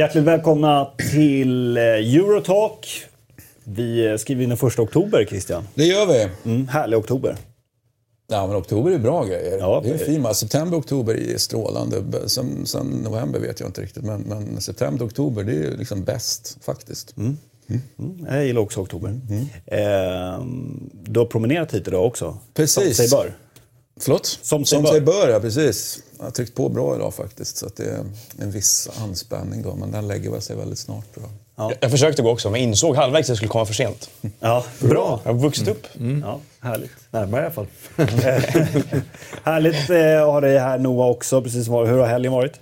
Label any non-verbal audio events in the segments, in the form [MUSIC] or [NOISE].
Hjärtligt välkomna till eh, Eurotalk. Vi eh, skriver in den första oktober, Christian. Det gör vi. Mm, härlig oktober. Ja, men oktober är bra grejer. Ja, det är det- fint. September, oktober är strålande. Sen, sen november vet jag inte riktigt, men, men september, oktober, det är liksom bäst faktiskt. Mm, jag gillar också oktober. Eh, du har promenerat hit idag också. Precis. Som sig bör. Förlåt? Som sig Som sig bör, ja precis. Jag har tryckt på bra idag faktiskt, så att det är en viss anspänning då, men den lägger väl sig väldigt snart tror jag. Ja. Jag försökte gå också, men insåg halvvägs att jag skulle komma för sent. Ja, bra. Jag har vuxit upp. Ja, härligt. Närmare i alla fall. [LAUGHS] härligt eh, att ha dig här Noah också. Precis som var. Hur har helgen varit?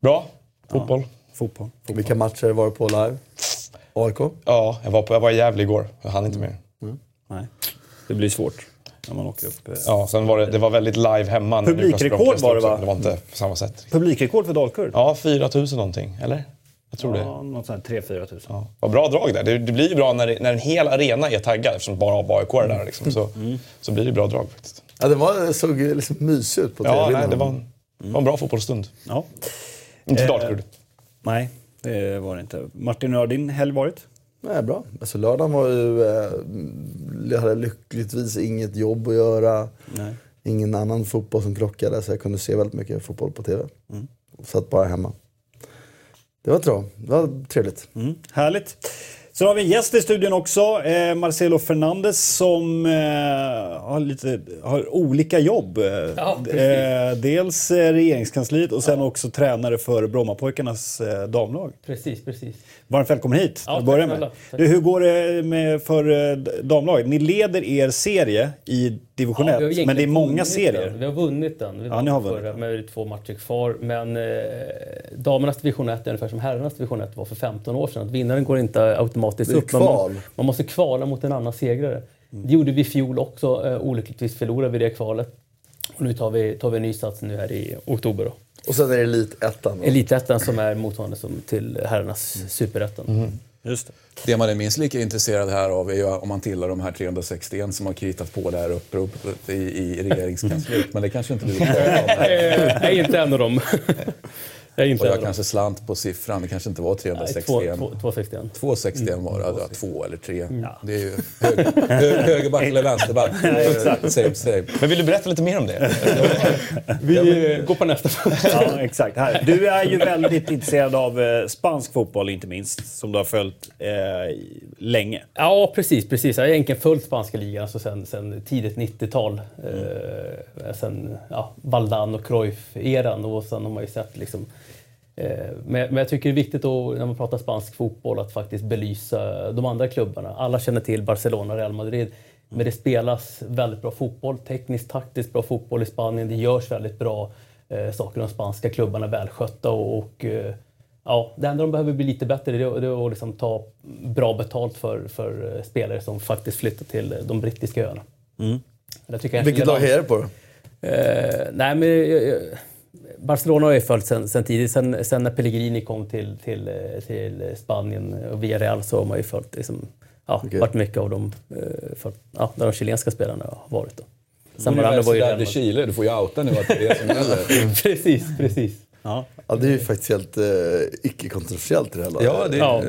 Bra. Fotboll. Fotboll. Vilka matcher var du på live? AIK? Ja, jag var, på, jag var i Gävle igår. Jag hann inte mer. Nej, det blir svårt när man åker upp. eh. Ja, sen var det, det var väldigt live hemma. Publikrekord var det, va? Det var inte på samma sätt. Publikrekord för Dalkurd? Ja, 4 000 någonting. Eller? Jag tror det. Ja, något sånt här 3-4 tusen. Ja. Vad bra drag där. Det, det blir ju bra när, det- när en hel arena är taggad eftersom bara AIK är där. Liksom, så, så blir det bra drag faktiskt. Ja, det var, såg liksom mysigt ut på tv. Ja, nej, det var en, det var en bra fotbollsstund. Ja. Inte Eh, Dalkurd. Nej, det var det inte. Martin, hur har din helg varit? Nej, bra. Alltså, lördagen var ju... Eh, jag hade lyckligtvis inget jobb att göra. Nej. Ingen annan fotboll som krockade, så jag kunde se väldigt mycket fotboll på tv. Satt bara hemma. Det var bra. Det var trevligt. Mm, härligt. Så har vi en gäst i studion också, eh, Marcelo Fernandes som eh, har, lite, har olika jobb. Ja, eh, dels eh, regeringskansliet och sen också tränare för Brommapojkarnas eh, damlag. Precis, precis. Varmt välkommen hit. Ja, till att tack börja med. Du, hur går det med för eh, damlaget? Ni leder er serie i division 1, Ja, men det är många vunnit serier. Den. Vi har vunnit den. Vi Ja, ni har förra vunnit den. med två matcher kvar. Men eh, damernas division 1 är ungefär som herrarnas division 1 var för 15 år sedan. Att vinnaren går inte automatiskt Det är upp. men. Man, man måste kvala mot en annan segrare. Det gjorde vi i fjol också. Eh, olyckligtvis förlorade vi det kvalet. Och nu tar vi, tar vi en ny sats nu här i oktober. Då. Och sen är det Elitettan. Elitettan som är motsvarande som till herrarnas superettan. Just det. Det man är minst lika intresserad här av är ju om man tillhör de här 361 som har kritat på det här uppropet i, i regeringskansliet. [LAUGHS] Men det kanske inte du vill prata om. Eh, Jag är inte en av dem. [LAUGHS] Jag Och jag kanske slant på siffran, det kanske inte var Nej, 361. två- två- 261. 261 var det, ja, två eller tre. Det är ju höger, hö, högerback eller vänsterback. [LAUGHS] Same, same. Men vill du berätta lite mer om det? Vi går på nästa fråga. Ja, exakt. Här. Du är ju väldigt intresserad av eh, spansk fotboll inte minst, som du har följt eh, länge. Ja, precis. precis. Jag har egentligen följt spanska ligan alltså sen, sen tidigt 90-tal. Eh, sen ja, Valdan och Cruyff-eran och sen har man ju sett liksom men, men jag tycker det är viktigt att, när man pratar spansk fotboll att faktiskt belysa de andra klubbarna. Alla känner till Barcelona och Real Madrid. Men det spelas väldigt bra fotboll, tekniskt, taktiskt bra fotboll i Spanien. Det görs väldigt bra eh, saker. De spanska klubbarna är välskötta och, och eh, Ja, det enda de behöver bli lite bättre det är, det är att liksom ta bra betalt för, för eh, spelare som faktiskt flyttar till eh, de brittiska öarna. Jag Vilket lag är det på? Eh, nej, men, eh, eh, Barcelona har jag följt sen, sen tidigt. Sen, sen när Pellegrini kom till, till, till Spanien och via Real så har man ju följt liksom, ja, Okej. varit mycket av de, eh, följt, ja, där de chilenska spelarna har varit. Då. Sen Nu är Morano det var ju Madrid. Chile, du får ju outa nu att det är det som gäller. [LAUGHS] Precis, precis. Ja. Ja, det är ju faktiskt helt eh, icke-kontroversiellt i det här laget. Ja, det är, Ja.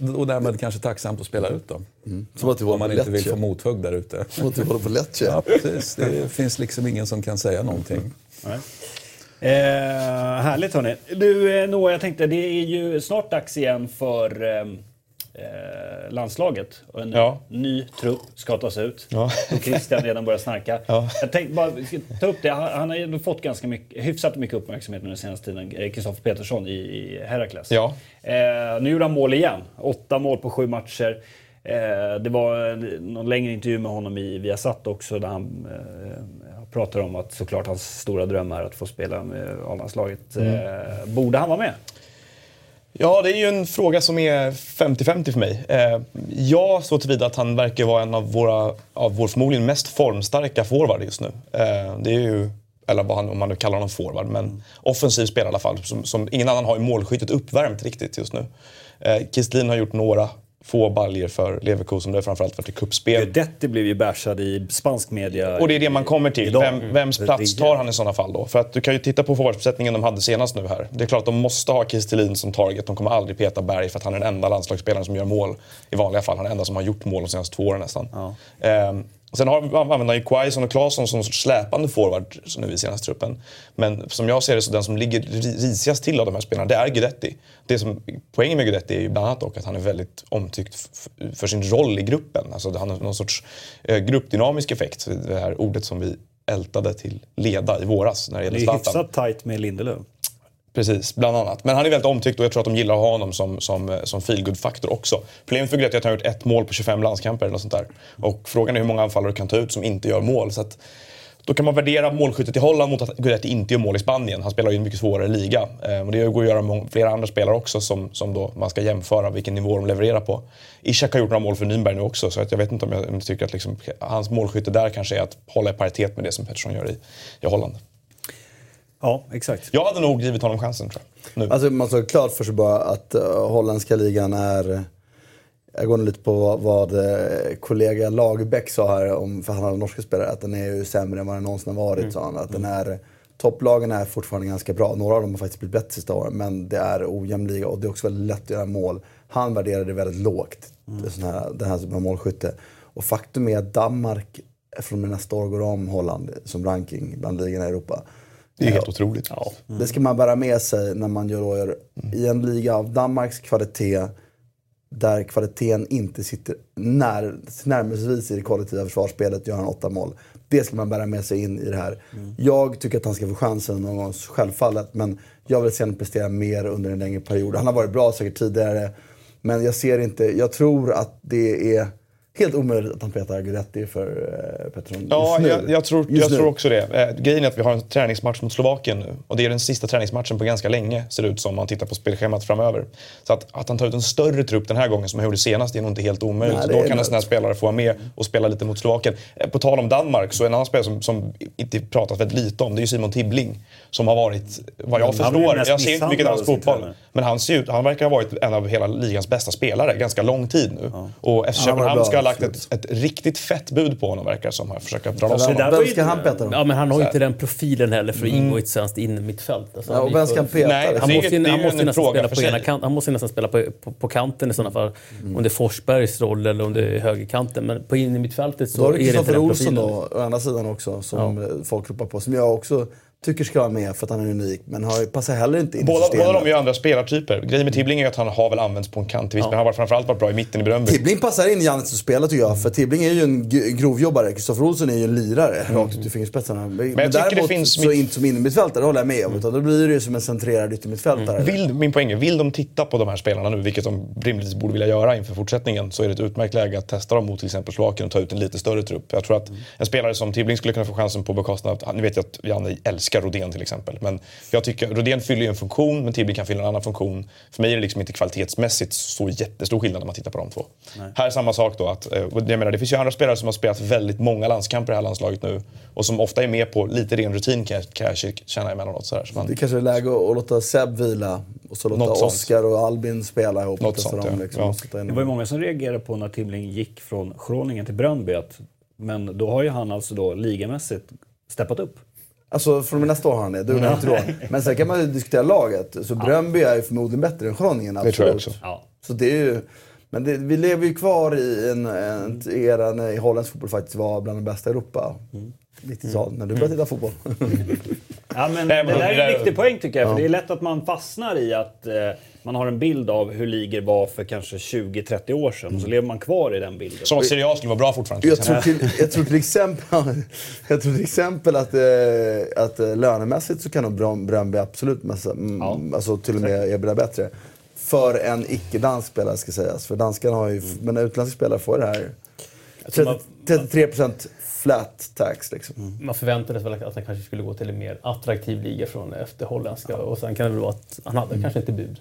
eh, och därmed kanske tacksamt att spela ut då. Som att vi Om man inte vill få mothugg där ute. Som att vi håller på Lecce. Ja, precis. Det finns liksom ingen som kan säga någonting. Eh, härligt hörni. Du eh, Noah, jag tänkte det är ju snart dags igen för eh, eh, landslaget. Och en Ja. ny trupp ska tas ut. Ja. Och Christian redan börjar snacka. Ja. Jag tänkte bara ta upp det. Han, han har ju fått ganska mycket, hyfsat mycket uppmärksamhet nu den senaste tiden. eh, Kristoffer Petersson i, i Herakles. Ja. Eh, nu gjorde han mål igen. Åtta mål på sju matcher. Eh, det var någon längre intervju med honom i Viasat också där han eh, pratar om att såklart hans stora dröm är att få spela med A-landslaget. Eh, borde han vara med? Ja, det är ju en fråga som är 50-50 för mig. Eh, ja, så tillvida att han verkar vara en av våra, av vår förmodligen mest formstarka forward just nu. Eh, det är ju, eller vad han, om man nu kallar honom forward, men offensiv spelare i alla fall. Som, som ingen annan har i målskyttet uppvärmt riktigt just nu. Eh, har gjort några få baljer för Leverkusen. Det har framförallt varit i kuppspel. Guidetti blev ju bashad i spansk media. Och det är det man kommer till. Vem, vems plats tar han i sådana fall då? För att du kan ju titta på forwardsuppsättningen de hade senast nu här. Det är klart att de måste ha Kristelin som target. De kommer aldrig peta Berg för att han är den enda landslagsspelaren som gör mål i vanliga fall. Han är den enda som har gjort mål de senaste två åren nästan. Ehm, Sen har, använder han ju Quaison och Claesson som sorts släpande forward nu i senaste truppen. Men som jag ser det så den som ligger ri- risigast till av de här spelarna, det är Guidetti. Det som, poängen med Guidetti är ju bland annat dock att han är väldigt omtyckt för sin roll i gruppen. Alltså han har någon sorts eh, gruppdynamisk effekt. Det här ordet som vi ältade till leda i våras när det Det gäller är Zlatan. hyfsat tajt med Lindelöf. Precis, bland annat. Men han är väldigt omtyckt och jag tror att de gillar att ha honom som, som, eh, som feelgood-faktor också. Problemet för Guidetti är att han har gjort ett mål på 25 landskamper eller sånt där. Och frågan är hur många anfallare du kan ta ut som inte gör mål. Så att, då kan man värdera målskyttet i Holland mot att Guidetti inte gör mål i Spanien. Han spelar ju i en mycket svårare liga. Eh, och det går att göra med flera andra spelare också som, som då man ska jämföra vilken nivå de levererar på. Ishak har gjort några mål för Nürnberg nu också så att jag vet inte om jag, om jag tycker att liksom, hans målskytte där kanske är att hålla i paritet med det som Pettersson gör i, i Holland. Ja, exakt. Jag hade nog givit honom chansen tror jag. Nu. Alltså man ska ha klart för sig bara att uh, holländska ligan är... Jag går nu lite på vad, vad eh, kollega Lagerbäck sa här, om, för han hade norska spelare, att den är ju sämre än vad den någonsin har varit. Sa han. Att den är, topplagen är fortfarande ganska bra. Några av dem har faktiskt blivit bättre sista åren, men det är ojämn liga och det är också väldigt lätt att göra mål. Han värderar det väldigt lågt, det sån här, den här typen av målskytte. Och faktum är att Danmark från och med nästa år går om Holland som ranking bland ligorna i Europa. Det är helt otroligt. Ja. Det ska man bära med sig när man gör, gör i en liga av Danmarks kvalitet där kvaliteten inte sitter när, närmelsevis i det kollektiva försvarsspelet gör han åtta mål. Det ska man bära med sig in i det här. Jag tycker att han ska få chansen någon gång, självfallet. Men jag vill se honom prestera mer under en längre period. Han har varit bra säkert tidigare. Men jag ser inte, jag tror att det är helt omöjligt att han petar Guidetti för uh, Pettersson Ja, just nu. jag, jag, tror, Just jag nu. tror också det. Eh, grejen är att vi har en träningsmatch mot Slovakien nu. Och det är den sista träningsmatchen på ganska länge, ser det ut som, om man tittar på spelschemat framöver. Så att, att han tar ut en större trupp den här gången som han gjorde senast är nog inte helt omöjligt. Nej, så det då kan en sån här spelare få vara med och spela lite mot Slovakien. Eh, På tal om Danmark, så en annan spelare som, som inte pratas väldigt lite om, det är ju Simon Tibbling. Som har varit, vad jag blir förstår, jag ser inte mycket dansk fotboll. Men han, ser ut, han verkar ha varit en av hela ligans bästa spelare ganska lång tid nu. Och FC Köpenhamn ska lagt ett, ett riktigt fett bud på honom verkar det som. Här, försöka dra loss det honom. Vem ska han peta då? Ja, men han har Så ju inte den profilen heller för att ingå i ett svenskt innermittfält. Alltså, Ja, och vem ska han peta? Nej? Han Det är måste, ju- det är han måste nästan spela på ena kanten. Han måste ju nästan spela på, på, på kanten i sådana fall. Mm. Om det är Forsbergs roll eller om det är högerkanten. Men på in i mittfältet så Då har är du det inte Kristoffer den Olsson profilen. då, å andra sidan också, som folk ropar på. Som jag också tycker ska vara med för att han är unik, men har, passar heller inte in i Båda, systemet. båda de är ju andra spelartyper. Grejen med Tibbling är att han har väl använts på en kant visst, men han har framförallt varit bra i mitten i Bröndby. Tibbling passar in i Jannes spel tycker jag, för Tibbling är ju en grovjobbare. Kristoffer Olsson är ju en lirare, rakt ut i fingerspetsarna. Men, Mm. jag tycker det däremot finns så mitt- inte som innermittfältare, det håller jag med om. Utan då blir det ju som en centrerad yttermittfältare. Mm. Vill, min poäng är, vill de titta på de här spelarna nu, vilket de rimligtvis borde vilja göra inför fortsättningen, så är det ett utmärkt läge att testa dem mot till exempel Slovakien och ta ut en lite större trupp. Jag tror att Mm. en spelare som Tibbling skulle kunna få chansen på bekostnad av, nu vet jag att Janne älskar Rodén till exempel, men jag tycker, Rodén fyller ju en funktion, men Tibbling kan fylla en annan funktion. För mig är det liksom inte kvalitetsmässigt så jättestor skillnad när man tittar på de två. Här är samma sak då, att, eh, jag menar, det finns ju andra spelare som har spelat väldigt många landskamper i det här landslaget nu, och som ofta är med på lite ren rutin kan jag, kan jag känna emellanåt. Så här. Så man, Det kanske är läge att, låta Seb vila och så låta. Oskar och Albin spela ihop. Något sånt, dem, ja. liksom, Ja. Det var ju många som reagerade på när Tibbling gick från Groningen till Bröndby. Men då har ju han alltså då ligamässigt steppat upp. Alltså från och med nästa år har han det, det är inte då. Men sen kan man ju diskutera laget. Så Bröndby är ju förmodligen bättre än Groningen, absolut. tror jag också. Så det är ju... Men det, vi lever ju kvar i en, en era när holländsk fotboll faktiskt var bland de bästa i Europa. 90-tal, när du började titta fotboll. Ja, men det där är det en viktig poäng tycker jag. För det är lätt att man fastnar i att eh, man har en bild av hur ligor var för kanske 20-30 år sedan. Och så lever man kvar i den bilden. Som Serie A skulle vara bra fortfarande. Jag tror, till, jag tror till exempel, jag tror till exempel att, eh, att eh, lönemässigt så kan nog Brön- Bröndby absolut massa, mm, alltså till och med erbjuda bättre. För en icke-dansk spelare ska sägas. För danskarna har ju, men utländska spelare får det här tror man- 30, 33% flat tax liksom. Man förväntades väl att han kanske skulle gå till en mer attraktiv liga från efter holländska. Och sen kan det väl vara att han hade kanske inte bud.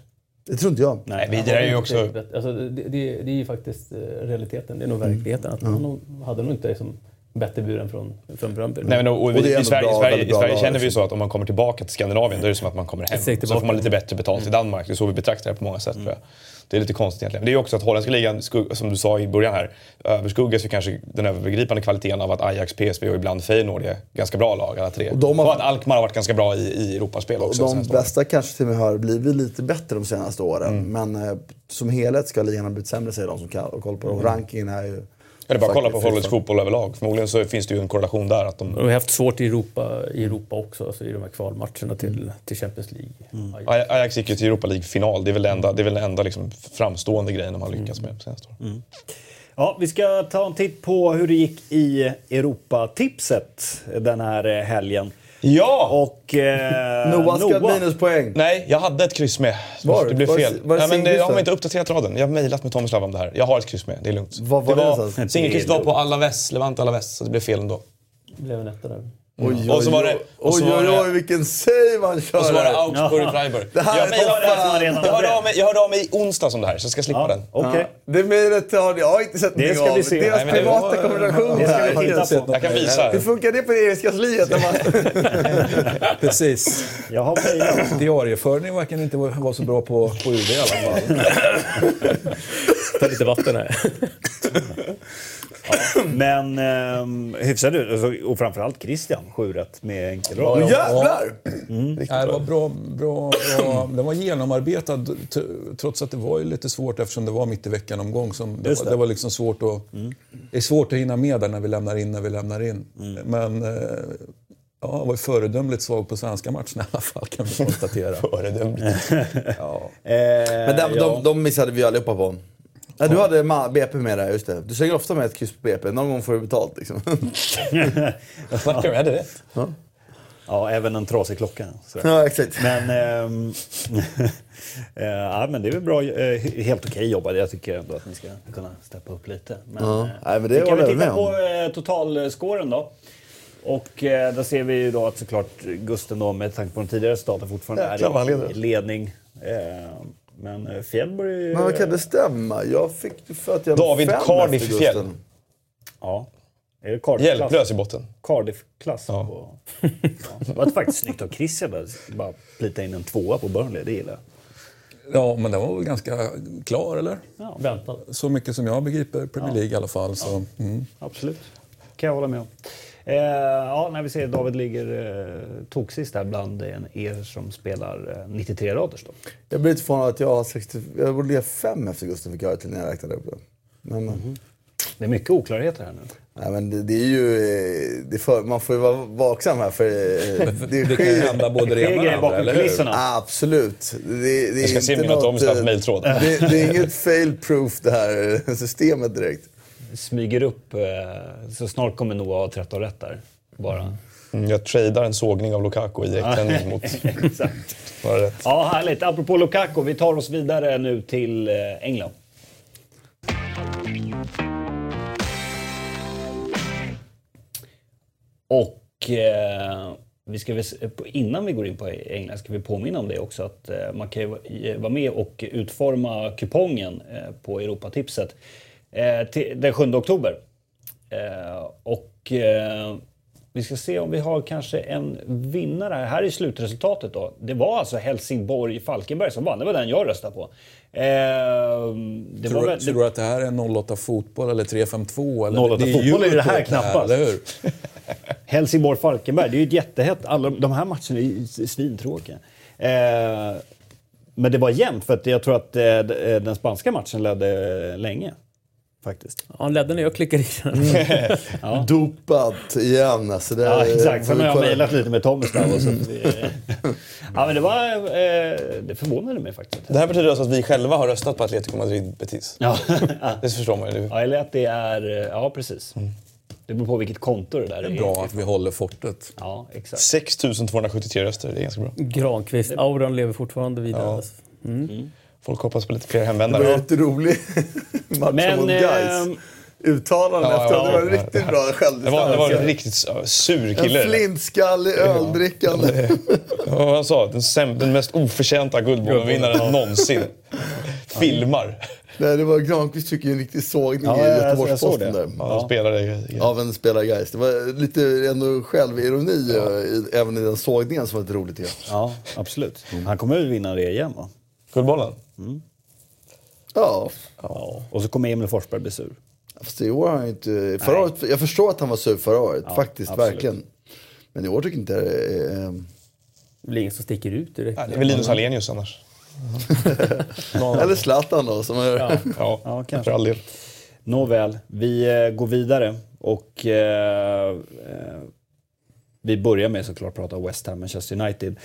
Det tror inte jag. Nej, vidare är ju också... Alltså, det, det, det är ju faktiskt eh, realiteten. Det är nog verkligheten. Att Han nog, hade nog inte liksom bättre buren från, från Bröndby. Nej, men, och, och, Och I Sverige, bra, i Sverige, i Sverige känner vi ju liksom. så att om man kommer tillbaka till Skandinavien då är det som att man kommer hem. steg Så får man lite bättre betalt i Danmark. Det är så vi betraktar det på många sätt tror jag. Det är lite konstigt egentligen. Det är ju också att holländska ligan, som du sa i början här, överskuggas ju kanske den övergripande kvaliteten av att Ajax, PSV och ibland Feyenoord är ganska bra lag alla tre. Och, de har- att Alkmaar har varit ganska bra i, i Europaspel Och också. de senaste åren. bästa kanske till och med har blivit lite bättre de senaste åren. Men eh, som helhet ska ligan ha blivit sämre säger de som kan ha koll på det. Och rankingen är ju... Är det bara att kolla på holländsk fotboll överlag? Förmodligen så finns det ju en korrelation där. Att de, De har haft svårt i Europa, i Europa också, alltså i de här kvalmatcherna till, till Champions League. Aj- Aj- Ajax gick ju till Europa League-final. Det är väl den enda, det är väl enda liksom framstående grejen de har lyckats med senaste åren. Ja, vi ska ta en titt på hur det gick i Europatipset den här helgen. Ja! Och eh, [LAUGHS] Noah ska ha minuspoäng. Nej, jag hade ett kryss med. Var? Det blev Var det- fel. var det Nej, men det, singelkryss jag har inte uppdaterat raden. Jag har mejlat med Tomislav om det här. Jag har ett kryss med, det är lugnt. Var var det någonstans? Singelkrysset var på Alaves, Levante Alaves, så det blev fel ändå. Det blev en etta där. Oj, Och så var det- och så oj, var oj, det- oj, vilken save han kör Och så var det. Augsburg Freiburg. Det här jag, är redan jag, hörde av mig, jag hörde av mig i onsdags om det här, så jag ska slippa Ja, den. Okej. Det mejlet har jag inte sett Det någonting ska vi se. Deras Nej, det privata var- kommunikation Det ska vi titta på. Jag kan visa. Hur funkar det på regeringskansliet? man- [LAUGHS] Precis. Jag har mejlat. Diarieföring verkar inte vara så bra på, på UD i alla fall. Ta lite vatten här. [LAUGHS] Men eh, hyfsad ut. Alltså, Och framförallt Christian, 7 rätt med enkel rad. Åh jävlar! Nej, det var bra, bra, bra. Den var genomarbetad t- trots att det var ju lite svårt eftersom det var mitt i veckan-omgång. Som det, det. det var liksom svårt att... Det är svårt att hinna med där när vi lämnar in när vi lämnar in. Men eh, ja, han var ju föredömligt svag på svenska matchen i alla fall kan vi konstatera. [LAUGHS] Föredömligt. ja. [LAUGHS] Eh, Men de, ja. de, de missade vi allihopa på. Ja, du hade BP med där, just det. Du slänger ofta med ett kryss på BP. Någon gång får du betalt liksom. [LAUGHS] Jag hade rätt. Ja, även en trasig klocka. Så. ja, exakt. Men, [LAUGHS] eh, ja, men det är väl bra, eh, helt okej jobbat. Jag tycker ändå att ni ska kunna steppa upp lite. Men, Ja. eh, Nej, men det vi kan jag titta på eh, totalscoren då. Och eh, där ser vi ju då att såklart Gusten då med tanke på de tidigare resultaten fortfarande han är i ledning. Eh, men eh, Fjällborg... Men vad kan det stämma? Jag fick för att jag David Cardiff Fjäll. Ja. Är det Cardiff-klass? Hjälplös i botten. Cardiff-klass. Ja. På... Ja. Det var faktiskt snyggt av Christian att bara plita in en tvåa på Burnley. Det gillar jag. ja, men den var väl ganska klar, eller? Ja, Väntad. Så mycket som jag begriper Premier League i alla fall. Så, mm. absolut. kan jag hålla med om. Eh, ja, när vi ser David ligger eh, toksist där bland en er som spelar eh, 93 raders då. Jag blir lite förvånad att jag har 60... Jag borde ligga fem efter Gusten fick jag det till när jag räknade upp det. Men, Mhm. Det är mycket oklarheter här nu. nej, men det, det är ju... eh, Det för, man får ju vara vaksam här för eh, [LAUGHS] det, Det kan ju hända både det ena och det andra, bakom eller hur? Absolut. Det, det är Jag ska se inte mina något, Tomislavs eh, mejltråd. Det, det är inget fail-proof det här eh, [LAUGHS] systemet direkt. Smyger upp, eh, så snart kommer Noah ha 13 rätt där. Bara. Mm, jag tradar en sågning av Lukaku i direktsändning [LAUGHS] mot... Exakt. Ja, härligt. Apropå Lukaku, vi tar oss vidare nu till eh, England. Och eh, vi ska väl, innan vi går in på England ska vi påminna om det också att eh, man kan ju vara med och utforma kupongen på Europatipset den 7 oktober. Eh, och eh, vi ska se om vi har kanske en vinnare här. Här är slutresultatet då. Det var alltså Helsingborg-Falkenberg som vann. Det var den jag röstade på. Eh, Tror, väl, tror du att det här är 08 fotboll eller 352? Eller? 08 Det är fotboll är det här knappast. [LAUGHS] Helsingborg-Falkenberg, det är ju ett jättehett. Alla de här matcherna är ju svintråkiga. Eh, men det var jämnt för att jag tror att eh, den spanska matchen ledde länge. Faktiskt. Ja, han ledde när jag klickade i den. [LAUGHS] Dopat igen. Alltså det, Ja, exakt. Sen har jag mejlat lite med Tomislav. och så vi- [LAUGHS] [LAUGHS] Ja, men det var... Eh, det förvånade mig faktiskt. Det här betyder alltså att vi själva har röstat på Atletico Madrid-Betis. Ja. Det förstår man ju. ja, eller att det är... eh, Ja, precis. Det beror på vilket konto det där är. Bra att vi håller fortet. Ja, exakt. 6 273 röster, det är ganska bra. Granqvist-auran lever fortfarande vidare. Ja. alltså. Mm. Folk hoppas på lite fler Det var hemvändare. jätterolig [LAUGHS] match Men, mot Gais. ehm, Uttalanden ja, efter ja, det var ja. riktigt bra Det var, det var en självdistans. riktigt ja, sur En kille. flintskallig öldrickande. Ja, vad han sa, den, säm- den mest oförtjänta Guldbollenvinnaren någonsin. [LAUGHS] Filmar. Nej, det var Granqvist fick ju en riktig sågning Ja, i Göteborgs-Posten såg det. där. Ja, Av en spelare Gais. Det var lite ändå självironi eh, i- även i den sågningen som var lite roligt. jag. Ja, absolut. Han kommer väl vinna det igen va? Guldbollen. Ja, Ja. Och så kommer Emil Forsberg bli sur. fast i år har han ju inte... Förra året, jag förstår att han var sur förra året, Ja, faktiskt, absolut. verkligen. Men i år tycker jag inte det är... eh, Det blir ingen som sticker ut direkt. Ja, det är väl Linus Hallenius annars. [LAUGHS] Eller Zlatan då, som är... Ja. Ja, Ja, kanske. för all del. Nåväl, vi eh, går vidare och eh, eh, vi börjar med såklart prata West Ham, Manchester United.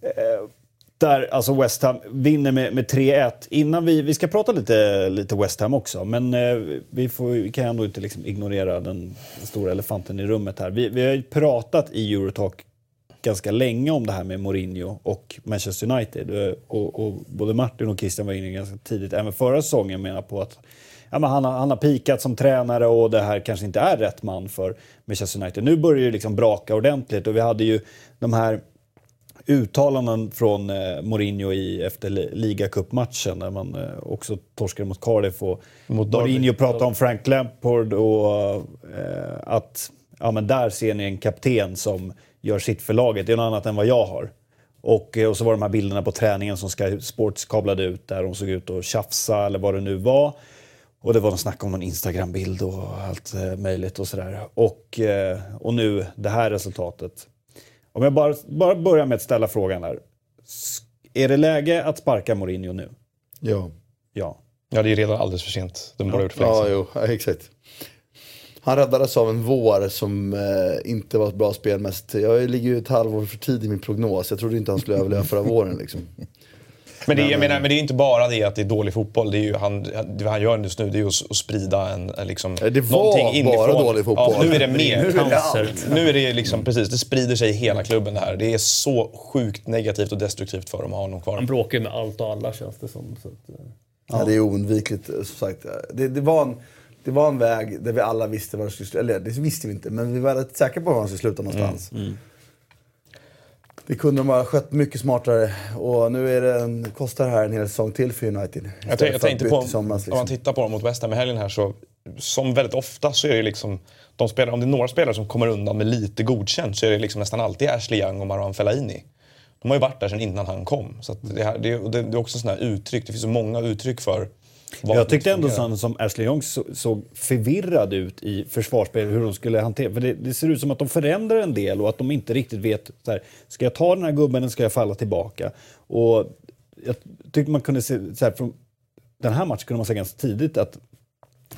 Eh, där alltså West Ham vinner med, med 3-1. Innan vi, vi ska prata lite, lite West Ham också, men eh, vi, får, vi kan ändå inte liksom ignorera den stora elefanten i rummet här. Vi, vi har ju pratat i Eurotalk ganska länge om det här med Mourinho och Manchester United. Eh, och, och både Martin och Christian var inne ganska tidigt, även förra säsongen, menar på att ja, men han, har, han har pikat som tränare och det här kanske inte är rätt man för Manchester United. Nu börjar det liksom braka ordentligt och vi hade ju de här uttalanden från eh, Mourinho i, efter li- ligacupmatchen när man eh, också torskade mot Cardiff. Och Mot. Mourinho pratade om Frank Lampard och eh, att ja, men där ser ni en kapten som gör sitt för laget. Det är något annat än vad jag har. Och, och så var de här bilderna på träningen som Sky Sports kablade ut där de såg ut att tjafsa eller vad det nu var. Och det var någon snack om någon Instagram-bild och allt möjligt och sådär. Och, och nu det här resultatet. Om jag bara, bara börjar med att ställa frågan här. S- Är det läge att sparka Mourinho nu? Ja. Ja. Ja, det är redan alldeles för sent. De borde ha gjort för Ja, jo, ja, exakt. Han räddades av en vår som eh, inte var ett bra spelmässigt. Jag ligger ju ett halvår för tid i min prognos. Jag trodde inte han skulle överleva förra våren. Liksom. Men det, är- jag menar, men det är inte bara det att det är dålig fotboll. Det, är ju han, det han gör just nu det är ju att, att sprida en, en liksom, Ja, det var någonting bara inifrån. dålig fotboll. Ja, nu är det mer. Nu är det allt. Nu är det liksom, precis, det sprider sig i hela klubben det här. Det är så sjukt negativt och destruktivt för dem att ha honom kvar. Han bråkar ju med allt och alla känns det som. Så att, eh. Ja. det är oundvikligt, eh, som sagt. Det, det, var en, det var en väg där vi alla visste var det skulle sluta. Eller det visste vi inte, men vi var rätt säkra på var han skulle sluta någonstans. Det kunde de ha skött mycket smartare. Och nu är det en, kostar det här en hel säsong till för United. Jag, jag tänkte på, i somras, om man liksom. tittar på dem mot West Ham i helgen här så, som väldigt ofta så är det liksom, de spelar, om det är några spelare som kommer undan med lite godkänt så är det liksom nästan alltid Ashley Young och Marwan Fellaini. De har ju varit där sedan innan han kom. Så det, här, det, det, det är också sådana här uttryck, det finns så många uttryck för Jag tyckte ändå sån som Ashley Young så, såg förvirrad ut i försvarsspelet, hur de skulle hantera. För det, det ser ut som att de förändrar en del och att de inte riktigt vet, så här, ska jag ta den här gubben eller ska jag falla tillbaka? Och jag tyckte man kunde se, så här, från den här matchen kunde man se ganska tidigt att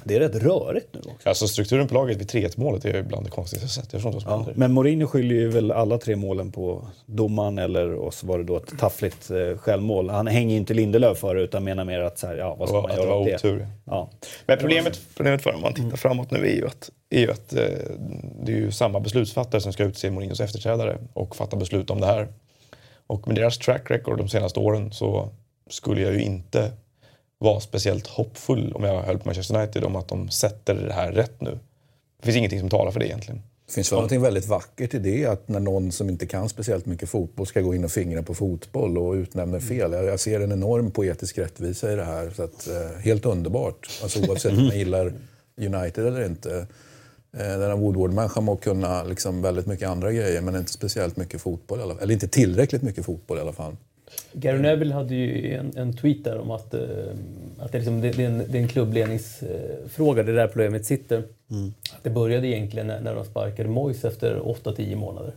det är rätt rörigt nu också. Alltså strukturen på laget vid 3-1 målet är ju bland det konstigaste jag sett. Jag förstår inte vad som händer. Men Mourinho skyller ju väl alla tre målen på domaren eller och så var det då ett taffligt eh, självmål. Han hänger ju inte Lindelöf för det utan menar mer att så här, ja, vad ska Och man göra åt det? otur. Ja. Men problemet, problemet för om man tittar framåt nu är ju att, är ju att eh, det är ju samma beslutsfattare som ska utse Mourinhos efterträdare och fatta beslut om det här. Och med deras track record de senaste åren så skulle jag ju inte vara speciellt hoppfull om jag höll på Manchester United om att de sätter det här rätt nu. Det finns ingenting som talar för det egentligen. Det finns väl någonting väldigt vackert i det att när någon som inte kan speciellt mycket fotboll ska gå in och fingra på fotboll och utnämner fel. Jag, ser en enorm poetisk rättvisa i det här. Så att, eh, helt underbart. Alltså, oavsett om man gillar United eller inte. Eh, den här Woodward-människan må kunna liksom väldigt mycket andra grejer men inte speciellt mycket fotboll. Eller inte tillräckligt mycket fotboll i alla fall. Gary Neville hade ju en, en tweet där om att, eh, att det, är liksom, det, det, är en, det är en klubbledningsfråga, det är där problemet sitter. Att det började egentligen när, när de sparkade Moyes efter 8-10 månader.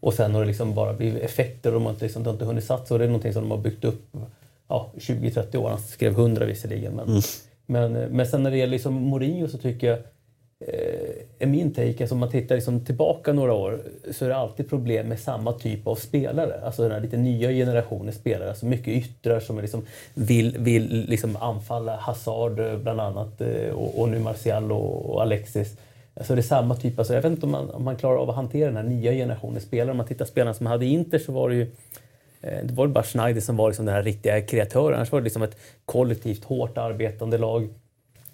Och sen har det liksom bara blivit effekter och de har inte, liksom, det har inte hunnit satsa. Och det är någonting som de har byggt upp ja, 20-30 år. Han skrev 100 visserligen. Men, men, eh, men sen när det gäller liksom Mourinho så tycker jag eh, Eh, är min take, alltså om man tittar liksom tillbaka några år så är det alltid problem med samma typ av spelare. Alltså den här lite nya generationen spelare, alltså mycket yttrar som liksom vill, vill liksom anfalla Hazard eh, bland annat eh, och, och nu Martial och, och Alexis. Alltså det är samma typ, alltså jag vet inte om man, om man klarar av att hantera den här nya generationen spelare. Om man tittar på spelarna som hade Inter så var det ju Det var ju bara Schneider som var liksom den här riktiga kreatören. Annars var det liksom ett kollektivt hårt arbetande lag.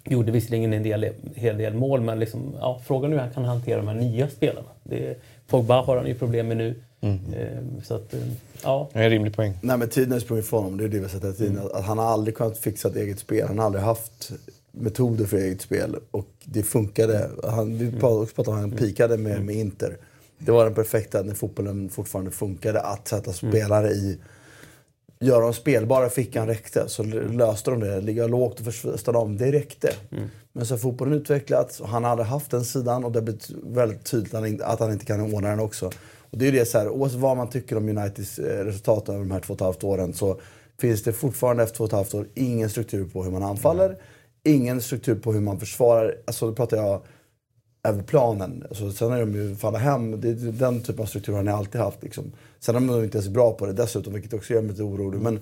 Gjorde visserligen en del, hel del mål, men liksom, ja, frågan är hur han kan hantera de här nya spelarna. Det, Pogba har han ju problem med nu. Eh, Så att, eh, ja. Det är en rimlig poäng. Nej men tiden har sprungit ifrån honom, det är det vi har sett hela tiden. Att han har aldrig kunnat fixa ett eget spel. Han har aldrig haft metoder för eget spel. Och det funkade. Han, vi pratade också om att han pikade med, med Inter. Det var den perfekta, när fotbollen fortfarande funkade, att sätta spelare i göra dem spelbara fickan räckte. Så löste de det. Ligga lågt och första dem, det räckte. Men så har fotbollen utvecklats och han hade haft den sidan och det har blivit väldigt tydligt att han, inte- kan ordna den också. Och det är det så här, oavsett vad man tycker om Uniteds eh, resultat över de här två och ett halvt åren så finns det fortfarande efter två och ett halvt år ingen struktur på hur man anfaller. Ingen struktur på hur man försvarar. Alltså då pratar jag över planen. Alltså, sen är de ju falla hem. Det är den typen av struktur har ni alltid haft. Liksom. Sen är de inte ens bra på det dessutom, vilket också gör mig lite orolig. Men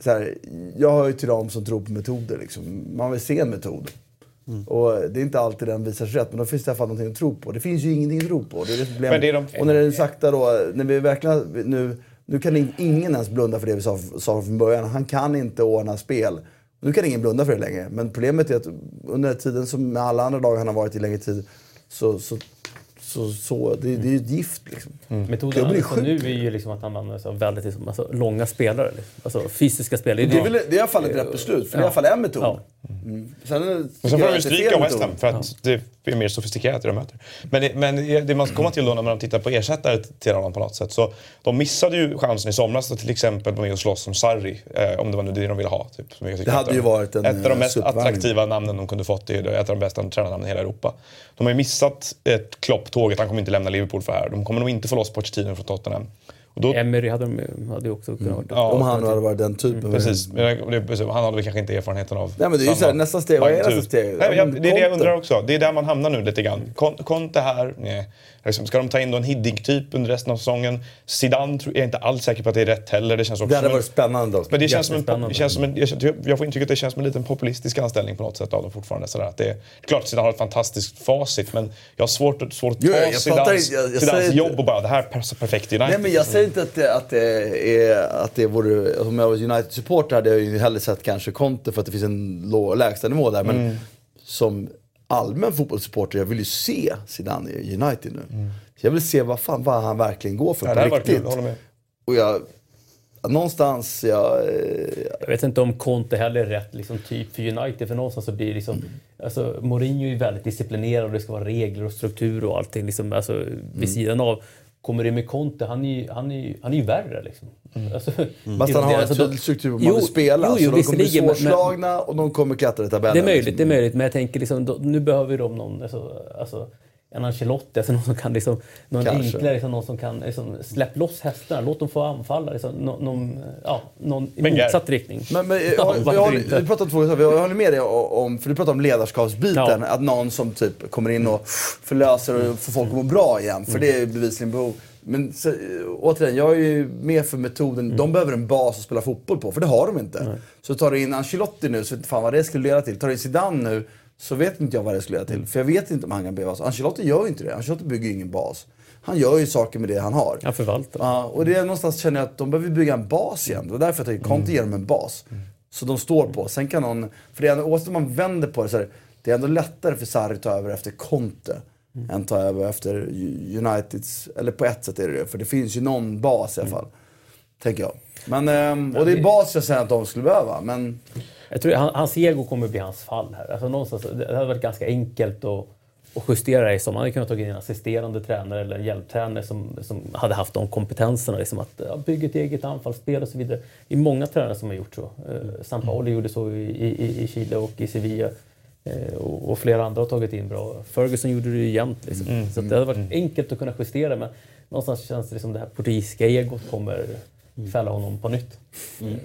så här, jag hör ju till dem som tror på metoder. Liksom. Man vill se en metod. Och det är inte alltid den visar sig rätt, men då finns det i alla fall någonting att tro på. Det finns ju ingenting att tro på. Det är det problemet. Men det är de- Och när det är sakta då, när vi verkligen nu... Nu kan in- ingen ens blunda för det vi sa, sa från början. Han kan inte ordna spel. Nu kan ingen blunda för det längre. Men problemet är att under den tiden, som med alla andra dagar han har varit i längre tid, så... så, så, så det, det är ju ett gift liksom. Metoden Jag blir alltså, nu är ju liksom att han använder sig av väldigt liksom, alltså, långa spelare. Liksom. Alltså fysiska spelare. Det är, väl, det är i alla fall ett rätt beslut, för det är i alla fall en metod. Ja. Mm. Sen, Men sen får de ju stryka West. Ham för att det är mer sofistikerat det de möter. Men, det, men det man ska komma till då när man tittar på ersättare till honom på något sätt. Så de missade ju chansen i somras att till exempel vara med och slåss som Sarri. Eh, om det var nu det de ville ha. Typ, som jag Det hade ju varit en, Ett av de eh, mest attraktiva namnen de kunde fått. Det är ett av de bästa tränarnamnen i hela Europa. De har ju missat ett klopptåget. Han kommer inte lämna Liverpool för det här. De kommer nog inte få loss Pochettino från Tottenham. Och då, Emery hade, de, hade också kunnat vara Ja, Om han hade varit den typen. Precis. Men det- det- Han hade väl kanske inte erfarenheten av Nej, men det är ju samma så här, nästa steg. Vad är nästa steg? Nej, jag, Ja, det är det jag undrar också. Det är där man hamnar nu lite grann. Conte här, nej. Liksom, ska de ta in då en Hiddink-typ under resten av säsongen? Zidane tror- är jag inte alls säker på att det är rätt heller. Det känns också Det hade varit spännande. Men det känns, som en, det känns som en, jag, får intrycket att det känns som en liten populistisk anställning på något sätt av dem fortfarande. Sådär, att det är klart att Zidane har ett fantastiskt facit men jag har svårt, att- svårt att ta Jo, jag inte- jag- jag Zidanes säger jobb och bara det här passar perfekt i United. Nej, men jag säger inte att det, att det, är, att det vore... Om jag var United-supporter hade jag ju hellre sett kanske Conte för att det finns en lå- lägstanivå där. Men Mm. som allmän fotbollssupporter, jag vill ju se Zidane i United nu. Jag vill se vad fan vad han verkligen går för Mm. Ja, på riktigt. kul. Och jag... Någonstans, jag... eh, Jag vet inte om Conte heller är rätt liksom, typ för United. För någonstans så blir det liksom... Alltså, Mourinho är väldigt disciplinerad och det ska vara regler och struktur och allting. Liksom, alltså, vid sidan av. Kommer det med Conte, han är ju, han är ju, han är ju värre liksom. Alltså, [LAUGHS] Fast han har en alltså, tydlig struktur på hur man vill spela. jo, jo, så de kommer bli visserligen, men- svårslagna och de kommer klättra i tabellen. Det är möjligt, liksom. det är möjligt. Men jag tänker liksom, då, nu behöver de någon, alltså, alltså, en Ancelotti, alltså någon som kan liksom, någon Kanske. enklare, liksom, någon som kan liksom, släpp loss hästarna, låt dem få anfalla. Liksom, någon, någon, ja, någon i motsatt riktning. Men, men Ja, varför håller- inte? vi pratar om två saker. Jag håller med dig om, för du pratar om ledarskapsbiten. Ja. Att någon som typ kommer in och förlöser och får folk att må bra igen. För det är bevisligen behov. Men så, återigen, jag är ju med för metoden. De behöver en bas att spela fotboll på, för det har de inte. Så tar du in Ancelotti nu, så fan vad det skulle leda till. Tar du in Zidane nu, så vet inte jag vad det skulle leda till. För jag vet inte om han kan bli bas. Ancelotti gör ju inte det. Ancelotti bygger ju ingen bas. Han gör ju saker med det han har. Han förvaltar. Ja, och det är någonstans känner jag att de behöver bygga en bas igen. Det var därför jag tänkte Conte ger dem en bas. Så de står på. Sen kan någon, för det är ändå, oavsett om man vänder på det så är det, det är ändå lättare för Sarri att ta över efter Conte. Än ta över efter Uniteds, eller på ett sätt är det det. För det finns ju någon bas i alla fall. Tänker jag. Men, ehm, och det är bas jag säger att de skulle behöva. Men Jag tror han, hans ego kommer bli hans fall här. Alltså någonstans, det hade varit ganska enkelt att, att justera det som. Han hade kunnat ta in en assisterande tränare eller en hjälptränare som, som hade haft de kompetenserna. Liksom att ja, bygga ett eget anfallsspel och så vidare. Det är många tränare som har gjort så. Eh, Sampaoli gjorde så i, i, i Chile och i Sevilla. Eh, och, och flera andra har tagit in bra. Ferguson gjorde det ju jämt. Liksom. så att det hade varit enkelt att kunna justera men någonstans känns det som det här portugisiska egot kommer fälla honom på nytt.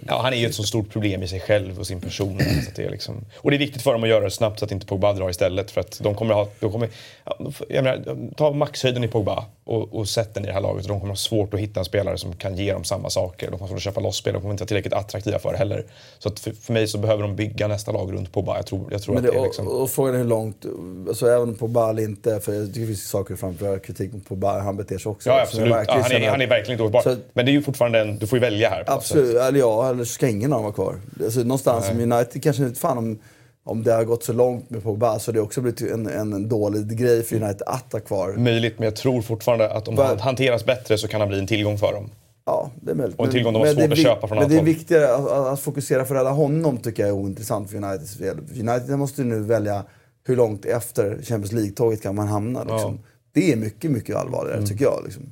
Ja, han är ju ett så stort problem i sig själv och sin person. Så att det är liksom... Och det är viktigt för dem att göra det snabbt så att inte Pogba drar istället. För att de kommer ha... De kommer, ja, jag menar, ta maxhöjden i Pogba och, och sätt den i det här laget. De kommer ha svårt att hitta en spelare som kan ge dem samma saker. De kommer få köpa loss spel, de kommer inte vara tillräckligt attraktiva för det heller. Så att för, för mig så behöver de bygga nästa lag runt Pogba. Jag tror, jag tror Men att det, det är liksom... och, och frågan är hur långt, alltså även på Ball inte, för jag tycker det finns saker att framföra kritik mot Ball, han beter sig också. Ja, absolut. Ja, han, är, han är att- verkligen inte. Så- Men det är ju fortfarande en... Du får ju välja här. Absolut, eller ja, eller ska ingen av dem vara kvar. Alltså, någonstans som United kanske inte fan om, om det har gått så långt med Pogba så det har också blivit en, en, en dålig grej för United att ha kvar. Möjligt, men jag tror fortfarande att om Va- han hanteras bättre så kan han bli en tillgång för dem. Ja, det är möjligt. Och en tillgång de har Men svårt det är att vi- köpa från Men annat det är viktigare att, att, fokusera för rädda honom tycker jag är ointressant för Uniteds del. United måste ju nu välja hur långt efter Champions League-tåget kan man hamna. Liksom. Det är mycket, mycket allvarligare Mm. tycker jag. Liksom.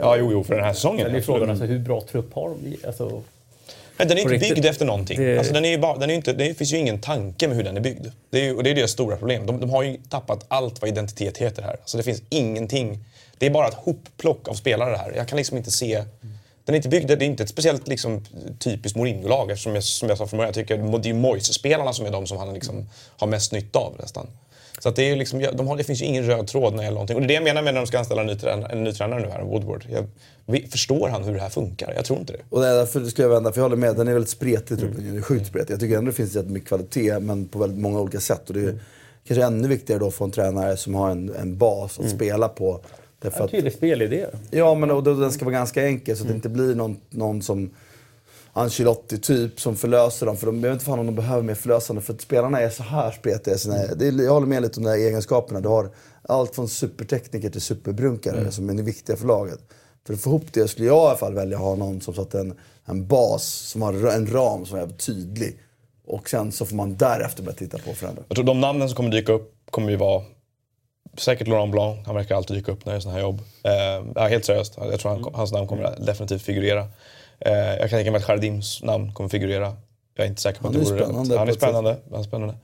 Ja, jo, jo, för den här säsongen. Det är frågan alltså, hur bra trupp har de? Alltså, Men den är inte byggd efter någonting. Det- Alltså, den är bara, den är inte, det finns ju ingen tanke med hur den är byggd. Det är, ju- och det är deras stora problem. De, de har ju tappat allt vad identitet heter här. Alltså, det finns ingenting. Det är bara ett hopplock av spelare här. Jag kan liksom inte se... Den är inte byggd, det är inte ett speciellt liksom, typiskt Mourinho-lag eftersom jag, som jag sa från början, jag tycker det är Moise-spelarna som är de som han liksom har mest nytta av nästan. Så att det, är ju liksom, de har, det finns ju ingen röd tråd när det gäller någonting. Och det är det jag menar med när de ska anställa en ny, tränare, en ny tränare nu här, Woodward. Jag, vi- förstår han hur det här funkar? Jag tror inte det. Och det är därför skulle jag vända, för jag håller med, den är väldigt spretig truppen. Den är sjukt spretig. Jag tycker ändå det finns jättemycket kvalitet, men på väldigt många olika sätt. Och det är kanske ännu viktigare då att få en tränare som har en, en bas att spela på. Därför en tydlig spelidé. ja, men och då, den ska vara ganska enkel så att det inte blir någon, någon som Ancelotti typ som förlöser dem. För de, jag vet inte fan om de behöver mer förlösande för att spelarna är så här spretiga. Sina, det jag håller med lite om de här egenskaperna. Du har allt från supertekniker till superbrunkare som är viktiga för laget. För att få ihop det skulle jag i alla fall välja att ha någon som satt en, en bas, som har en ram som är tydlig. Och sen så får man därefter börja titta på förändra. Jag tror de namnen som kommer dyka upp kommer ju vara säkert Laurent Blanc. Han verkar alltid dyka upp när det är sådana här jobb. Eh, helt seriöst. Jag tror han, hans namn kommer definitivt figurera. Eh, jag kan tänka mig att Jardims namn kommer figurera. Jag är inte säker på Han att det vore rätt. Han är spännande. Han är spännande.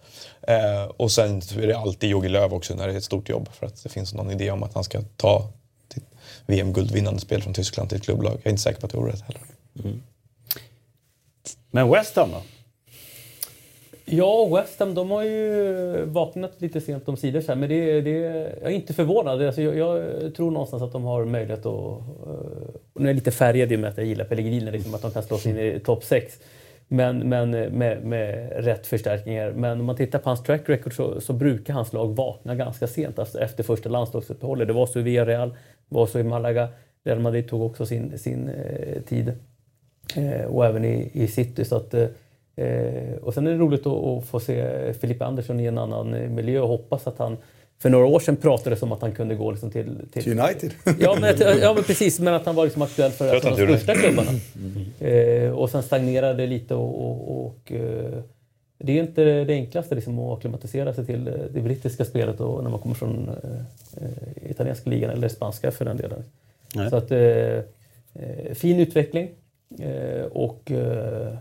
Eh, och sen är det alltid Jogi Löw också när det är ett stort jobb. För att det finns någon idé om att han ska ta VM-guldvinnande spel från Tyskland till ett klubblag. Jag är inte säker på att det vore rätt heller. Men West Ham då? Ja, West Ham de har ju vaknat lite sent om sidor. så här, Men det, det, jag är inte förvånad. Alltså, jag, jag tror någonstans att de har möjlighet att... Uh, nu är jag lite färgad i och med att jag gillar Pellegrini, liksom, att de kan slå sig in i topp 6. Men, men med, med rätt förstärkningar. Men om man tittar på hans track record så, så brukar hans lag vakna ganska sent alltså efter första landslagsuppehållet. Det var så i Villarreal, det var så i Malaga. Real Madrid tog också sin, sin eh, tid. Eh, och även i, i City. Så att, eh, och sen är det roligt att, att få se Filippa Andersson i en annan eh, miljö och hoppas att han för några år sedan pratades om att han kunde gå liksom till, Till United. [LAUGHS] Ja men, ja, men precis. Men att han var liksom aktuell för alltså, de det- största klubbarna. Eh, och sen stagnerade lite och... och, och eh, det är inte det enklaste liksom, att acklimatisera sig till eh, det brittiska spelet och när man kommer från eh, eh, italienska ligan eller spanska för den delen. Nej. Så att, eh, eh, fin utveckling. Eh, och eh,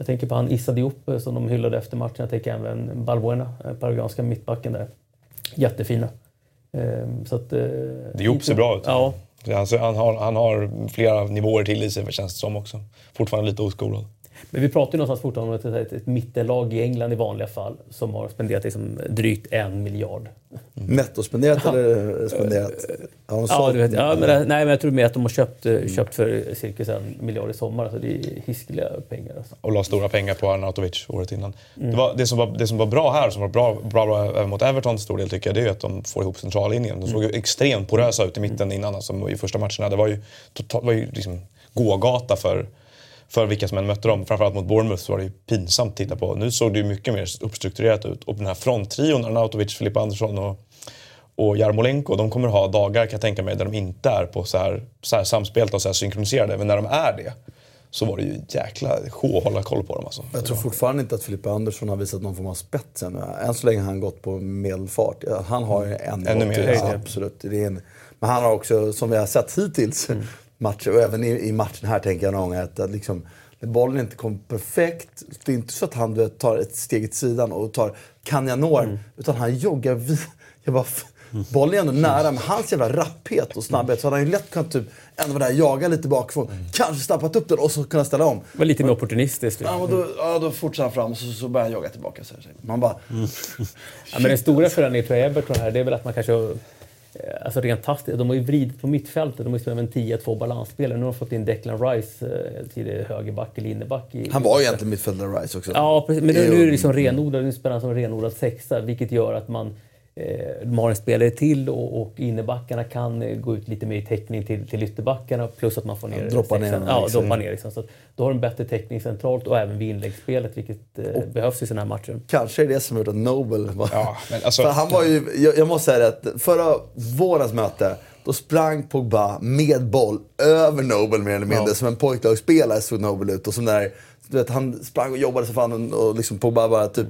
jag tänker på han Issa Diop eh, som de hyllade efter matchen. Jag tänker även Balbuena, eh, paraguayanska mittbacken där. Jättefina. Eh, så att, eh, Diop ser bra ut. Ja, han, har, han har flera nivåer till i sig känns det som också. Fortfarande lite oskolad. Men vi pratar ju någonstans fortfarande om ett, ett, ett mittellag i England i vanliga fall som har spenderat liksom drygt en miljard. Nettospenderat eller spenderat? Har de Ja, sålt? du vet, ja, men, nej, men jag tror mer att de har köpt, eh, köpt för cirka en miljard i sommar. Alltså det är hiskeliga pengar. Alltså. och la stora pengar på Arnautovic året innan. Det, var, det, som var, det som var bra här, som var bra, bra, bra även mot Everton till stor del tycker jag, det är ju att de får ihop centrallinjen. De såg ju extremt porösa ut i mitten innan, alltså, i första matcherna. Det var ju, total, var ju liksom gågata för, för vilka som än mötte dem. Framförallt mot Bournemouth så var det ju pinsamt att titta på. Nu såg det ju mycket mer uppstrukturerat ut. Och den här fronttrion, Arnautovic, Filippa Andersson och och Jarmolenko, de kommer ha dagar kan jag tänka mig där de inte är på så här, så här samspelta och så här synkroniserade. Men när de är det så var det ju jäkla sjå att hålla koll på dem alltså. Jag tror fortfarande inte att Filippa Andersson har visat någon form av spets ännu. Än så länge har han gått på medelfart. Han har ju en Ännu nivå mer, absolut. Det är en, men han har också, som vi har sett hittills, Mm. Matcher, och även i, i matchen här tänker jag någon gång att, att liksom, när bollen inte kom perfekt. Det är inte så att han vet, tar ett steg till sidan och tar, kan jag nå? Mm. Utan han joggar vid, jag bara, f- Bollen är ändå nära, men hans jävla rapphet och snabbhet så hade han ju lätt kunnat typ, ändå vara där, jaga lite bakifrån. Mm. Kanske snappat upp den och så kunna ställa om. Det var lite mer opportunistiskt. Ja, men då, ja, då fortsätter han fram och så, så börjar han jaga tillbaka. Så här. Man bara... [LAUGHS] Ja, men den stora förändringen tror jag Everton här, det är väl att man kanske... eh, Alltså rent tastiskt, de har ju vridit på mittfältet. De har ju spelat med en 10-2 balansspelare. Nu har de fått in Declan Rice, eh, tidigare högerback eller inneback. I, Han var ju egentligen mittfältare Rice också. Ja, precis. Men nu, är det liksom renodlad, nu spelar han som renodlad sexa, vilket gör att man de har en spelare till och, och innebackarna kan eh, gå ut lite mer i täckning till, till ytterbackarna plus att man får ner... Ja, droppa ner Ja, droppa ner liksom. Så att då har de bättre täckning centralt och även vid inläggsspelet vilket eh, behövs i sådana här matcher. Kanske är det som gjort att Nobel var... Ja, men alltså- För han var ju, jag, jag måste säga det, att förra vårens möte, då sprang Pogba med boll över Nobel mer eller mindre. Ja. Som en pojklagsspelare såg Nobel ut. Och som där, du vet, han sprang och jobbade så fan och liksom Pogba bara typ,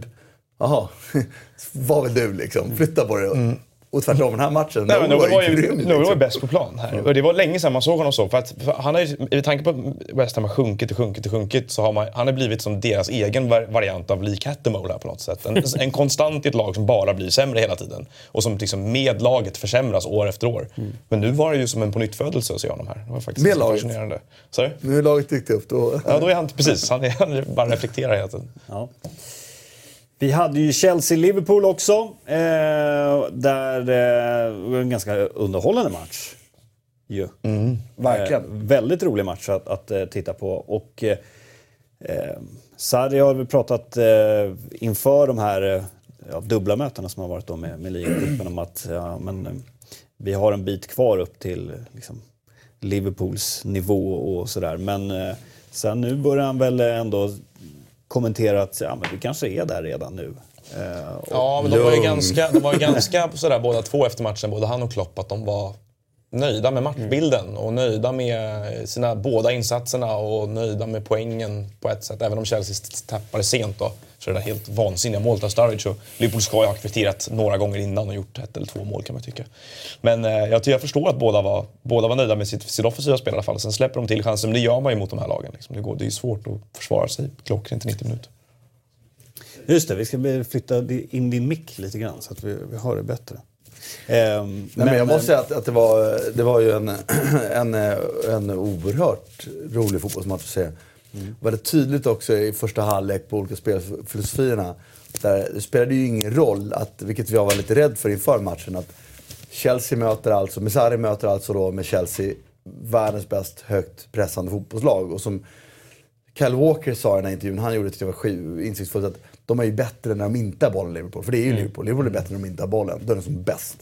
jaha, [LAUGHS] vad vill du liksom? Flytta på dig. Och tvärtom den här matchen, Nej, Nobel var ju, grym, Nobel var liksom. bäst på plan här. Och det var länge sedan man såg honom så. För att, för han har ju, med tanke på att West Ham har sjunkit och sjunkit och sjunkit så har man, han har blivit som deras egen var- variant av Lee Cattermole här på något sätt. En, [LAUGHS] en konstant i ett lag som bara blir sämre hela tiden. Och som liksom med laget försämras år efter år. Men nu var det ju som en pånyttfödelse att se honom här. Det var faktiskt Med laget? fascinerande. Nu är laget dykt upp. Då, ja, då är han precis. Han, är, han bara reflekterar hela tiden. Ja. Vi hade ju Chelsea-Liverpool också. Eh, där eh, det var en ganska underhållande match. Ju. Verkligen. Eh, väldigt rolig match att, att eh, titta på. Och eh, eh, Sarri har väl pratat eh, inför de här eh, ja, dubbla mötena som har varit då med, med ligagruppen om att ja, men, eh, vi har en bit kvar upp till eh, liksom, Liverpools nivå och sådär. Men eh, sen nu börjar han väl ändå kommentera att ja, men vi kanske är där redan nu. Eh, Ja, men de var ju ganska, de var ju ganska sådär båda två efter matchen, både han och Klopp, att de var nöjda med matchbilden och nöjda med sina båda insatserna och nöjda med poängen på ett sätt. Även om Chelsea tappade sent då, så det där helt vansinniga målet av Sturridge. Och Liverpool ska ju ha kvitterat några gånger innan och gjort ett eller två mål kan man tycka. Men eh, jag, jag förstår att båda var, båda var nöjda med sitt, sitt offensiva spel i alla fall. Sen släpper de till chanser, men det gör man ju mot de här lagen. Liksom. Det, går, det är svårt att försvara sig klockrent i 90 minuter. Just det, vi ska flytta in din mick lite grann så att vi, vi hör det bättre. Ehm, Nej, men jag måste säga att, att det, var, det var ju en, [CLEARS THROAT] en, en oerhört rolig fotbollsmatch att se. Var det tydligt också i första halvlek på olika spelfilosofierna. Där det spelade ju ingen roll, att, vilket jag var lite rädd för inför matchen, att Chelsea möter alltså, Mesari möter alltså då med Chelsea världens bäst högt pressande fotbollslag. Och som Kyle Walker sa i den här intervjun, han gjorde det var insiktsfullt, att de är ju bättre när de inte har bollen Liverpool. För det är ju Liverpool, Liverpool är bättre när de inte har bollen. Då är de som bäst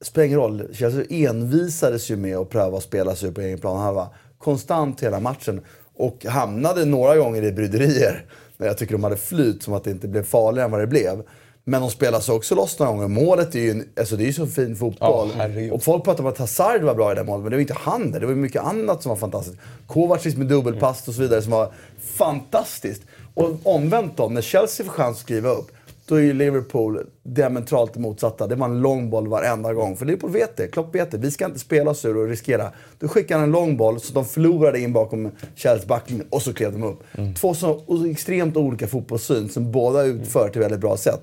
spelar ingen roll. Chelsea envisades ju med att pröva att spela sig upp på egen plan halva. Konstant hela matchen. Och hamnade några gånger i bryderier. Men jag tycker de hade flyt som att det inte blev farligare än vad det blev. Men de spelade sig också loss några gånger. Målet är ju, en, alltså det är ju så fin fotboll. Herregud. och folk pratar om att Hazard var bra i det målet, men det var inte han det. Det var ju mycket annat som var fantastiskt. Kovacic med dubbelpass och så vidare som var fantastiskt. Och omvänt då, när Chelsea får chans att skriva upp, då är ju Liverpool diametralt det motsatta. Det var en lång boll varenda gång. För Liverpool vet det, Klopp vet det. Vi ska inte spela oss ur och riskera. Då skickar han en lång boll så de förlorade in bakom Chelseas backlinje och så klev de upp. Två så extremt olika fotbollssyn som båda utför till väldigt bra sätt.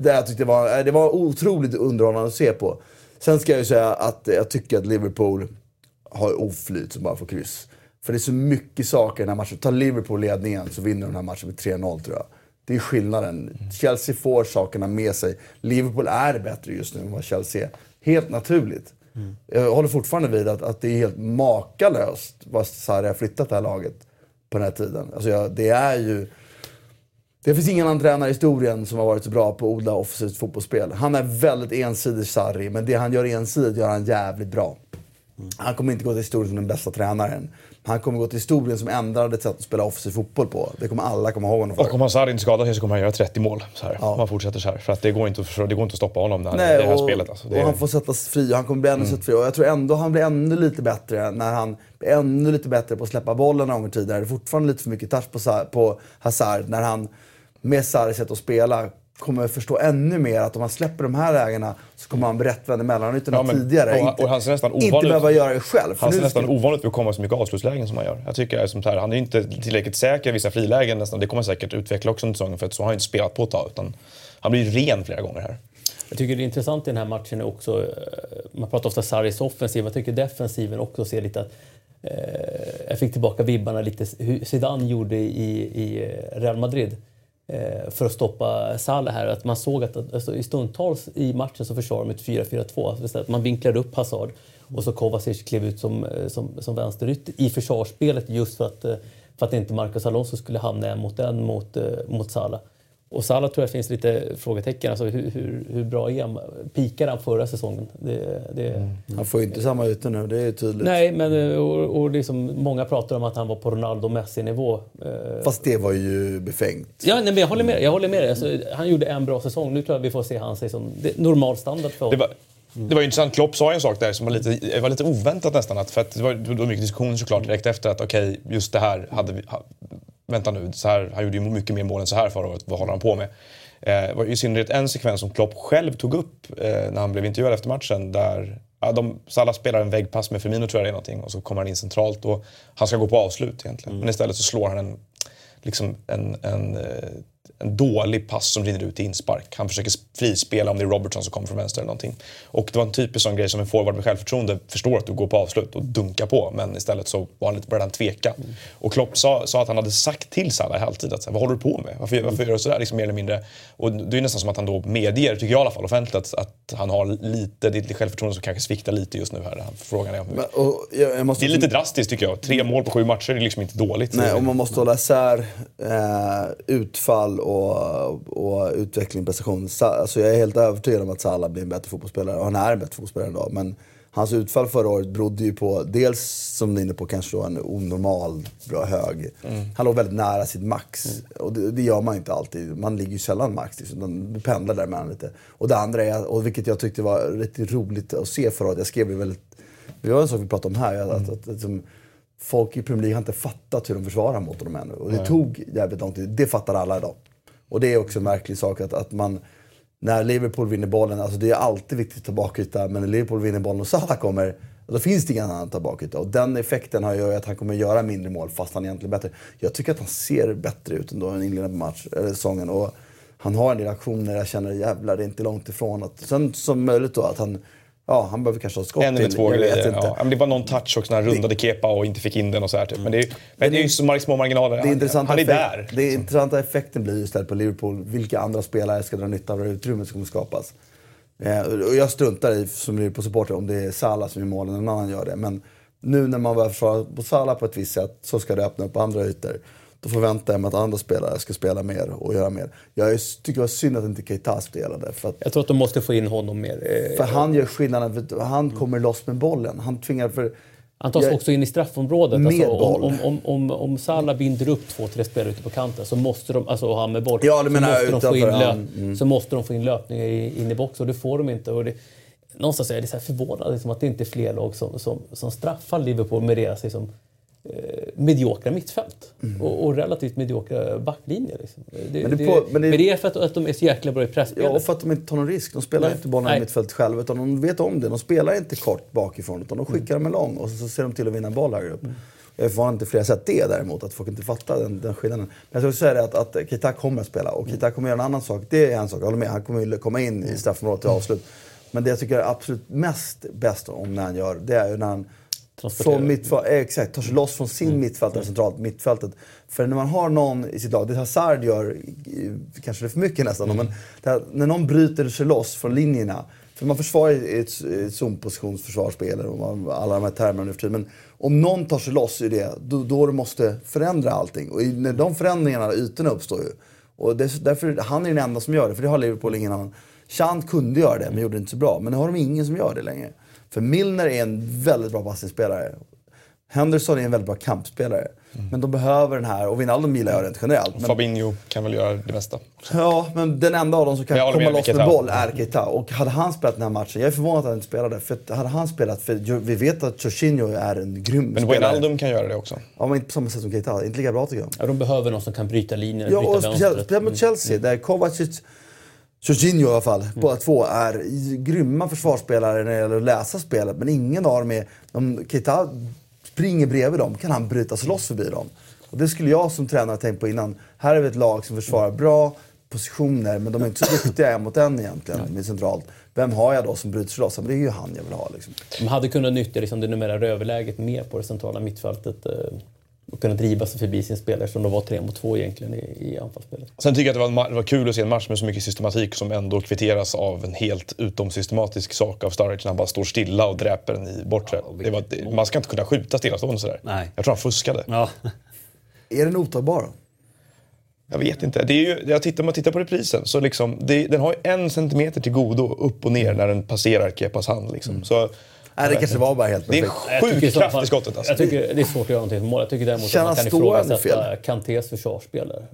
Det, jag tyckte var, det var otroligt underhållande att se på. Sen ska jag ju säga att jag tycker att Liverpool har oflyt som bara får kryss. För det är så mycket saker i den här matchen. Tar Liverpool ledningen så vinner de den här matchen med 3-0 tror jag. Det är skillnaden. Chelsea får sakerna med sig. Liverpool är bättre just nu än vad Chelsea är. Helt naturligt. Jag håller fortfarande vid att, att det är helt makalöst vad Sarri har flyttat det här laget på den här tiden. Alltså jag, det är ju... Det finns ingen annan tränare i historien som har varit så bra på att odla offensivt fotbollsspel. Han är väldigt ensidig, Sarri, men det han gör ensidigt gör han jävligt bra. Han kommer inte gå till historien som den bästa tränaren. Han kommer gå till historien som ändrade ett sätt att spela offensiv fotboll på. Det kommer alla komma ihåg honom för. Och om Hazard inte skadar sig så kommer han göra 30 mål. Så här, Ja. Om han fortsätter så här. För att det går inte att, det går inte att stoppa honom när, Nej, det här och, spelet. Alltså. Det och han får sättas fri och han kommer bli ännu mm. fri. Och jag tror ändå han blir ännu lite bättre när han blir ännu lite bättre på att släppa bollen några gånger tidigare. Det är fortfarande lite för mycket touch på, på Hazard. När han med Sarris sätt att spela kommer förstå ännu mer att om han släpper de här lägena så kommer han rättvänd i mellanrytorna Ja, men- tidigare. och- inte, och han ser nästan inte ovanlig ut. behöva göra det själv. han ser nu nästan ska- ovanligt att komma så mycket avslutslägen som han gör. Jag tycker är som här, han är inte tillräckligt säker i vissa frilägen nästan. Det kommer han säkert utveckla också under säsongen för att så har han inte spelat på ett tag. Utan han blir ren flera gånger här. Jag tycker det är intressant i den här matchen är också, eh, man pratar ofta Sarris offensiv, jag tycker defensiven också ser lite att eh, jag fick tillbaka vibbarna lite hur Zidane gjorde i, i eh, Real Madrid Eh, för att stoppa Salah här. Att man såg att alltså, i stundtals i matchen så försvarade de ett 4-4-2. Alltså, att man vinklade upp Hazard och så Kovacic klev ut som, eh, som, som vänsterytter i försvarsspelet just för att, eh, för att inte Marcus Alonso skulle hamna en mot en mot, mot Salah. Och Salah tror jag finns lite frågetecken. Alltså hur, hur, hur bra är han? Pikade han förra säsongen? Det, det... Mm. Han får ju inte samma ytor nu, det är tydligt. Nej, men och, och liksom, många pratar om att han var på Ronaldo Messi-nivå. Eh. Fast det var ju befängt. Ja, nej, men jag håller med. Jag håller med alltså, han gjorde en bra säsong. Nu tror jag vi får se han som normal standard för honom. Det var intressant. Klopp sa en sak där som var lite, var lite oväntat nästan. Att, för att det, var, det var mycket diskussion såklart direkt efter att okej, okay, just det här hade vi... Vänta nu, så här, han gjorde ju mycket mer mål än så här förra året. Vad håller han på med? Eh, i synnerhet en sekvens som Klopp själv tog upp eh, när han blev intervjuad efter matchen. Där ja, de, Salah spelar en väggpass med Firmino tror jag det är någonting. Och så kommer han in centralt och han ska gå på avslut egentligen. Mm. Men istället så slår han en, liksom en, en, eh, en dålig pass som rinner ut i inspark. Han försöker frispela om det är Robertson som kommer från vänster eller någonting. Och det var en typisk sån grej som en forward med självförtroende förstår att du går på avslut och dunkar på. Men istället så var han lite, började han tveka. Mm. Och Klopp sa, sa, att han hade sagt till Salah i halvtid att vad håller du på med? Varför, varför gör du sådär? Liksom mer eller mindre. Och det är nästan som att han då medger, tycker jag i alla fall offentligt, att, att han har lite, det är lite självförtroende som kanske sviktar lite just nu här. Frågan är om Men, och, jag, jag. Det är lite drastiskt tycker jag. Tre mål på sju matcher är liksom inte dåligt. Nej, och man måste hålla isär eh, utfall och och utveckling, prestation. Alltså jag är helt övertygad om att Salah blir en bättre fotbollsspelare. Och han är en bättre fotbollsspelare idag. Men hans utfall förra året berodde ju på, dels som du är inne på, kanske då en onormal bra hög. Mm. Han låg väldigt nära sitt max. Mm. Och det, det, gör man inte alltid. Man ligger ju sällan max. Liksom. Du pendlar däremellan lite. Och det andra är, och vilket jag tyckte var riktigt roligt att se förra året. Jag skrev det väldigt... Det var en sak vi pratade om här. Mm. Att, att, att, folk i Premier League har inte fattat hur de försvarar mot honom ännu. Och det Nej. tog jävligt lång tid. Det fattar alla idag. Och det är också en märklig sak att, att man, när Liverpool vinner bollen, alltså det är alltid viktigt att ta bakyta, men när Liverpool vinner bollen och Salah kommer, då finns det ingen annan att ta bakyta. Och den effekten har ju att han kommer göra mindre mål fast han egentligen är bättre. Jag tycker att han ser bättre ut ändå än inledande match, eller säsongen. Och han har en del aktioner jag känner jävlar, det är inte långt ifrån. Att, sen som möjligt då att han Ja, han behöver kanske ha skott En eller två grejer. Ja. Det var någon touch också när han rundade Kepa och inte fick in den och så här, typ. Men det är, men det är ju så små marginaler. Det han, han är där. Det intressanta effekten blir istället på Liverpool. Vilka andra spelare ska dra nytta av det utrymmet som kommer skapas? Eh, och jag struntar i, som Liverpool-supporter, om det är Salah som gör målen eller någon annan gör det. Men nu när man börjar försvara på Salah på ett visst sätt så ska det öppna upp andra ytor. Då förväntar jag mig att andra spelare ska spela mer och göra mer. Jag tycker det var synd att inte Keita spelade. För att, jag tror att de måste få in honom mer. Eh, för han gör skillnaden. För han kommer loss med bollen. Han tvingar... För, han tas också in i straffområdet. Med alltså, boll. Om, om, om, om Salah binder upp två, tre spelare ute på kanten så måste de, alltså han med boll, ja, så, måste de få in löp, mm. så måste de få in löpningar in i boxen och det får de inte. Och det, någonstans är jag så förvånad liksom, att det inte är fler lag som, som, som straffar Liverpool med deras liksom, eh, mediokra mittfält mm. och, och, relativt mediokra backlinjer. Liksom. Det, men, det, på, men, det, men, det, är för att, att de är så jäkla bra i pressspelet. Ja, och för att de inte tar någon risk. De spelar Nej. inte bollen i mittfältet själva utan de vet om det. De spelar inte kort bakifrån utan de skickar mm. dem lång och så, så ser de till att vinna boll högre upp. Mm. Jag är förvånad inte flera sett det däremot, att folk inte fattar den, den skillnaden. Men jag skulle säga det att, att Keita kommer att spela och Keita kommer att göra en annan sak. Det är en sak, jag håller med. Han kommer komma in i straffområdet till avslut. Men det jag tycker är absolut mest bäst om när han gör, det är ju när han från mittfält, eh, exakt, tar sig loss från sin mm. mittfältare mm. centralt, mittfältet. För när man har någon i sitt lag, det Hazard gör, kanske det är för mycket nästan, mm. men här, när någon bryter sig loss från linjerna. För man försvarar i ett, ett zonpositionsförsvarsspel, alla de här termerna nu för tiden. Men om någon tar sig loss i det, då, då måste förändra allting. Och när de förändringarna, ytorna uppstår ju. Och det, därför, han är den enda som gör det, för det har Liverpool ingen annan. Chant kunde göra det, men gjorde det inte så bra. Men nu har de ingen som gör det längre. För Milner är en väldigt bra passningsspelare. Henderson är en väldigt bra kampspelare. Mm. Men de behöver den här, och Wijnaldum gillar jag rent generellt. Men... Fabinho kan väl göra det mesta. Ja, men den enda av dem som kan komma loss med boll är Keita. Och hade han spelat den här matchen, jag är förvånad att han inte spelade. För hade han spelat, för vi vet att Jorginho är en grym men spelare. Men Wijnaldum kan göra det också. Ja, men inte på samma sätt som Keita. Inte lika bra tycker jag. Ja, de behöver någon som kan bryta linjen, ja, bryta och speciellt, speciellt mot Chelsea, mm. där Kovacic Jorginho i alla fall, mm. båda två är grymma försvarsspelare när det gäller att läsa spelet. Men ingen av dem är... Om Keita springer bredvid dem kan han bryta sig loss förbi dem. Och det skulle jag som tränare tänkt på innan. Här är vi ett lag som försvarar bra positioner, men de är inte så [CLEARS THROAT] duktiga en mot en egentligen, med centralt. Vem har jag då som bryter sig loss? Men det är ju han jag vill ha. Liksom. De hade kunnat nyttja liksom, det numerära överläget mer på det centrala mittfältet. Eh, och kunna driva sig förbi sin spelare som de var tre mot två egentligen i, i anfallsspelet. Sen tycker jag att det var, det var kul att se en match med så mycket systematik som ändå kvitteras av en helt utom systematisk sak av Sturridge när han bara står stilla och dräper den i bortre. Ja, var, man ska inte kunna skjuta stillastående sådär. Nej. Jag tror han fuskade. Ja. Är den otagbar? Jag vet inte. Det är ju, jag tittar, om man tittar på reprisen så liksom, det, den har ju en centimeter till godo upp och ner när den passerar Kepas hand. Liksom. Så, Nej, det kanske var bara helt det är perfekt. I sjukt så kraft fall- i skottet. Alltså. Jag tycker det är svårt att göra någonting åt mål. Jag tycker däremot Kan att man kan ifrågasätta Kantés försvarsspel där.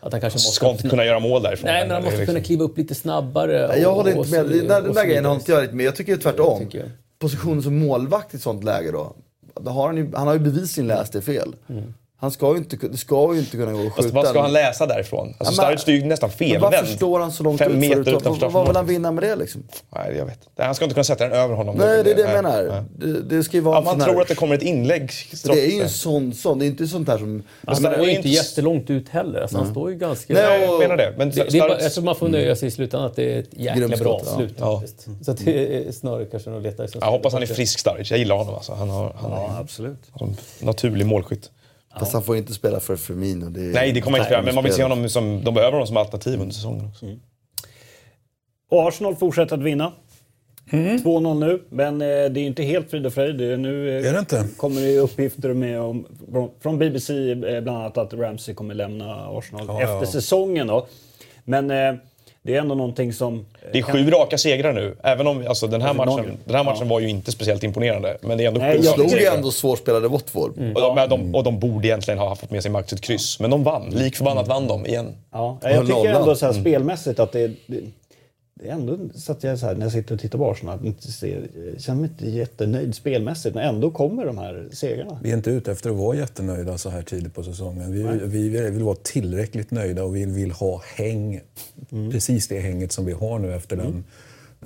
Att han kanske måste... Ska inte kunna göra mål därifrån. Nej, men han Det är måste liksom- kunna kliva upp lite snabbare. Nej, Jag och- håller och inte med. Den där, den och där så grejen har inte jag riktigt med. Jag tycker tvärtom. tycker. Positionen som målvakt i ett sånt läge då. då har han, ju, han har ju bevisligen läst det fel. Mm. Han ska ju inte, det ska ju inte kunna gå att skjuta. Fast vad ska han läsa därifrån? Alltså, Ja, men- Sturridge står ju nästan Men felvänd. varför står han så långt Fem ut meter förut? utanför Vad, vad vill han vinna med det liksom? Nej, jag vet. Han ska inte kunna sätta den över honom. Nej, det är det jag Nej, menar. nej. Det, det ska ju vara Ja, man tror här, att det kommer ett inlägg Det är ju en det. sån, sån. Det är inte sånt här som... Alltså, han det är ju är inte jättelångt ut heller. Alltså, han står ju ganska... Nej, jag menar det. Men Det, det är bara, tror man får nöja sig i slutändan att det är ett jäkla bra ja. slut. Ja. Så att det är snarare kanske att leta jag hoppas han är frisk Sturridge. Jag gillar honom alltså. Han har, han Ja, absolut. naturlig målskytt. Fast han får inte spela för Firmino. Det är, Nej, det kommer inte spela. Men man vill se honom som... De behöver honom som alternativ under säsongen också. Och Arsenal fortsätter att vinna. 2-0 nu, men eh, det är inte helt frid och fröjd. Nu eh, Är det inte? kommer det ju uppgifter med om, från- från BBC eh, bland annat att Ramsey kommer lämna Arsenal Ja, efter ja. säsongen. Då. Men eh, det är ändå någonting som... eh, Det är sju raka segrar nu. Även om alltså, den här Alltså, matchen, någon- den här matchen var ju inte speciellt imponerande. Men det är ändå Nej, sju jag raka Slog ju ändå svårspelade Watford. Och de, de, och de borde egentligen ha fått med sig max ett kryss. Men de vann. Lik förbannat vann de igen. Ja, jag tycker ändå så här, spelmässigt att det, det, det är ändå så att jag så här, när jag sitter och tittar på Arsenal, att inte ser, känner mig inte jättenöjd spelmässigt, men ändå kommer de här segrarna. Vi är inte ute efter att vara jättenöjda så här tidigt på säsongen. Vi, vi vill vara tillräckligt nöjda och vi vill ha häng. Precis det hänget som vi har nu efter den,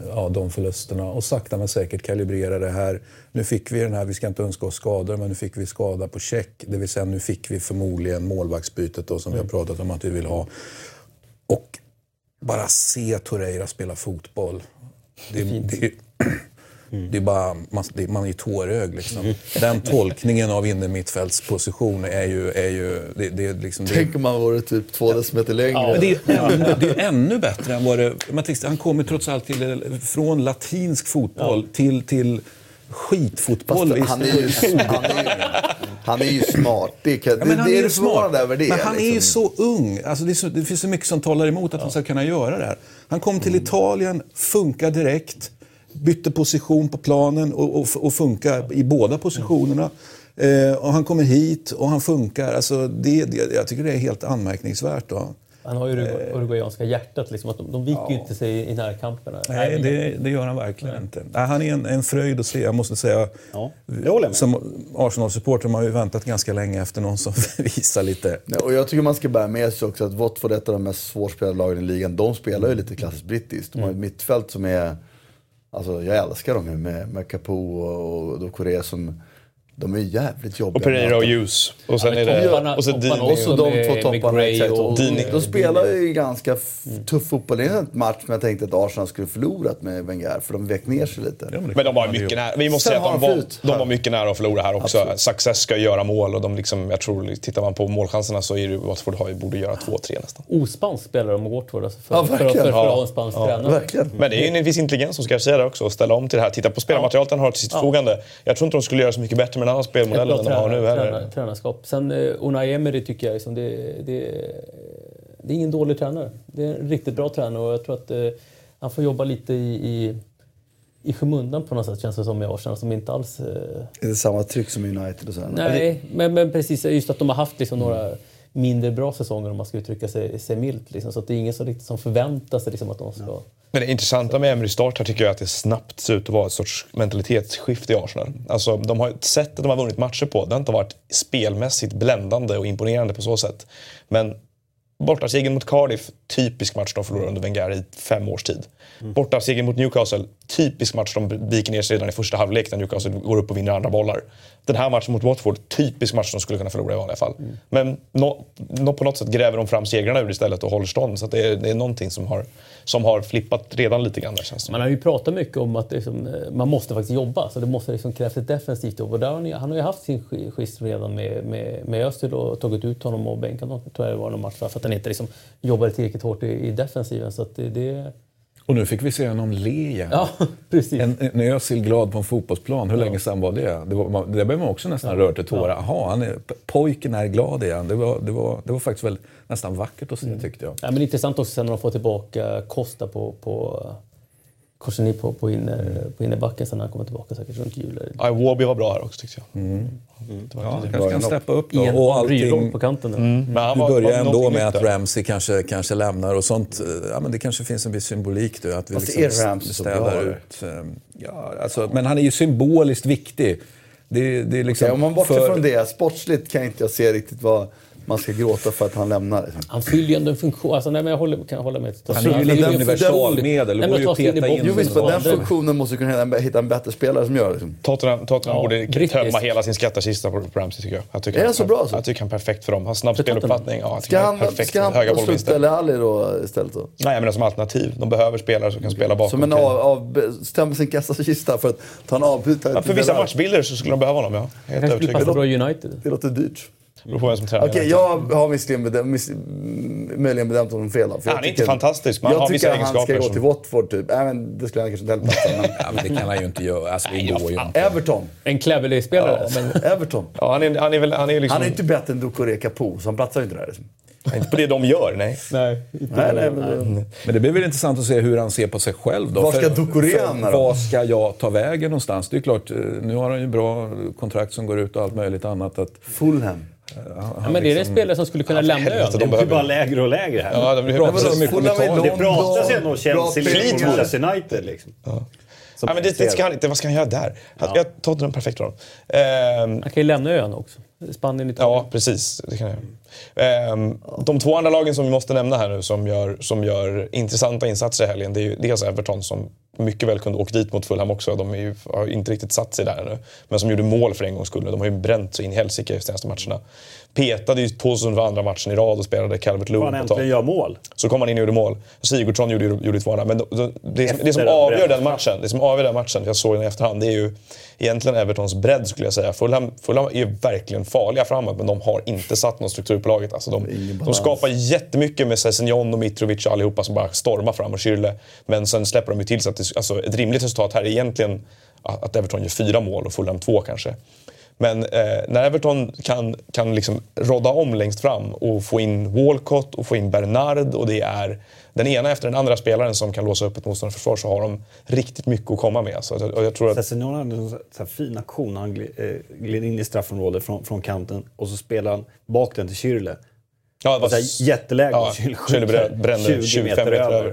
ja, de förlusterna. Och sakta men säkert kalibrera det här. Nu fick vi den här, vi ska inte önska oss skador, men nu fick vi skada på check. Det vill säga nu fick vi förmodligen målvaktsbytet då, som vi har pratat om att vi vill ha. Och bara se Torreira spela fotboll. Det, det, det är bara, man, det, man är ju tårögd liksom. Den tolkningen av innermittfältsposition är ju... Är ju det, det, liksom, det, Tänk om han vore typ två decimeter längre. men det, är ännu, det är ännu bättre än vad det... Man tänkte, han kommer trots allt till, från latinsk fotboll till, till skitfotboll. Han, är ju, han, är ju, han är ju smart. Det, kan, Ja, men det, han det är är förvånande smart. över det. Men han är ju liksom. så ung. Alltså det, så, det finns så mycket som talar emot att han ska kunna göra det här. Han kom till Mm. Italien, funkar direkt, bytte position på planen och, och, och funkar i båda positionerna. Eh, och han kommer hit och han funkar. Alltså det, det, jag tycker det är helt anmärkningsvärt. Då. Han har ju det uruguayanska hjärtat. Liksom, att de, de viker ju inte sig i närkamperna. Nej, det, det gör han verkligen inte. Nej, han är en, en fröjd att se. Jag måste säga, Ja, jag som Arsenal-supporter har man ju väntat ganska länge efter någon som [LAUGHS] visar lite Ja, och jag tycker man ska bära med sig också att Watford är ett av de mest svårspelade lagen i ligan. De spelar ju lite klassiskt brittiskt. De har Mm. ett mittfält som är... Alltså jag älskar dem ju med, med Capo och, och Doucouré som... De är jävligt jobbiga. Och Pereira och Hughes. Och sen Ja, är det... topparna- Och så topparna Dini. Och så de två topparna. Gray Exakt. och- Och Dini. de spelar ju ganska tuff fotboll. Det är en match som jag tänkte att Arsenal skulle förlorat med Wenger. För de vek ner sig lite. Ja, det Men de var mycket nära. Vi måste Sen säga att de de var, de var mycket nära att förlora här också. Absolut. Success ska göra mål och de liksom, jag tror, tittar man på målchanserna så är det Watford har, ju- borde göra 2-3 nästan. Ospanskt spelar de Watford. Alltså för, Ja, för, för, för, för att ha en spansk Ja, tränare. Verkligen. Men det är ju en viss intelligens som ska säga där också, att ställa om till det här. Titta på spelarmaterialet han har till sitt förfogande. Jag tror inte de skulle göra så mycket bättre med annan Ett spelmodell bra än de har nu heller. tränar, tränarskap. Sen eh, Unai Emery tycker jag liksom, det, det, det är ingen dålig tränare. Det är en riktigt bra tränare och jag tror att eh, han får jobba lite i, i, i skymundan på något sätt känns det som i Arsenal som inte alls... Eh, Det är samma tryck som United och sådär. nej, men, men precis just att de har haft liksom några mindre bra säsonger om man ska uttrycka sig, sig milt. Liksom, så att det är ingen som, riktigt som förväntar sig liksom, att de ska... Men det intressanta med Emery start här tycker jag är att det snabbt ser ut att vara ett sorts mentalitetsskifte i Arsenal. Alltså, de har, sättet de har vunnit matcher på, det har inte varit spelmässigt bländande och imponerande på så sätt. Men bortasegern mot Cardiff, typisk match de förlorar under Wenger i fem års tid. Bortasegern mot Newcastle, typisk match de viker ner sig redan i första halvlek när Newcastle går upp och vinner andra bollar. Den här matchen mot Watford, typisk match de skulle kunna förlora i vanliga fall. Men no, no, på något sätt gräver de fram segrarna ur istället och håller stånd. Så att det, är, det är någonting som har, som har flippat redan lite grann där känns det som. Man har ju pratat mycket om att liksom, eh, man måste faktiskt jobba. Så det måste liksom krävas ett defensivt jobb. Och där har ni, han har ju haft sin skiss redan med, med, med Özil och tagit ut honom och bänkat honom. Tror jag det var någon match för att han inte liksom jobbade tillräckligt hårt i, i defensiven. Så att det, det, och nu fick vi se honom le igen. Ja, [LAUGHS] precis. En, en Özil glad på en fotbollsplan. Hur länge sedan var det? Det, var, man, det blev man också nästan rörd till tårar. Jaha, han är, pojken är glad igen. Det var, det var, det var faktiskt väl, nästan vackert att se tyckte jag. Ja, men intressant också sen när de får tillbaka Costa på, på Korseni på, på, inner, på innerbacken sen när han kommer tillbaka säkert runt jul. Ja, Warby var bra här också tyckte jag. Ja, han kanske kan steppa upp då. Och allting, på kanten. han vi var, börjar ändå med att. Ramsey kanske, kanske lämnar och sånt. Ja, men det kanske finns en viss symbolik då. Att vi Fast liksom är Ramsey så städar ut. eh, Ja, alltså, men han är ju symboliskt viktig. Det, det är liksom Okej, om man bortser för- från det, sportsligt kan inte jag se riktigt vad man ska gråta för att han lämnar. Han fyller ju ändå en funktion. Alltså, nej, men jag håller, kan jag hålla med. Han är ju men lite universalmedel. Det går ju ta att peta in. Jo visst, men den funktionen måste kunna hitta en, hitta en bättre spelare som gör det. Liksom. Tottenham, Tottenham Ja, borde brittisk. tömma hela sin skattkista på Ramsey tycker jag. jag tycker Är han- han så bra så? Jag tycker han är perfekt för dem. Har snabb speluppfattning. Ja, Ska han han, perfekt ska han höga bollvinster. Dele Alli då istället? Då? Nej, men som alternativ. De behöver spelare som kan spela bakom. Som en av, av, stämma sin kassakista för att ta en avbytare Ja, för vissa matchbilder så skulle de behöva honom, ja. Helt Han övertygad. Det låter dyrt. Beror på vem som tränar. Okej, jag har visserligen bedömt, miss, möjligen bedömt honom fel. för Ja, jag han är tycker- inte fantastisk, men han Jag har tycker vissa att han ska egenskaper gå som- till Watford typ. Även, det skulle han kanske inte heller passa. [LAUGHS] Ja, men det kan han ju inte göra. Alltså, det går ju inte. Men Everton. En Cleverley-spelare. Men [LAUGHS] Everton. Ja, han är, han är väl... Han är liksom... Han är inte bättre än Doucouré Capo, så han platsar ju inte där. Liksom. inte på det de gör, nej. nej, Nej, nej, men, Men det blir väl intressant att se hur han ser på sig själv då. Var ska hamna då? Var ska jag ta vägen någonstans? Det är klart, eh, nu har han ju bra kontrakt som går ut och allt möjligt annat. Att, Fulham. Ja, men det är en spelare som skulle kunna lämna ön. helvete, Det de blir behöver... bara lägre och lägre här. Ja, de blir... så mycket om Italien. det pratas ju ändå om Chelsea, Liverpool. Manchester United. Liksom. Som Ja, men det, det ska han inte. Vad ska han göra där? Ja. Jag tar den perfekt för honom. Han kan ju lämna ön också. Spanien, Italien. Ja, precis. Det kan jag. Ehm, de två andra lagen som vi måste nämna här nu som gör, som gör intressanta insatser i helgen, det är ju dels Everton som mycket väl kunde åka dit mot Fulham också. De är ju, har ju inte riktigt satt sig där ännu. Men som gjorde mål för en gångs skull. De har ju bränt så in i helsike de senaste matcherna. Petade ju Tosun för andra matchen i rad och spelade Calvert Lewin på äntligen gör mål. Så kom han in och gjorde mål. Sigurdsson gjorde, gjorde två andra. Men det, det, det, som- det som avgör den matchen, det som avgör den matchen, jag såg den i efterhand, det är ju egentligen Evertons bredd skulle jag säga. Fulham, Fulham är ju verkligen farliga framåt, men de har inte satt någon struktur på laget. Alltså de, de skapar jättemycket med Sessignon och Mitrovic och allihopa som bara stormar fram och Schürrle. Men sen släpper de ju till så att det, alltså ett rimligt resultat här är egentligen att att Everton gör fyra mål och Fulham två kanske. Men eh, när Everton kan, kan liksom rodda om längst fram och få in Walcott och få in Bernard och det är den ena efter den andra spelaren som kan låsa upp ett motståndarförsvar så har de riktigt mycket att komma med. Så, och jag tror att, Sessignon hade en sån här fin aktion. Han gled, eh, in i straffområdet från, från kanten och så spelade han bak den till Schürrle ja, det var Så jätteläge. Ja, Schürrle Schürrle brä- brände 25 meter över.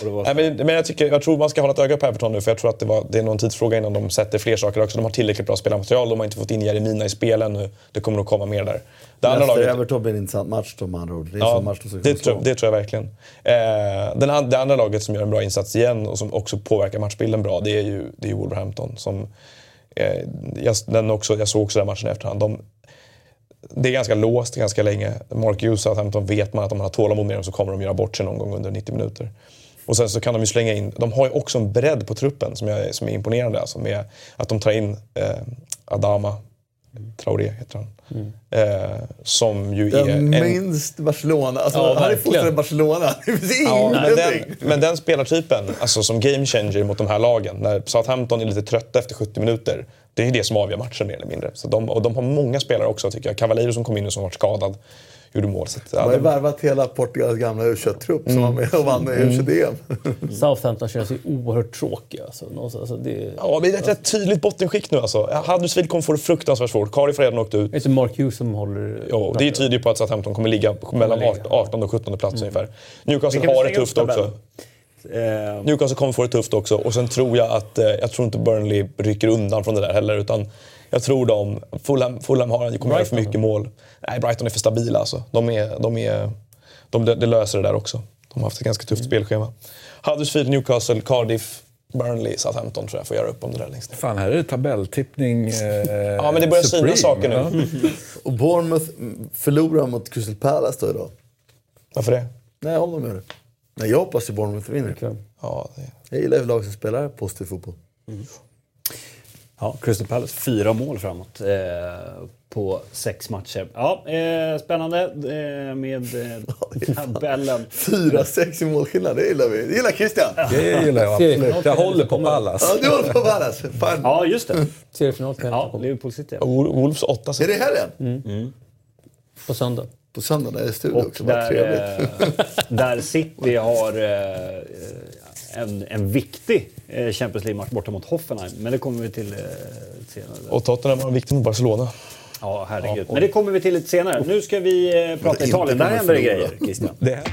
Och det var Nej, men, men jag, tycker, jag tror man ska hålla ett öga på Everton nu för jag tror att det, var, det är någon tidsfråga innan de sätter fler saker också. De har tillräckligt bra spelarmaterial, de har inte fått in Jeremina i spelen nu. Det kommer nog komma mer där. Det andra laget, Leicester-Everton blir en intressant match då med andra ord. Det är Ja, match de det, tror, det tror jag verkligen. Eh, den, det andra laget som gör en bra insats igen och som också påverkar matchbilden bra, det är ju, det är Wolverhampton. Som, eh, jag, den också, jag såg också den matchen i efterhand. De, det är ganska låst ganska länge. Mark Hughes Southampton vet man att om man har tålamod med dem så kommer de göra bort sig någon gång under 90 minuter. Och sen så kan de ju slänga in, de har ju också en bredd på truppen som, jag, som är imponerande. Alltså med att de tar in eh, Adama, Traoré heter han. Eh, som ju är Den en, minst Barcelona. Alltså, Ja, han är i Barcelona. [LAUGHS] Det finns Ja, men, den, men den spelartypen, alltså som game changer mot de här lagen, när Southampton är lite trötta efter 70 minuter, det är ju det som avgör matchen mer eller mindre. Så de, och de har många spelare också tycker jag. Cavaleiro som kom in och som var skadad, gjorde mål. Så att, De ja, har ju värvat hela Portugals gamla U21-trupp som var med och vann Mm. U21-EM. Southampton känns ju oerhört tråkiga. Alltså, alltså, det, ja, men det är ett rätt tydligt bottenskikt nu alltså. Huddersfield kommer få det fruktansvärt svårt. Cardiff har redan åkt ut. det är inte Mark Hughes som håller... Jo, det är tydligt på att Southampton kommer ligga mellan ligga, 18 och 17 plats ungefär. Newcastle har det tufft också. Eh, Newcastle kommer få det tufft också och sen tror jag att, eh, jag tror inte Burnley rycker undan från det där heller utan jag tror de, Fulham, Fulham har, kommer göra för mycket mål. Nej, Brighton är för stabila alltså. De, är, de, är, de, de löser det där också. De har haft ett ganska tufft spelschema. Huddersfield, Newcastle, Cardiff, Burnley, Southampton tror jag får göra upp om det där längst ner. Fan, här är det tabelltippning eh, [LAUGHS] Ja, men det börjar syna supreme, saker nu. [LAUGHS] Och Bournemouth förlorar mot Crystal Palace då idag. Varför det? Nej, om de gör det. Nej, jag hoppas ju Bournemouth vinner. Ja, det Jag gillar ju lag som spelar positiv fotboll. Ja, Crystal Palace, fyra mål framåt eh, på sex matcher. Ja, eh, spännande eh, med eh, [LAUGHS] tabellen. 4-6 i målskillnad, det gillar vi. Det gillar Christian. Det gillar jag absolut. Jag håller på Pallas. Ja, du håller på Pallas. Fan. Ja, just det. Seriefinal Ja, Liverpool City. Wol- Wolves 8 Är det helgen? på söndag. På söndag, det är studio Och också. Där, trevligt. eh, där City har eh, en, en viktig eh, Champions League-match borta mot Hoffenheim. Men det kommer vi till senare. Och Tottenham har viktigt mot Barcelona. Ja, herregud. Men det kommer vi till lite senare. Nu ska vi prata Italien. Där händer det grejer, Christian. Det här.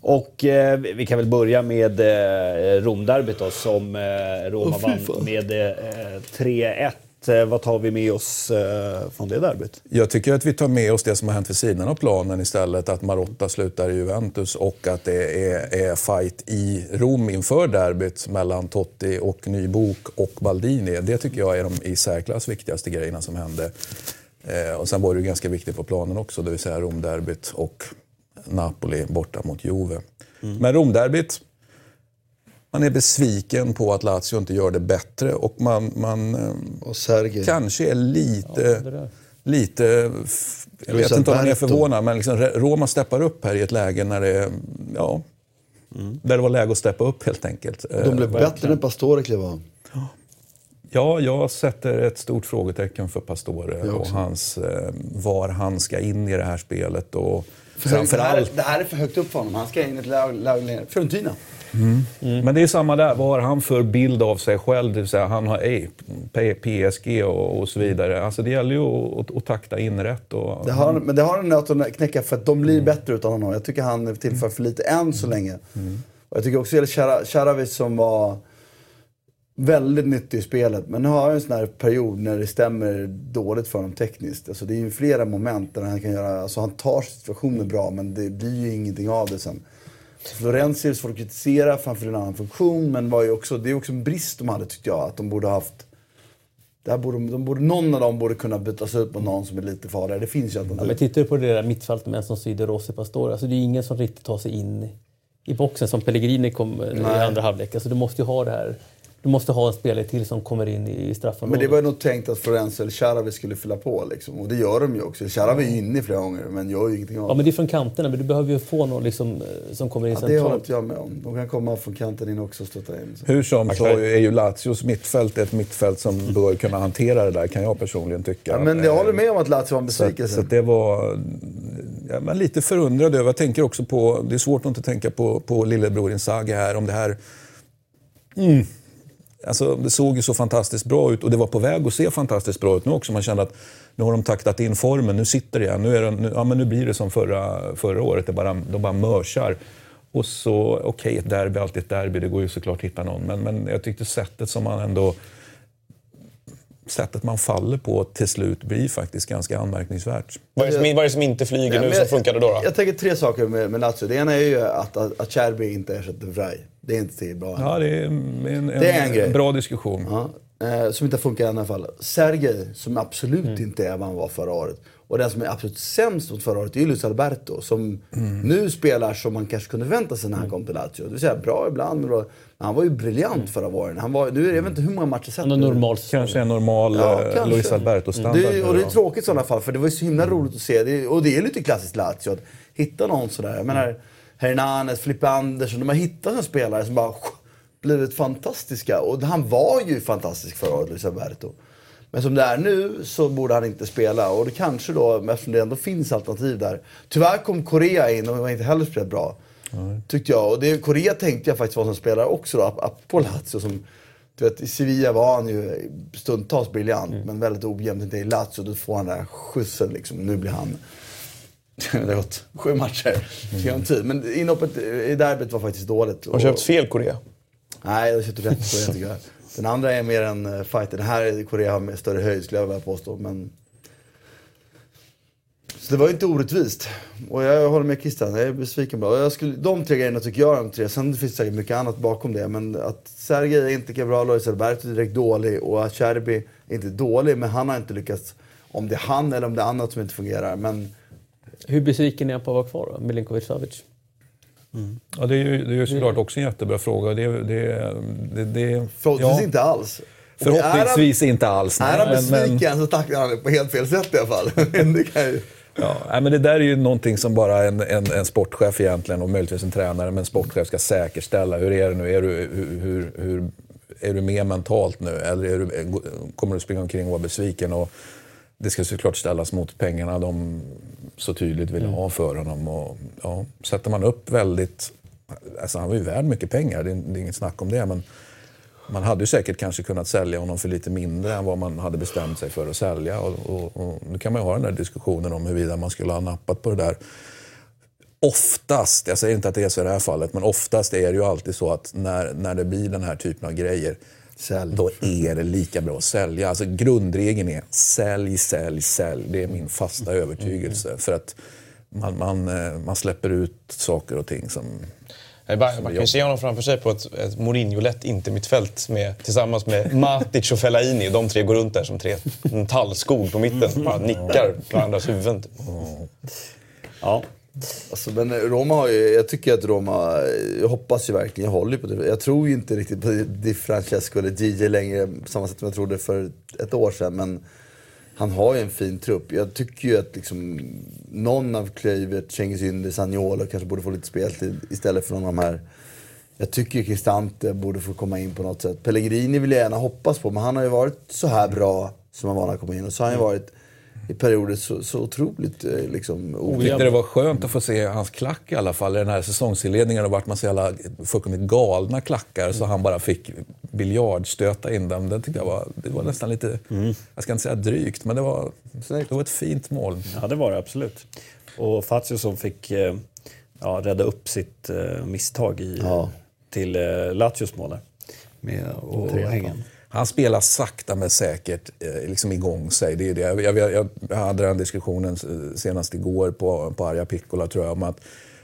Och eh, vi kan väl börja med eh, Romderbyt då, som eh, Roma fy vann med eh, 3-1. Eh, vad tar vi med oss eh, från det derbyt? Jag tycker att vi tar med oss det som har hänt vid sidan av planen istället. Att Marotta slutar i Juventus och att det är, är fight i Rom inför derbyt mellan Totti och Nybok och Baldini. Det tycker jag är de i särklass viktigaste grejerna som hände. Eh, och sen var det ju ganska viktigt på planen också, det vill säga Romderbyt och Napoli borta mot Juve. Men Romderbyt, man är besviken på att Lazio inte gör det bättre och man, man eh, Och kanske är lite... där. lite jag vet inte om man är förvånad, men liksom Roma steppar upp här i ett läge när det, ja, där det var läge att steppa upp helt enkelt. De blev Eh, bättre när Pastore klev av. Ja, jag sätter ett stort frågetecken för Pastore och hans, eh, var han ska in i det här spelet. Och För det, här, framförallt, det här är för högt upp för honom. Han ska in i ett lag lag Fiorentina. Men det är samma där, vad har han för bild av sig själv? Det vill säga, han har ej, PSG och, och så vidare. Alltså det gäller ju att, att, takta in rätt. Och, Det har, men det har en nöt att knäcka för att de blir bättre utan honom. Jag tycker han tillför för lite än så länge. Och jag tycker också det gäller Charavis som var väldigt nyttig i spelet. Men nu har jag en sån här period när det stämmer dåligt för honom tekniskt. Alltså det är ju flera moment där han kan göra, alltså han tar situationer bra men det blir ju ingenting av det sen. Florenzi får kritisera för han fyller en annan funktion men var ju också, det är också en brist de hade tyckte jag. Att de borde ha haft där borde, de borde, någon av dem borde kunna bytas ut mot någon som är lite farligare. Det finns ju Ja, alternativ. men tittar du på det där mittfältet med som Syder, Rossi, Pastore. Alltså det är ingen som riktigt tar sig in i boxen som Pellegrini kom i andra halvlek. Alltså du måste ju ha det här. Du måste ha en spelare till som kommer in i straffområdet. Men det var ju nog tänkt att Florenzi eller Charavi skulle fylla på liksom. Och det gör de ju också. Charavi är ju inne flera gånger men gör ju ingenting av Ja, men det är från kanterna. Men du behöver ju få någon liksom, eh, som kommer in Ja, det håller centralt. inte jag med om. De kan komma från kanten in också och stötta in. Så. Hur som så är ju Lazios mittfält ett mittfält som bör kunna hantera det där, kan jag personligen tycka. Ja, men jag Eh, håller med om att Lazio var en Så, besvikelse. så att det var... Jag var lite förundrad över. Jag tänker också på... Det är svårt att inte tänka på, på lillebror Inzaghi här. Om det här... Mm. Alltså, det såg ju så fantastiskt bra ut och det var på väg att se fantastiskt bra ut nu också. Man kände att nu har de taktat in formen, nu sitter det igen. Nu, är det, nu, ja, men nu blir det som förra, förra året, det bara, de bara mörsar. Och så, okej, ett derby är alltid ett derby, det går ju såklart att hitta någon. Men, men jag tyckte sättet som man ändå sättet man faller på till slut blir faktiskt ganska anmärkningsvärt. Vad är det som, vad är det som inte flyger Ja, nu som jag- funkade då? då? Jag tänker tre saker med, med Lazio. Det ena är ju att, att, att Cherby inte ersätter Vrij. Det är inte tillräckligt bra. Ja, det är en, en, Det är en grej. bra diskussion. Ja, eh, som inte funkar i alla fall. Sergej, som absolut inte är vad han var förra året. Och den som är absolut sämst mot förra året är Luis Alberto. Som nu spelar som man kanske kunde vänta sig när han kom till Lazio. Det vill säga bra ibland, men, bra. men han var ju briljant förra våren. Han var, nu, jag vet inte hur många matcher sett normal Kanske en normal Ja, kanske. Luis Alberto-standard. Det, är- och det är tråkigt i sådana fall, för det var ju så himla roligt att se. Det, och det är lite klassiskt Lazio att hitta någon sådär. Jag menar, Hernanes, Filippe Andersson, de har hittat en spelare som bara blivit fantastiska. Och han var ju fantastisk förra året, Luis Alberto. Men som det är nu så borde han inte spela. Och det kanske då, eftersom det ändå finns alternativ där. Tyvärr kom Korea in och var inte heller spelat bra. Tyckte jag. Och det, Korea tänkte jag faktiskt var som spelare också då, på Lazio. Som, du vet, I Sevilla var han ju stundtals briljant, men väldigt ojämnt. Inte i Lazio, då får han den där skjutsen liksom. Nu blir han... [LAUGHS] det har gått sju matcher. Har en tid. Men inhoppet i derbyt var faktiskt dåligt. Har du köpt fel Korea? Nej, jag köpte rätt Korea tycker jag. Den andra är mer en eh, fighter. Den här är Korea har med större höjd skulle jag vilja påstå. Men... Så det var ju inte orättvist. Och jag håller med Christian, jag är besviken på jag skulle, De tre grejerna tycker jag är de tre. Sen finns det säkert mycket annat bakom det. Men att Sergej är inte är bra, Lois Alberto är direkt dålig och att Cherby är inte dålig. Men han har inte lyckats, om det är han eller om det är annat som inte fungerar. Men Hur besviken är han på att vara kvar då? Milinkovic Savic? Ja, det är ju, det är ju såklart också en jättebra fråga. Det, det, det, det, Förhoppningsvis ja, inte alls. Förhoppningsvis inte alls. Är han, är han men- men- besviken så tacklar han på helt fel sätt i alla fall. [LAUGHS] det kan ju... Ja, nej, men det där är ju någonting som bara en, en, en sportchef egentligen och möjligtvis en tränare, men en sportchef ska säkerställa. Hur är det nu? Är du, hur, hur, hur, är du med mentalt nu eller är du, kommer du springa omkring och vara besviken? Och det ska såklart ställas mot pengarna de så tydligt vill ha för honom. Och, ja, sätter man upp väldigt... Alltså han var ju värd mycket pengar, det är, det är inget snack om det. Men man hade ju säkert kanske kunnat sälja honom för lite mindre än vad man hade bestämt sig för att sälja. Och, och, och nu kan man ju ha den där diskussionen om huruvida man skulle ha nappat på det där. Oftast, jag säger inte att det är så i det här fallet, men oftast är det ju alltid så att när, när det blir den här typen av grejer Sälj. då är det lika bra att sälja. Alltså grundregeln är sälj, sälj, sälj. Det är min fasta övertygelse. För att man, man, eh, man släpper ut saker och ting som... Nej, bara- Man kan ju se honom framför sig på ett, ett Mourinho-lätt intermittfält med, tillsammans med Matic och Fellaini. De tre går runt där som tre en tallskog på mitten. Bara nickar på varandras huvuden. typ. Ja. Alltså, men Roma har ju, jag tycker att Roma, jag hoppas ju verkligen, jag håller på det. Jag tror ju inte riktigt på Di Francesco eller DJ längre på samma sätt som jag trodde för ett år sedan. Men han har ju en fin trupp. Jag tycker ju att liksom, någon av Kluivert, Cengiz Ynder, Zaniolo kanske borde få lite speltid istället för någon av de här. Jag tycker ju Cristante borde få komma in på något sätt. Pellegrini vill jag gärna hoppas på, men han har ju varit så här bra som han var när han kom in. Och så har han ju varit i perioder så, så otroligt eh, liksom, tyckte det var skönt att få se hans klack i alla fall. I den här säsongsinledningen det varit massa jävla fullkomligt galna klackar så han bara fick biljardstöta in dem. Det tyckte jag var, det var nästan lite, jag ska inte säga drygt, men det var, det var ett fint mål. ja, det var det absolut. Och Fazio som fick eh, ja, rädda upp sitt eh, misstag i, Ja. till Lazios mål där. Med och hänga. Han spelar sakta men säkert eh, liksom igång sig. Det är det. Jag, jag, jag, hade den diskussionen eh, senast igår på, på Arja Piccola tror jag, om att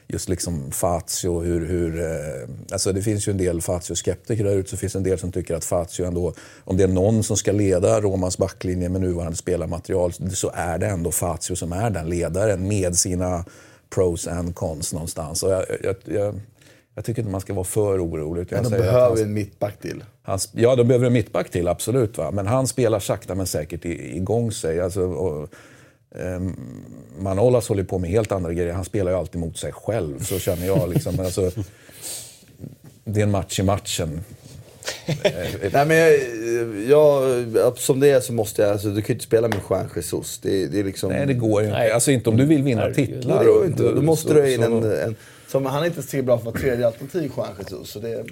just liksom Fazio, hur... hur eh, alltså det finns ju en del Fazio-skeptiker där ute, så finns en del som tycker att Fazio ändå, om det är någon som ska leda Romas backlinje med nuvarande spelarmaterial, så är det ändå Fazio som är den ledaren med sina pros and cons någonstans. Och jag, jag, jag, jag tycker inte man ska vara för orolig. Men de behöver en mittback till. Han, ja, de behöver en mittback till, absolut. Va? Men han spelar sakta men säkert i- igång sig. Alltså, och, ehm, Manolas håller på med helt andra grejer. Han spelar ju alltid mot sig själv, så känner jag. Liksom. Alltså, det är en match i matchen. [LAUGHS] Nej men jag, jag, som det är så måste jag, alltså, du kan ju inte spela med Juan Jesus. Det, det är liksom... Nej, det går ju inte. Nej. Alltså inte om du vill vinna titlar. Det går inte. Då måste Så- du ha in en, en... Som, han är inte så bra för tredje alternativ, Juan Jesus. Så det,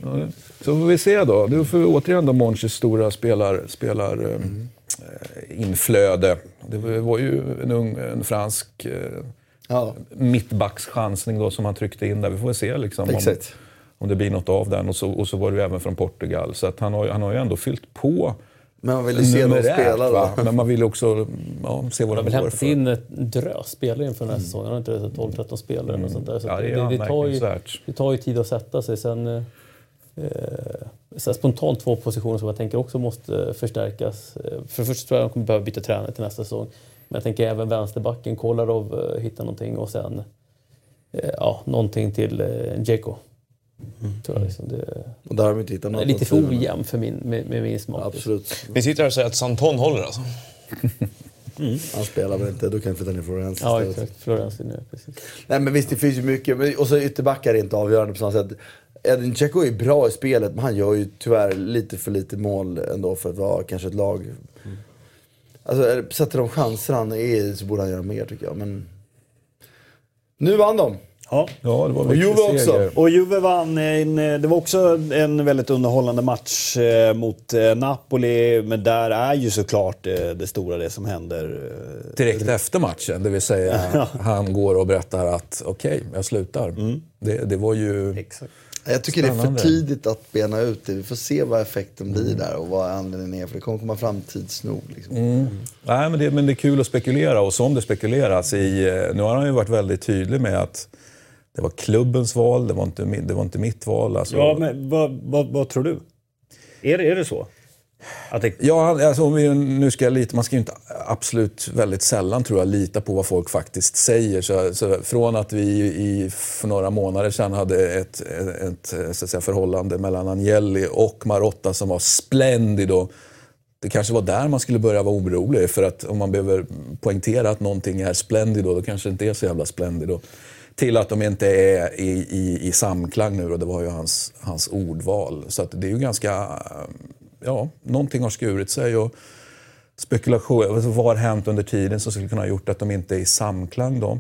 Så får vi se då. Du får vi återigen då Monchis stora spelar, spelar eh, eh, inflöde. Det var ju en, ung, en fransk eh, ja. mittbackschansning då som han tryckte in där. Vi får väl se liksom, om, om det blir något av den. Och så, och så var det ju även från Portugal. Så att han, har, han har ju ändå fyllt på Men man vill ju se dem spela va? då. Men man vill ju också ja, se vad de väl går hämtat för. in ett drös spelare inför den här säsongen. Han har inte det, 12-13 spelare eller något sånt där. Så Ja, det är det, det, tar ju, det tar ju tid att sätta sig. Sen, eh, så spontant två positioner som jag tänker också måste förstärkas. Eh, För det första tror jag att de kommer behöva byta tränare till nästa säsong. Men jag tänker även vänsterbacken, Kolarov, eh, hitta någonting och sen eh, ja, någonting till eh, Dzeko. Tror jag liksom det, Och där har de inte hittat det något. är lite för ojämn för min, med, med min smak. Absolut. Ni sitter här och säger att Santon håller alltså? [LAUGHS] Han spelar väl inte, då kan han flytta ner Florens Ja, exakt. Florens nu, precis. Nej men visst, det finns ju mycket. Men, och så ytterbackar är inte avgörande på samma sätt. Edin Dzeko är bra i spelet, men han gör ju tyvärr lite för lite mål ändå för att vara kanske ett lag. Alltså, är det- sätter de chanser han är i så borde han göra mer tycker jag. Men... Nu vann de! Ja. Ja, det var Och Juve också. seger. Och Juve vann. En, det var också en väldigt underhållande match eh, mot eh, Napoli. Men där är ju såklart eh, det stora det som händer. eh, Direkt efter matchen, det vill säga [LAUGHS] han går och berättar att okej, jag slutar. Det, det var ju... Exakt. Jag tycker det är Spännande. för tidigt att bena ut det. Vi får se vad effekten blir där och vad anledningen är. För det kommer komma fram tids nog. Liksom. Nej, men det, men det är kul att spekulera och som det spekuleras i... eh, Nu har han ju varit väldigt tydlig med att det var klubbens val, det var inte, det var inte mitt val. Alltså, Ja, men vad, vad, vad tror du? Är det, är det så? Att det, Ja, alltså, om vi nu ska jag lita, man ska ju inte absolut väldigt sällan tror jag lita på vad folk faktiskt säger. Så, så från att vi i, för några månader sedan hade ett, ett, ett så att säga, förhållande mellan Agnelli och Marotta som var splendido. Det kanske var där man skulle börja vara orolig. För att om man behöver poängtera att någonting är splendido, då kanske det inte är så jävla splendido. Till att de inte är i, i, i samklang nu och det var ju hans, hans ordval. Så att det är ju ganska ja, någonting har skurit sig. Och spekulation, alltså vad har hänt under tiden som skulle kunna ha gjort att de inte är i samklang då?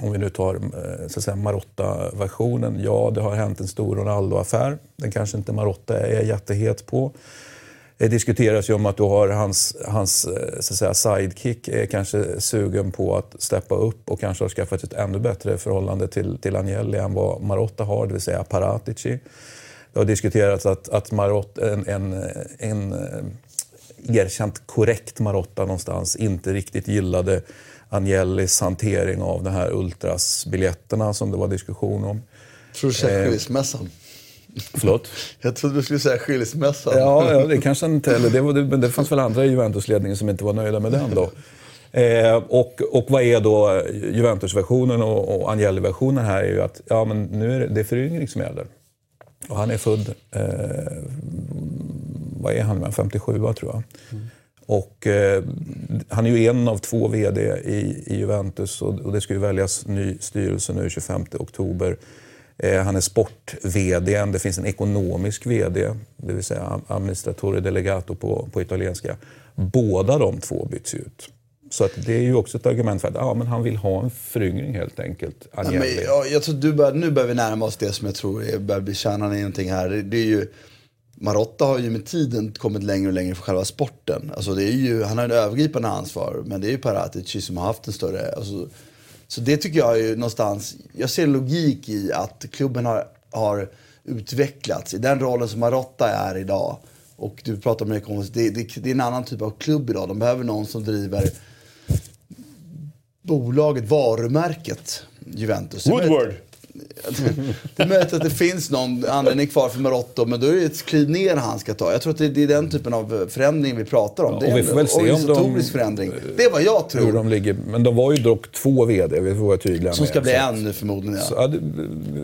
Om vi nu tar eh, så att säga, Marotta-versionen. Ja, det har hänt en stor Ronaldo-affär. Den kanske inte Marotta är jättehet på. Det diskuteras ju om att du har hans, hans eh, så att säga, sidekick är kanske sugen på att steppa upp och kanske har skaffat ett ännu bättre förhållande till, till Agnelli än vad Marotta har, det vill säga Paratici. Det har diskuterats att, att Marot, en, en, en eh, erkänt korrekt Marotta någonstans inte riktigt gillade Agnellis hantering av de här Ultras-biljetterna som det var diskussion om. Tror du säger skilsmässan? Förlåt? Jag trodde du skulle säga skilsmässan. Ja, ja det kanske inte heller. Det, var, det, det fanns väl andra i Juventus-ledningen som inte var nöjda med den då. Eh, och, och vad är då Juventus-versionen och, och Agnelli-versionen här är ju att ja, men nu är det, det är föryngring som gäller. Och han är född, eh, vad är han, 57 tror jag. Mm. Och eh, han är ju en av två VD i, i Juventus och, och, det ska ju väljas ny styrelse nu 25 oktober. Eh, han är sport-VD, det finns en ekonomisk VD, det vill säga administratore delegato på, på italienska. Båda de två byts ut. Så att det är ju också ett argument för att ja, men han vill ha en föryngring helt enkelt. Ja, men, ja, jag tror du bör, nu börjar vi närma oss det som jag tror är, börjar bli kärnan i någonting här. Det, det är ju, Marotta har ju med tiden kommit längre och längre för själva sporten. Alltså det är ju, han har en övergripande ansvar, men det är ju Paratici som har haft en större... Alltså, så det tycker jag är någonstans... Jag ser logik i att klubben har, har utvecklats i den rollen som Marotta är idag. Och du pratar om ekonomiskt, det, det, det är en annan typ av klubb idag. De behöver någon som driver bolaget, varumärket Juventus. Woodward! Det är möjligt att det finns någon anledning kvar för Marotto, men då är det ett kliv ner han ska ta. Jag tror att det är den typen av förändring vi pratar om. Ja, det är vi får väl se organisatorisk de, förändring. Det är vad jag tror. de ligger. Men de var ju dock två VD, vi får vara tydliga Som ska med, bli en nu förmodligen, ja. Så, ja det,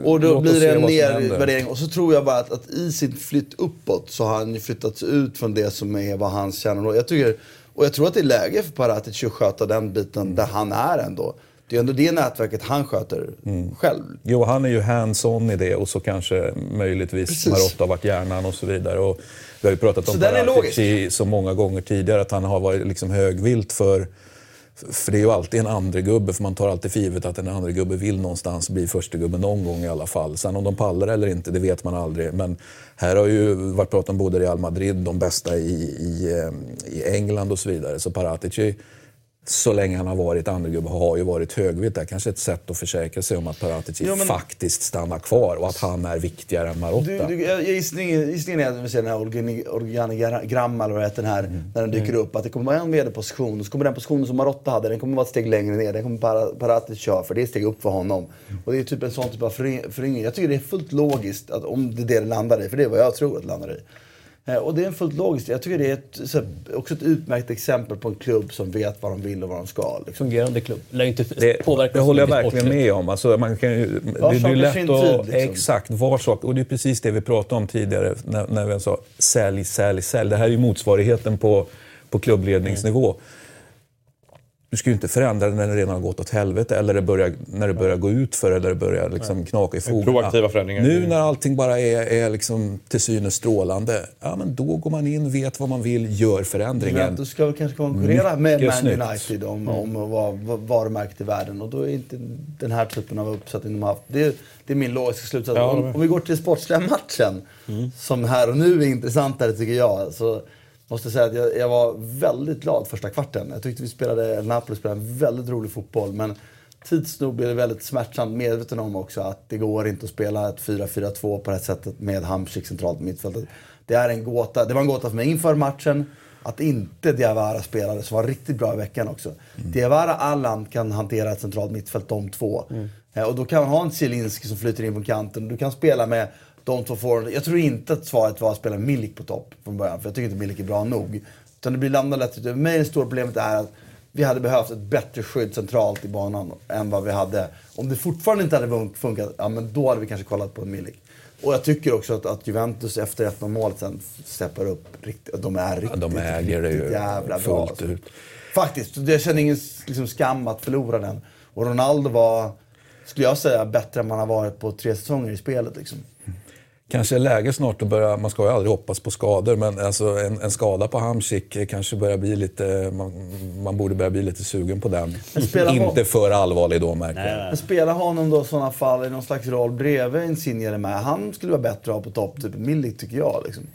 och då blir det en nedvärdering. Och så tror jag bara att, att, i sin flytt uppåt så har han ju flyttats ut från det som är vad hans kärnområde. Jag tycker och jag tror att det är läge för Paratici att sköta den biten där han är ändå. Det är ändå det nätverket han sköter mm. själv. Jo, han är ju hands-on i det och så kanske möjligtvis Precis. Marotta har varit hjärnan och så vidare. Och vi har ju pratat om Paratici så många gånger tidigare att han har varit liksom högvilt för för det är ju alltid en andre gubbe för man tar alltid för givet att en andre gubbe vill någonstans bli första gubbe någon gång i alla fall. Sen om de pallar eller inte, det vet man aldrig. Men här har ju varit prat om både Real Madrid, de bästa i, i, eh, i England och så vidare. Så Paratici så länge han har varit andregubbe har ju varit högvilt. Det är kanske ett sätt att försäkra sig om att Paratici ja, men... faktiskt stannar kvar och att han är viktigare än Marotta. Du, du, gissningen är att vi ser den här organigramma, eller vad den här, mm. när den dyker mm. upp. Att det kommer vara en vd-position och så kommer den positionen som Marotta hade, den kommer vara ett steg längre ner. Den kommer Paratici köra för det är ett steg upp för honom. Mm. Och det är typ en sån typ av föryngring. Jag tycker det är fullt logiskt att om det är det det landar i, för det är vad jag tror att det landar i. Eh, och det är fullt logiskt. Jag tycker det är ett, så, också ett utmärkt exempel på en klubb som vet vad de vill och vad de ska. Liksom. Fungerande klubb. Lär inte det, det håller jag verkligen med om. Alltså, man kan ju, var det, det är lätt att, tid, liksom. Exakt, var sak. Och det är precis det vi pratade om tidigare när, när vi sa sälj, sälj, sälj. Det här är ju motsvarigheten på, på klubbledningsnivå. Mm du ska ju inte förändra det när det redan har gått åt helvete eller det börjar, när det börjar gå ut för eller det börjar liksom knaka i fogarna. Proaktiva förändringar. Nu när allting bara är, är liksom till synes strålande, ja, men då går man in, vet vad man vill, gör förändringen. Du ska kanske konkurrera med Man United om, om att vara varumärket i världen och då är inte den här typen av uppsättning de har haft. Det, det är min logiska slutsats. Ja, om, om, vi går till sportsliga matchen, mm. som här och nu är intressantare tycker jag. Så, måste säga att jag, jag, var väldigt glad första kvarten. Jag tyckte vi spelade, Napoli spelade en väldigt rolig fotboll. Men tids nog blev det väldigt smärtsamt medveten om också att det går inte att spela ett 4-4-2 på det här sättet med Hamsik centralt i mittfältet. Det är en gåta. Det var en gåta för mig inför matchen. att inte Diawara spelade, som var riktigt bra i veckan också. Mm. Diawara, Allan kan hantera ett centralt mittfält, de två. Mm. Eh, och då kan man ha en Zielinski som flyter in på kanten. Du kan spela med de två forwards. Jag tror inte att svaret var att spela Milik på topp från början, för jag tycker inte Milik är bra nog. Utan det blir landat lätt. För mig det stora problemet är att vi hade behövt ett bättre skydd centralt i banan än vad vi hade. Om det fortfarande inte hade funkat, ja men då hade vi kanske kollat på Milik. Och jag tycker också att, att Juventus efter 1-0 målet sen steppar upp. Riktigt, de är riktigt, ja, de äger riktigt det ju jävla fullt bra. Alltså. ut. Faktiskt. Jag känner ingen liksom, skam att förlora den. Och Ronaldo var, skulle jag säga, bättre än man har varit på tre säsonger i spelet. Liksom kanske är läge snart att börja, man ska ju aldrig hoppas på skador, men alltså en, en skada på Hamsik kanske börjar bli lite, man, man, borde börja bli lite sugen på den. Inte för allvarlig då märker jag. Men spela honom då i sådana fall i någon slags roll bredvid Insigne eller med. Han skulle vara bättre att ha på topp, typ Milik tycker jag. Liksom.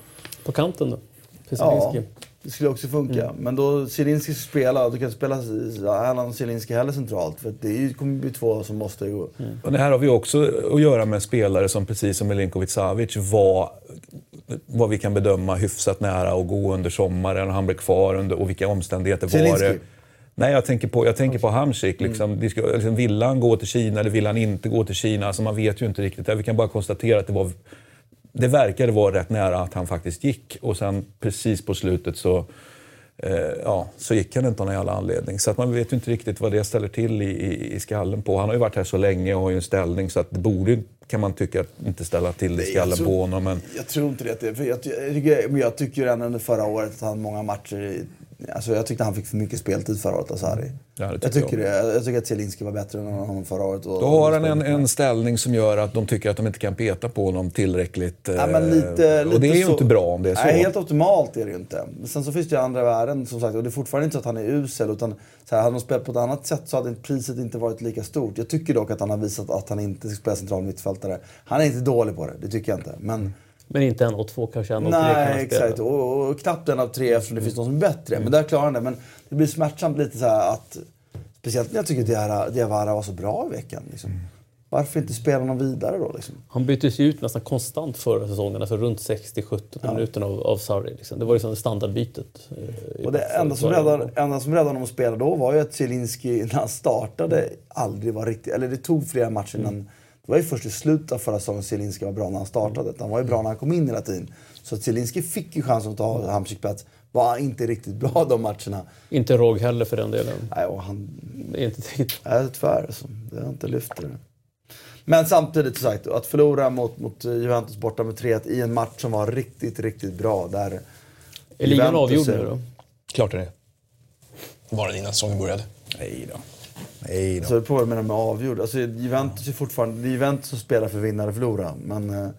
På kanten då? Ja. Det skulle också funka. Mm. Men då Zielinski spela, då kan spela Erland och Zielinski heller centralt. För det kommer bli två som måste gå. Mm. Och det här har vi också att göra med spelare som precis som Milinkovic Savic var vad vi kan bedöma hyfsat nära att gå under sommaren och han blev kvar under, och vilka omständigheter Zielinski. var det? Nej, jag tänker på, jag tänker på Hamsik. Liksom, mm. liksom, vill han gå till Kina eller vill han inte gå till Kina? Alltså, man vet ju inte riktigt. Vi kan bara konstatera att det var det verkade vara rätt nära att han faktiskt gick och sen precis på slutet så, eh, ja, så gick han inte av någon jävla anledning. Så att man vet ju inte riktigt vad det ställer till i, i, i, skallen på. Han har ju varit här så länge och har ju en ställning så att det borde, kan man tycka, inte ställa till det i skallen tror, på honom. Men... Jag tror inte det. För jag, jag, jag tycker ändå under förra året att han många matcher Alltså jag tyckte han fick för mycket speltid förra året, Asari. Ja, jag, tycker jag. Det. jag tycker att Zielinski var bättre än honom förra året. Och, Då har han en, en ställning som gör att de tycker att de inte kan peta på honom tillräckligt. Ja, men lite, och det är ju så, inte bra om det är så. Nej, helt optimalt är det ju inte. Sen så finns det ju andra värden som sagt. Och det är fortfarande inte så att han är usel. Utan så här, hade de spelat på ett annat sätt så hade priset inte varit lika stort. Jag tycker dock att han har visat att han inte ska spela central mittfältare. Han är inte dålig på det, det tycker jag inte. Men men inte en av två, kanske en av Nej, tre kan han exakt. Och, och, knappt en av tre eftersom det finns någon som är bättre. Mm. Men där klarar han det. Men det blir smärtsamt lite så att... Speciellt när jag tycker att Diawara var så bra i veckan. Liksom. Mm. Varför inte spela någon vidare då? Liksom? Han byttes ju ut nästan konstant förra säsongen, alltså runt 60-70 ja. minuter av, av Sarri. Liksom. Det var ju som standardbytet. Eh, och det enda som, räddade, enda som räddade honom att spela då var ju att Zielinski, när han startade, aldrig var riktigt... Eller det tog flera matcher innan mm det var ju först i slutet av förra säsongen Zielinski var bra när han startade. Han var ju bra när han kom in hela tiden. Så Zielinski fick ju chansen att ta Hamsik plats. Var inte riktigt bra de matcherna. Inte Rog heller för den delen. Nej, och han... Inte Nej, tyvärr. Alltså. Det har inte lyft det. Men samtidigt sagt, att förlora mot, mot Juventus borta med 3-1 i en match som var riktigt, riktigt bra. Där är ligan avgjord nu då? Klart det är. Var den innan säsongen började? Nej då. Nej då. Så det på är avgjorda. Alltså, Juventus är fortfarande... Det är Juventus som spelar för vinna eller förlora. Men eh,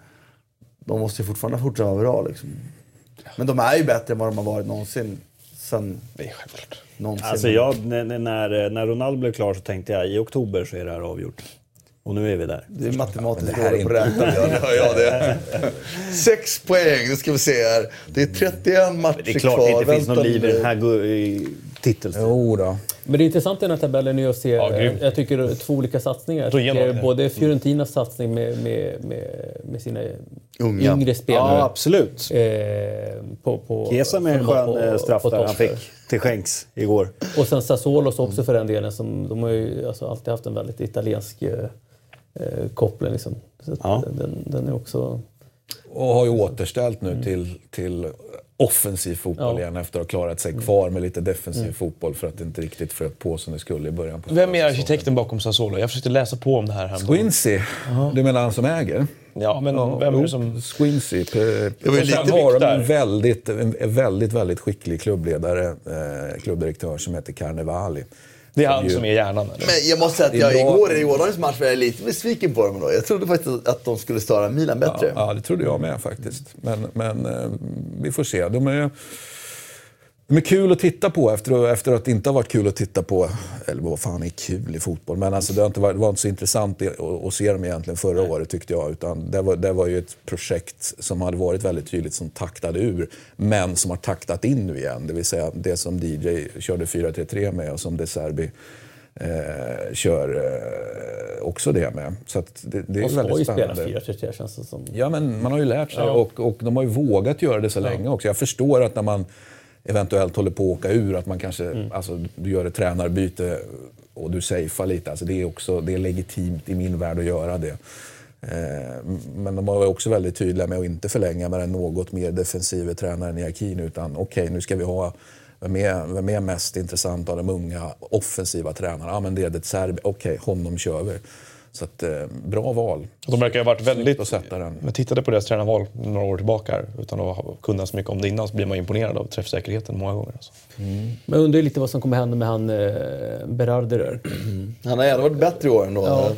de måste ju fortfarande fortsätta vara bra liksom. Men de är ju bättre än vad de har varit någonsin. Sen... Det är självklart. Någonsin. Alltså jag, när, när, när Ronaldo blev klar så tänkte jag i oktober så är det här avgjort. Och nu är vi där. Det är matematiskt dåligt på räkna. Ja, ja, det. Sex poäng, nu ska vi se här. Det är 31 matcher kvar. Det är klart kvar. det inte finns något liv i den här titeln. Jo då. Men det är intressant i den här tabellen är att se, ja, jag tycker två olika satsningar. Både Fiorentinas satsning med, med, med, med sina Unga. yngre spelare. Ja, absolut. Eh, på, på, Kesa med en skön på, eh, straff där han fick till skänks igår. Och sen Sassuolos också för den delen. Som, de har ju alltså alltid haft en väldigt italiensk eh, eh koppling. Liksom. Så ja. den, den är också... Och har ju återställt nu mm. till, till offensiv fotboll ja. igen efter att ha klarat sig kvar med lite defensiv mm. fotboll för att det inte riktigt flöt på som det skulle i början. På Vem är arkitekten bakom Sassuolo? Jag försökte läsa på om det här häromdagen. Squincy. Uh-huh. Du menar han som äger? Ja, men ja, vem är det som... Squincy. Det var lite har en väldigt, en väldigt, väldigt skicklig klubbledare, eh, klubbdirektör som heter Carnevali. Det är han ju... som är hjärnan eller? Men jag måste säga att jag, igår i gårdagens match var jag lite besviken på dem. Då. Jag trodde faktiskt att de skulle störa Milan bättre. Ja, ja, det trodde jag med faktiskt. Men, men eh, vi får se. De är de är kul att titta på efter, efter att det inte har varit kul att titta på. Eller vad fan är kul i fotboll? Men alltså, det, har inte varit, det var inte så intressant att, se dem egentligen förra Nej. året tyckte jag. Utan det, var, det var ju ett projekt som hade varit väldigt tydligt som taktade ur. Men som har taktat in nu igen. Det vill säga det som DJ körde 4-3-3 med och som De Serbi eh, kör eh, också det med. Så det, det är Man väldigt spännande. spela 4-3-3 känns det som. Ja, men man har ju lärt sig ja. och, och de har ju vågat göra det så ja. länge också. Jag förstår att när man eventuellt håller på att åka ur. Att man kanske, Mm. alltså, du gör ett tränarbyte och du safear lite. Alltså, det, är också, det är legitimt i min värld att göra det. Eh, men de var också väldigt tydliga med att inte förlänga med den något mer defensiva tränaren i Akin utan okej, nu ska vi ha vem är, vem är mest intressant av de unga offensiva tränarna? Ja, men det är det Serbi. Okej, honom kör vi. Så att, eh, bra val. De verkar ha varit väldigt... att sätta den. Men tittade på deras tränarval några år tillbaka här, utan att ha- kunna så mycket om det innan så blir man imponerad av träffsäkerheten många gånger. Alltså. Men jag undrar lite vad som kommer hända med han eh, Berardi där. [CLEARS THROAT] Han har ändå varit bättre i år ändå. Ja.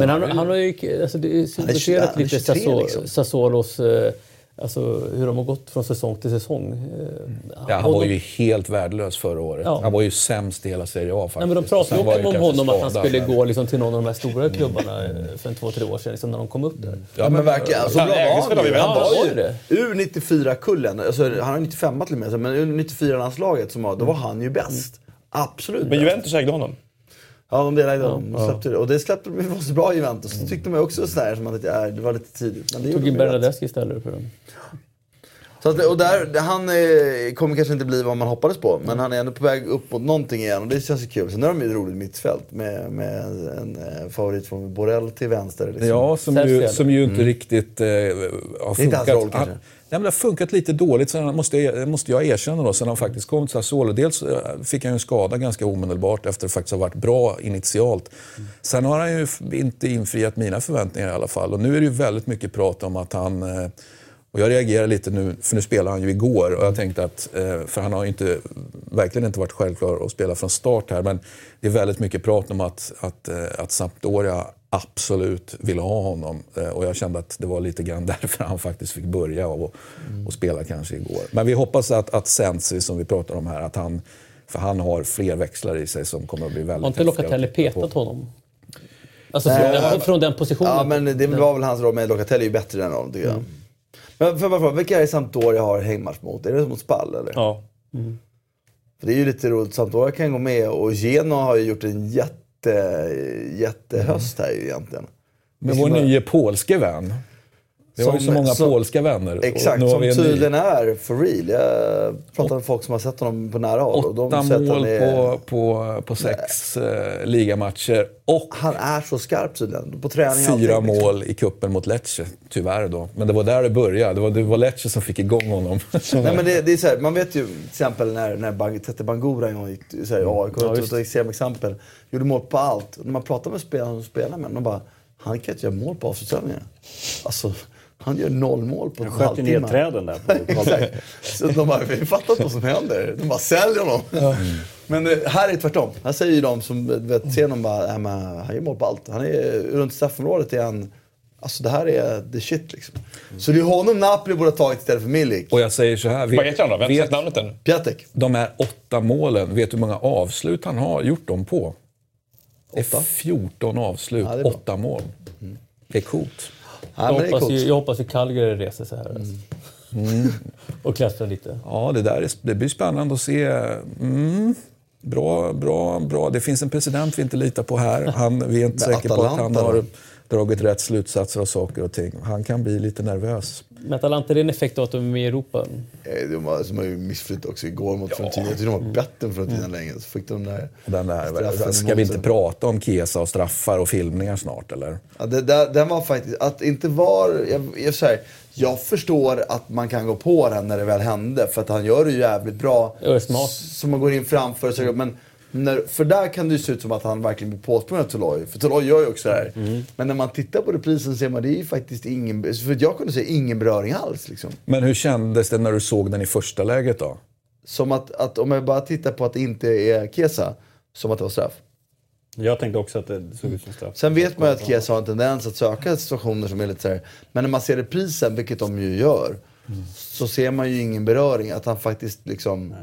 Men han, han har ju alltså, det är symboliserat han är lite 23 Sasso- liksom. Alltså hur de har gått från säsong till säsong. Eh, Ja, han var ju helt värdelös förra året. Ja. Han var ju sämst i hela Serie A faktiskt. Nej, men de pratade ju om honom att han skulle men- gå liksom till någon av de här stora klubbarna eh, för en två, tre år sedan, liksom, när de kom upp där. Ja, men verkligen. Så Fan, bra var han ju. Han var Var det? ju ur 94-kullen, alltså, han har 95 till och med, men ur 94-landslaget, som var, då var han ju bäst. Absolut Men. Juventus ägde honom. Ja, de delade dem. De släppte det. Och det släppte de var så bra Juventus. Det tyckte man också sådär, som att ja, det var lite tidigt. Men det Tog gjorde in. Bernadeschi istället för dem. Så att, och där, han eh, kommer kanske inte bli vad man hoppades på, men han är ändå på väg upp mot någonting igen och det känns ju kul. Sen har de ju ett roligt mittfält med, med en eh, favorit från Borrell till vänster. Liksom. Ja, som ju, som ju inte riktigt eh, har inte hans funkat. roll, kanske. Nej, men det har funkat lite dåligt, sen måste jag, måste jag erkänna då, sen han faktiskt kom till Sassuolo. Dels eh, fick han ju en skada ganska omedelbart efter att faktiskt ha varit bra initialt. Sen har han ju inte infriat mina förväntningar i alla fall. Och nu är det ju väldigt mycket prat om att han... Eh, och jag reagerar lite nu, för nu spelar han ju igår och jag tänkte att, eh, för han har ju inte, verkligen inte varit självklar att spela från start här, men det är väldigt mycket prat om att, att, att Sampdoria absolut vill ha honom. Eh, Och jag kände att det var lite grann [LAUGHS] därför han faktiskt fick börja och, och spela kanske igår. Men vi hoppas att, att Sensi, som vi pratar om här, att han, för han har fler växlar i sig som kommer att bli väldigt Har inte häftiga Locatelli på. petat honom? Alltså från, Nej, den, från den positionen? Ja, men det var väl hans roll, men Locatelli är ju bättre än honom tycker jag. Men för bara fråga, vilka är det Sampdoria har hängmatch mot? Är det mot Spall eller? Ja. För det är ju lite roligt, Sampdoria kan gå med och Genoa har ju gjort en jätte, jättehöst här ju egentligen. Men vår nya polske vän. Vi har ju så många som- polska vänner. Exakt, som ny. tydligen är for real. Jag pratar med folk som har sett honom på nära håll. Och de Åtta mål är, på, på, på sex eh, ligamatcher och Han är så skarp tydligen. På träning fyra allting, liksom. mål i kuppen mot Lecce, tyvärr då. Men det var där det började. Det var, det var Lecce som fick igång honom. [LAUGHS] Nej, men det, det är så här, man vet ju till exempel när, när Bang, Tete Bangura en gång gick här, i AIK, Ja, ett extremt exempel. Gjorde mål på allt. Och när man pratar med spelarna som spelar med de bara, han kan inte göra mål på avslutningsövningarna. Alltså, han gör noll mål på en Han sköt ner halvtimme. träden där. På [LAUGHS] Exakt. Så de bara, vi fattar inte vad som händer. De bara säljer honom. [LAUGHS] Men eh, här är det tvärtom. Här säger ju de som du vet, ser honom bara, "Nej, men han gör mål på allt. Han är runt straffområdet är han, alltså det här är the shit liksom. Så det är honom Napoli borde ha tagit istället för Milik. Och jag säger så här. Vad heter han då? Vem har vet, sagt namnet än? Piatek. de här åtta målen, vet du hur många avslut han har gjort dem på? Det är 14 avslut, Ja, det är bra. åtta mål. Det är coolt. Ja, jag, hoppas ju, jag hoppas ju Calgary reser sig här. Alltså. [LAUGHS] och klättrar lite. Ja, det där är, det blir spännande att se. Mm, bra, bra, bra. Det finns en president vi inte litar på här. [LAUGHS] Han, vi är inte säkra på att han har? Dragit rätt slutsatser av saker och ting. Han kan bli lite nervös. Men Atalanta, är det en effekt av att de är med i Europa? Eh, De var, som har ju missflytt också igår mot Fiorentina. Jag tyckte de var bättre än Fiorentina länge. Så fick de där Och Den där, straffen ska vi inte prata om Kesa och straffar och filmningar snart eller? Ja, det, där, den var faktiskt, att inte var, jag, jag, här, jag förstår att man kan gå på den när det väl hände. För att han gör det ju jävligt bra. Ja, det är smart. Så man går in framför. Så, men när, för där kan det ju se ut som att han verkligen blir påsprungen av Toloi. För Toloi gör ju också det här. Mm. Men när man tittar på reprisen ser man det är ju faktiskt ingen, för jag kunde säga ingen beröring alls. Liksom. Men hur kändes det när du såg den i första läget då? Som att, att om jag bara tittar på att det inte är Kesa, som att det var straff. Jag tänkte också att det såg ut som straff. Sen vet man ju att Chiesa har en tendens att söka situationer som är lite så här. Men när man ser reprisen, vilket de ju gör, så ser man ju ingen beröring. Att han faktiskt liksom...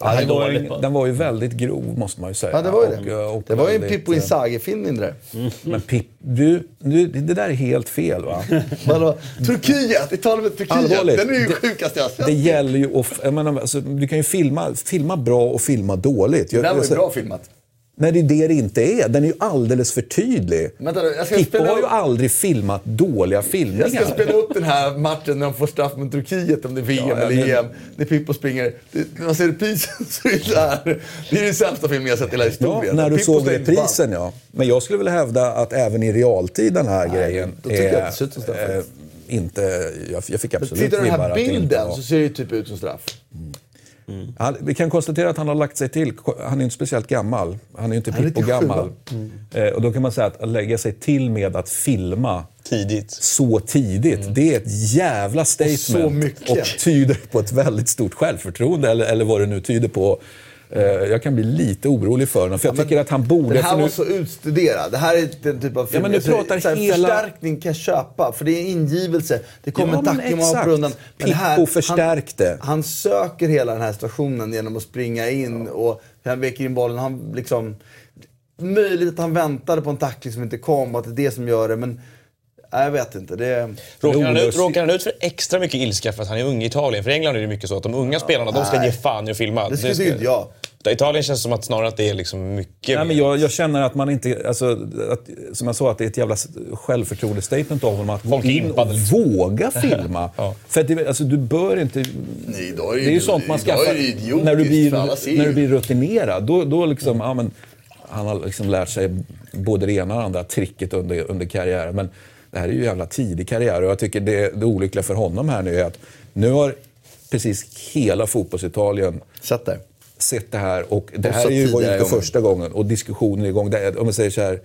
Ja, den, var ju, den var ju väldigt grov måste man ju säga. Ja, det var ju Och, det. och det var ju en Pippo eh, Inzaghi-film det där. Men Pip, du, du, det där är helt fel va? [LAUGHS] Vadå? Turkiet! Vi talar med Turkiet. Allvarligt. Den är ju Det- sjukaste jag sett. Det gäller ju att... Jag menar, alltså, du kan ju filma, filma bra och filma dåligt. Jag, Den var ju alltså, bra filmat. När det är det det inte är. Den är ju alldeles för tydlig. Vänta jag Pippo har ju aldrig filmat dåliga Jag filmningar. ska spela upp den här matchen när de får straff mot Turkiet, om det är VM Ja, eller men- EM. När Pippo springer. Det, när man ser reprisen [LAUGHS] så är det så här. Det är den sämsta filmen jag sett i hela Ja, historien. när du Pippo såg reprisen ja. Men jag skulle vilja hävda att även i realtid den här grejen då tycker jag är att det som straff. eh, inte... Jag, jag fick absolut tittar du den vibbar här bilden så ser det ju typ ut som straff. Han, vi kan konstatera att han har lagt sig till. Han är inte speciellt gammal. Han är ju inte Han är Pippo 97, gammal. va? Eh, och då kan man säga att, att lägga sig till med att filma Tidigt. så tidigt, det är ett jävla statement. mycket. och tyder på ett väldigt stort självförtroende, eller, eller vad det nu tyder på. Eh, jag kan bli lite orolig för honom, för jag tycker att han borde... Den här nu- var så utstuderad. Det här är den typ av film. men du pratar så här, hela- Förstärkning kan jag köpa, för det är ingivelse. Det kommer Ja, exakt. hoppar undan. Här- Pippo förstärkte. Han, han söker hela den här situationen genom att springa in och han väcker in bollen. Han liksom... Möjligt att han väntade på en tackling som inte kom och att det är det som gör det, men... Nej, jag vet inte. Det... Råkar han, ut, råkar han ut för extra mycket ilska för att han är ung i Italien? För i England är det mycket så att de unga spelarna de ska nej. ge fan i att filma. Det skulle ska- inte jag. Italien känns som att snarare att det är liksom mycket Nej, men jag, jag känner att man inte... Alltså, att, som jag sa, att det är ett jävla självförtroende-statement av honom att Folk gå in och impade. våga [LAUGHS] filma. Ja. För att det, alltså, du bör inte... Nej, då är det det är ju sånt man skaffar idiotiskt, när du blir, när du blir rutinerad. Då, då liksom, ja, men, han har liksom lärt sig både det ena och det andra tricket under, under karriären. Men det här är ju en jävla tidig karriär och jag tycker det, det olyckliga för honom här nu är att nu har precis hela fotbollsitalien Sätt där. sett det här och det Och här är ju var inte första gången och diskussionen är igång. Det, om man säger så här,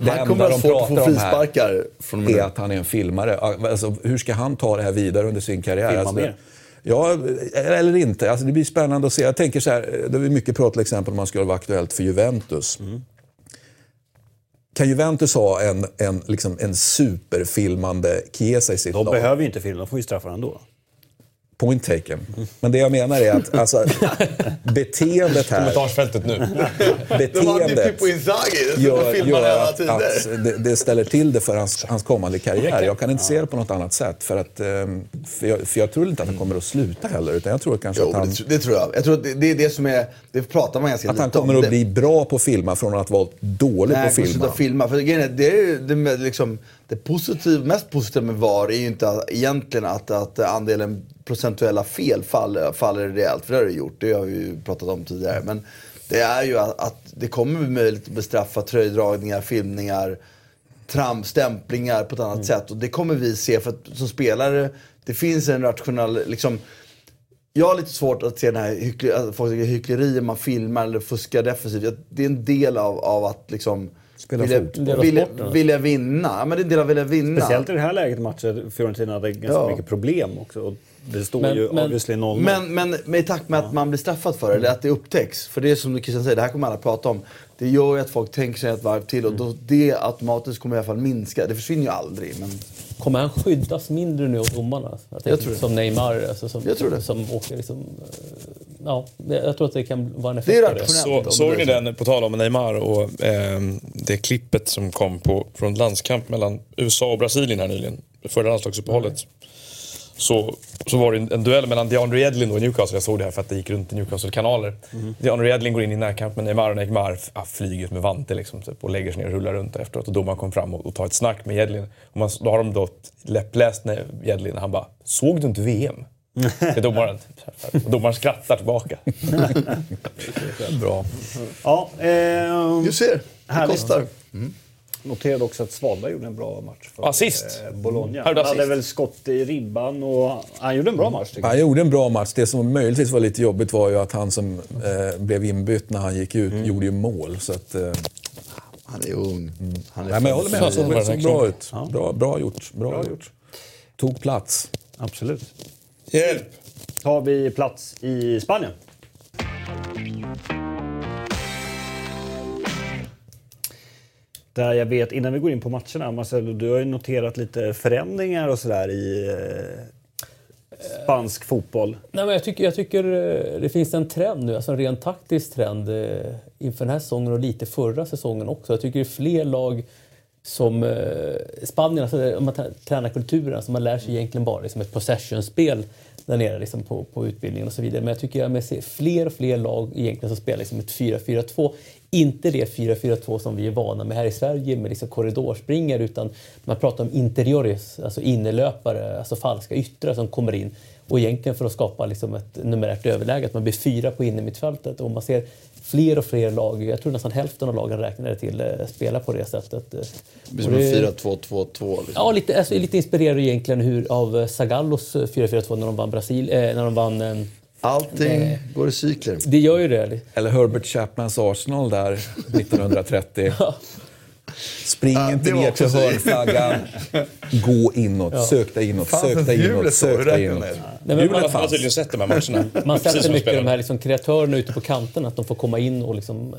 det Han kommer enda att de att få pratar om här frisparkar från är att han är en filmare. Alltså, hur ska han ta det här vidare under sin karriär? Filma Alltså, mer. Ja, eller inte. Alltså, det blir spännande att se. Jag tänker så här, det är mycket prat till exempel om man skulle vara aktuellt för Juventus. Mm. Kan Juventus ha en, en, liksom en superfilmande Chiesa i sitt De lag? behöver ju inte filma, de får ju straffar ändå. Point taken. Men det jag menar är att alltså, [LAUGHS] beteendet här... Kommentarsfältet nu. [LAUGHS] Ju beteendet gör, gör att, att det, det ställer till det för hans, hans kommande karriär. Jag kan inte se det på något annat sätt. För, att, ehm, för, jag, för jag tror inte att han kommer att sluta heller. Utan jag tror kanske Jo, att han, det, tr- det tror jag. Jag tror att det, det är det som är... Det pratar man ganska att han lite om. kommer att bli bra på att filma från att vara dålig Nej, på att filma. sluta filma. För det, är ju det, med, liksom, det positiv, mest positiva med VAR är ju inte att, egentligen att, att andelen procentuella fel faller, faller rejält. För det har det gjort. Det har vi ju pratat om tidigare. Men det är ju att, att det kommer bli möjligt att bestraffa tröjdragningar, filmningar, tramp, stämplingar på ett annat sätt. Och det kommer vi se. För att som spelare, det finns en rationell... Liksom, jag har lite svårt att se den här hyckleri, att folk hycklerier man filmar eller fuskar defensivt. Det är en del av, av att liksom Spela vilja, fotboll. Vilja, vilja vinna. Ja, men det är en del av att vilja vinna. Speciellt i det här läget i matchen. Fiorentina hade ganska Ja. mycket problem också. Och det står Men- ju men- obviously 0 Men, men, men i takt med att man blir straffad för det, eller att det upptäcks. För det är som Christian säger, det här kommer alla prata om. Det gör ju att folk tänker sig ett varv till och då, det automatiskt kommer i alla fall minska. Det försvinner ju aldrig. Men Kommer han skyddas mindre nu av domarna? Jag tänker tror det. Som Neymar, alltså som, Jag tror det. som åker liksom... eh, Ja, jag tror att det kan vara en Det är effekt det. Så, såg ni den, på tal om Neymar och ehm, det klippet som kom på, från landskamp mellan USA och Brasilien här nyligen, förra landslagsuppehållet. Så, så var det en, duell mellan DeAndre Edlin och Newcastle. Jag såg det här för att det gick runt i Newcastle-kanaler. DeAndre Edlin går in i närkamp med Neymar och Neymar ah, flyger ut med vante liksom, typ, och lägger sig ner och rullar runt efteråt. Och domaren kom fram och, och tar ett snack med Edlin. Och man, då har de då läppläst när Edlin och han bara “Såg du inte VM?” [LAUGHS] till domaren. Och domaren skrattar tillbaka. [LAUGHS] Bra. Ja, eh, Du ser, det Härligt. kostar. Noterade också att Svalberg gjorde en bra match för Assist. eh, Bologna. Han hade väl skott i ribban och han gjorde en bra match tycker jag. Han gjorde en bra match. Det som möjligtvis var lite jobbigt var ju att han som eh, blev inbytt när han gick ut gjorde ju mål. Så att, eh, Han är ung. Han är nej, men jag håller med, han såg, såg bra ut. Bra, bra gjort. Bra, gjort. Tog plats. Absolut. Hjälp! Tar vi plats i Spanien. Där jag vet, innan vi går in på matcherna, Marcelo, du har ju noterat lite förändringar och sådär i eh, spansk fotboll. Nej, men jag, tycker, jag tycker eh, det finns en trend nu, alltså en rent taktisk trend eh, inför den här säsongen och lite förra säsongen också. Jag tycker det är fler lag som Spanien, alltså, om man tränar kulturen, alltså man lär sig egentligen bara liksom ett possession-spel där nere liksom på, på utbildningen och så vidare. Men jag tycker jag ser fler och fler lag egentligen som spelar liksom ett 4-4-2. Inte det 4-4-2 som vi är vana med här i Sverige med liksom korridorspringare utan man pratar om interiores, alltså innerlöpare, alltså falska yttrar som kommer in. Och egentligen för att skapa liksom ett numerärt överläge, att man blir fyra på innermittfältet. Och man ser fler och fler lag, jag tror nästan hälften av lagen räknar det till, eh, spela på det sättet. Det blir som en 4-2-2-2. Liksom. Ja, lite, alltså, lite inspirerad egentligen hur, av Zagallos 4-4-2 när de vann Brasil, eh, när de vann eh, Allting eh, går i cykler. Det gör ju det. Eller Herbert Chapmans Arsenal där [LAUGHS] 1930. Spring ja, inte ner till hörnflaggan. Gå inåt, ja. sök dig inåt, sök dig inåt, sök dig inåt. Hjulet fanns. Man har tydligen sett de här matcherna. Man sätter mycket de här liksom kreatörerna ute på kanten, att de får komma in och liksom...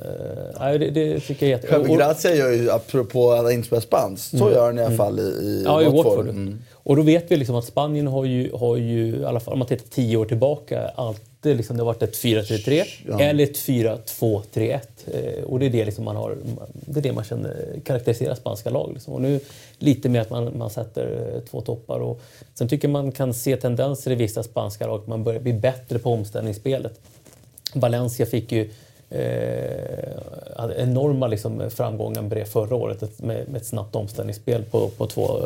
Äh, det, det tycker jag är jätte... Javi Grazia gör ju, apropå alla inspelade spansk, så mm. gör han i alla fall i, i ja, Watford. I Watford. Mm. Och då vet vi liksom att Spanien har ju, har ju, i alla fall om man tittar tio år tillbaka, alltid liksom, det har varit ett 4-3-3 ja. eller ett 4-2-3-1. Eh, och det är det, liksom man har, det är det man känner karaktäriserar spanska lag. Liksom. Och nu lite mer att man, man sätter eh, två toppar. Och sen tycker man kan se tendenser i vissa spanska lag att man börjar bli bättre på omställningsspelet. Valencia fick ju eh, enorma liksom, framgångar med det förra året med, med ett snabbt omställningsspel på, på två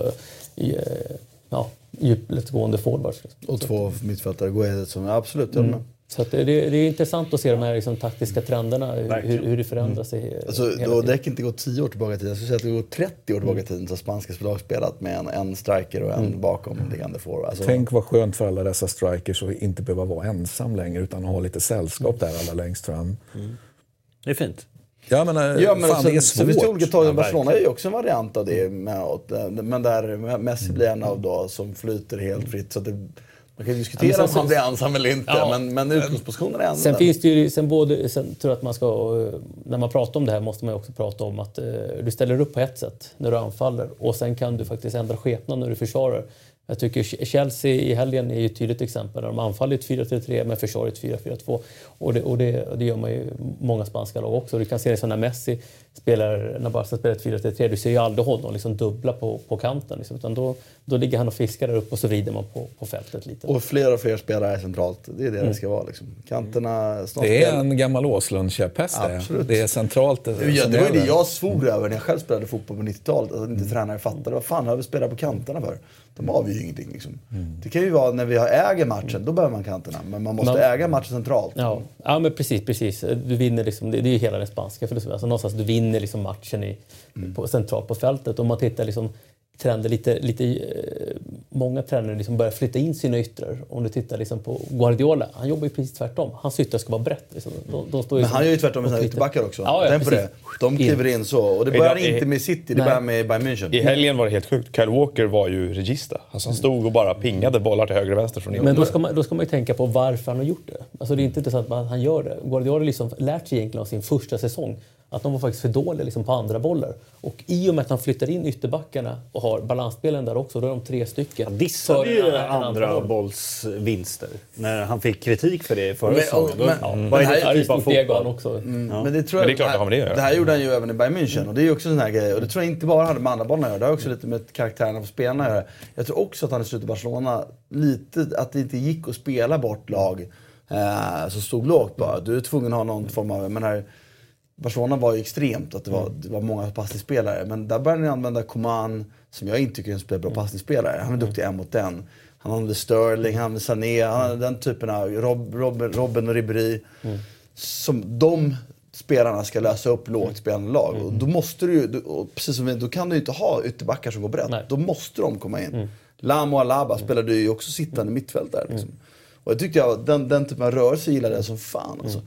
eh, ja, djupledsgående forwards. Och två mittfältare, Guedes som absolut, mm. Så det, det, är intressant att se de här liksom, taktiska trenderna, hur, hur det förändrar sig. Mm. Alltså, då, det räcker inte gå 10 år tillbaka i tiden. Jag skulle säga att det går 30 år tillbaka i tiden så spanska lag spelat med en, en striker och en mm. bakomliggande forward. Alltså, Tänk vad skönt för alla dessa strikers att inte behöva vara ensam längre utan att ha lite sällskap där allra längst fram. Mm. Det är fint. Ja, men, eh, ja, men fan, det är svårt. Det olika tag. Ja, Barcelona är ju också en variant av det. Med, men där Messi blir en av då som flyter helt fritt. Så det, man kan diskutera ja, sen, om han blir ensam eller inte, ja, men, men utgångspositionen är ändå Sen finns det ju, sen både, sen tror jag att man ska, när man pratar om det här måste man också prata om att eh, du ställer upp på ett sätt när du anfaller och sen kan du faktiskt ändra skepnad när du försvarar. Jag tycker Chelsea i helgen är ett tydligt exempel. Där de anfaller 4-3-3 men försvarar 4-4-2. Och, det, och det, det, gör man ju många spanska lag också. Du kan se det som när Messi spelar, när Barca spelar 4-3-3. Du ser ju aldrig honom liksom dubbla på, på kanten. Liksom, utan då, då ligger han och fiskar där uppe och så vrider man på, på fältet lite. Och fler och fler spelare centralt. Det är det mm. det ska vara. Liksom. Kanterna snart Det är en gammal Åslund-käpphäst det. Det är centralt. Ja, det var ju det jag svor över när jag själv spelade fotboll på 90-talet. Att inte mm. tränare fattade. Vad fan har vi spelat på kanterna för? De avgör ju ingenting. Liksom. Mm. Det kan ju vara när vi äger matchen, då behöver man kanterna. Men man måste man, äga matchen centralt. Ja, ja men precis, precis. Du vinner liksom, det, det är ju hela den spanska filosofin. Alltså någonstans du vinner liksom matchen i, mm. på, centralt på fältet. Om man tittar liksom trender. Lite, lite, eh, många tränare liksom börjar flytta in sina yttrar. Om du tittar liksom på Guardiola, han jobbar ju precis tvärtom. Hans yttrar ska vara brett. Liksom. De, de står Men han gör ju tvärtom med sina ytterbackar också. Ja, ja, Tänk på det. De kliver in så. Och det börjar inte med City, det börjar med Bayern München. I helgen var det helt sjukt. Kyle Walker var ju regista. Alltså han stod och bara pingade bollar till höger och vänster från Men då ska, man, då ska man ju tänka på varför han har gjort det. Alltså det är inte intressant att han gör det. Guardiola har liksom lärt sig egentligen av sin första säsong att de var faktiskt för dåliga liksom, på andra bollar. Och i och med att han flyttar in ytterbackarna och har balansspelen där också, då är de tre stycken. Han dissade ju andra bollsvinster när han fick kritik för det förra säsongen. Men, ja, det här är typ av fotboll? också. Mm, ja. men, det tror jag, men det är klart det har med det att göra. Det här gjorde han ju även i Bayern München och det är ju också en sån här grej. Och det tror jag inte bara hade med andra bollarna att göra, det har också lite med karaktärerna på spelarna att göra. Jag tror också att han i slutet av Barcelona, lite, att det inte gick att spela bort lag eh, som stod lågt bara. Du är tvungen att ha någon form av, men här, Barcelona var ju extremt, att det var, det var många passningsspelare. Men där började ni använda Coman, som jag inte tycker är en bra mm. passningsspelare. Han är duktig en mot en. Han använde Sterling, han använde Sané, han hade den typen av Rob, Rob, Robben och Ribéry. Mm. Som de spelarna ska lösa upp lågt spelande lag. Mm. Och då måste du ju, precis som då kan du ju inte ha ytterbackar som går brett. Nej. Då måste de komma in. Mm. Lam och Alaba mm. spelade ju också sittande mittfältare. Liksom. Mm. Och jag tyckte jag, den, den typen av rörelse gillade jag som fan. Alltså.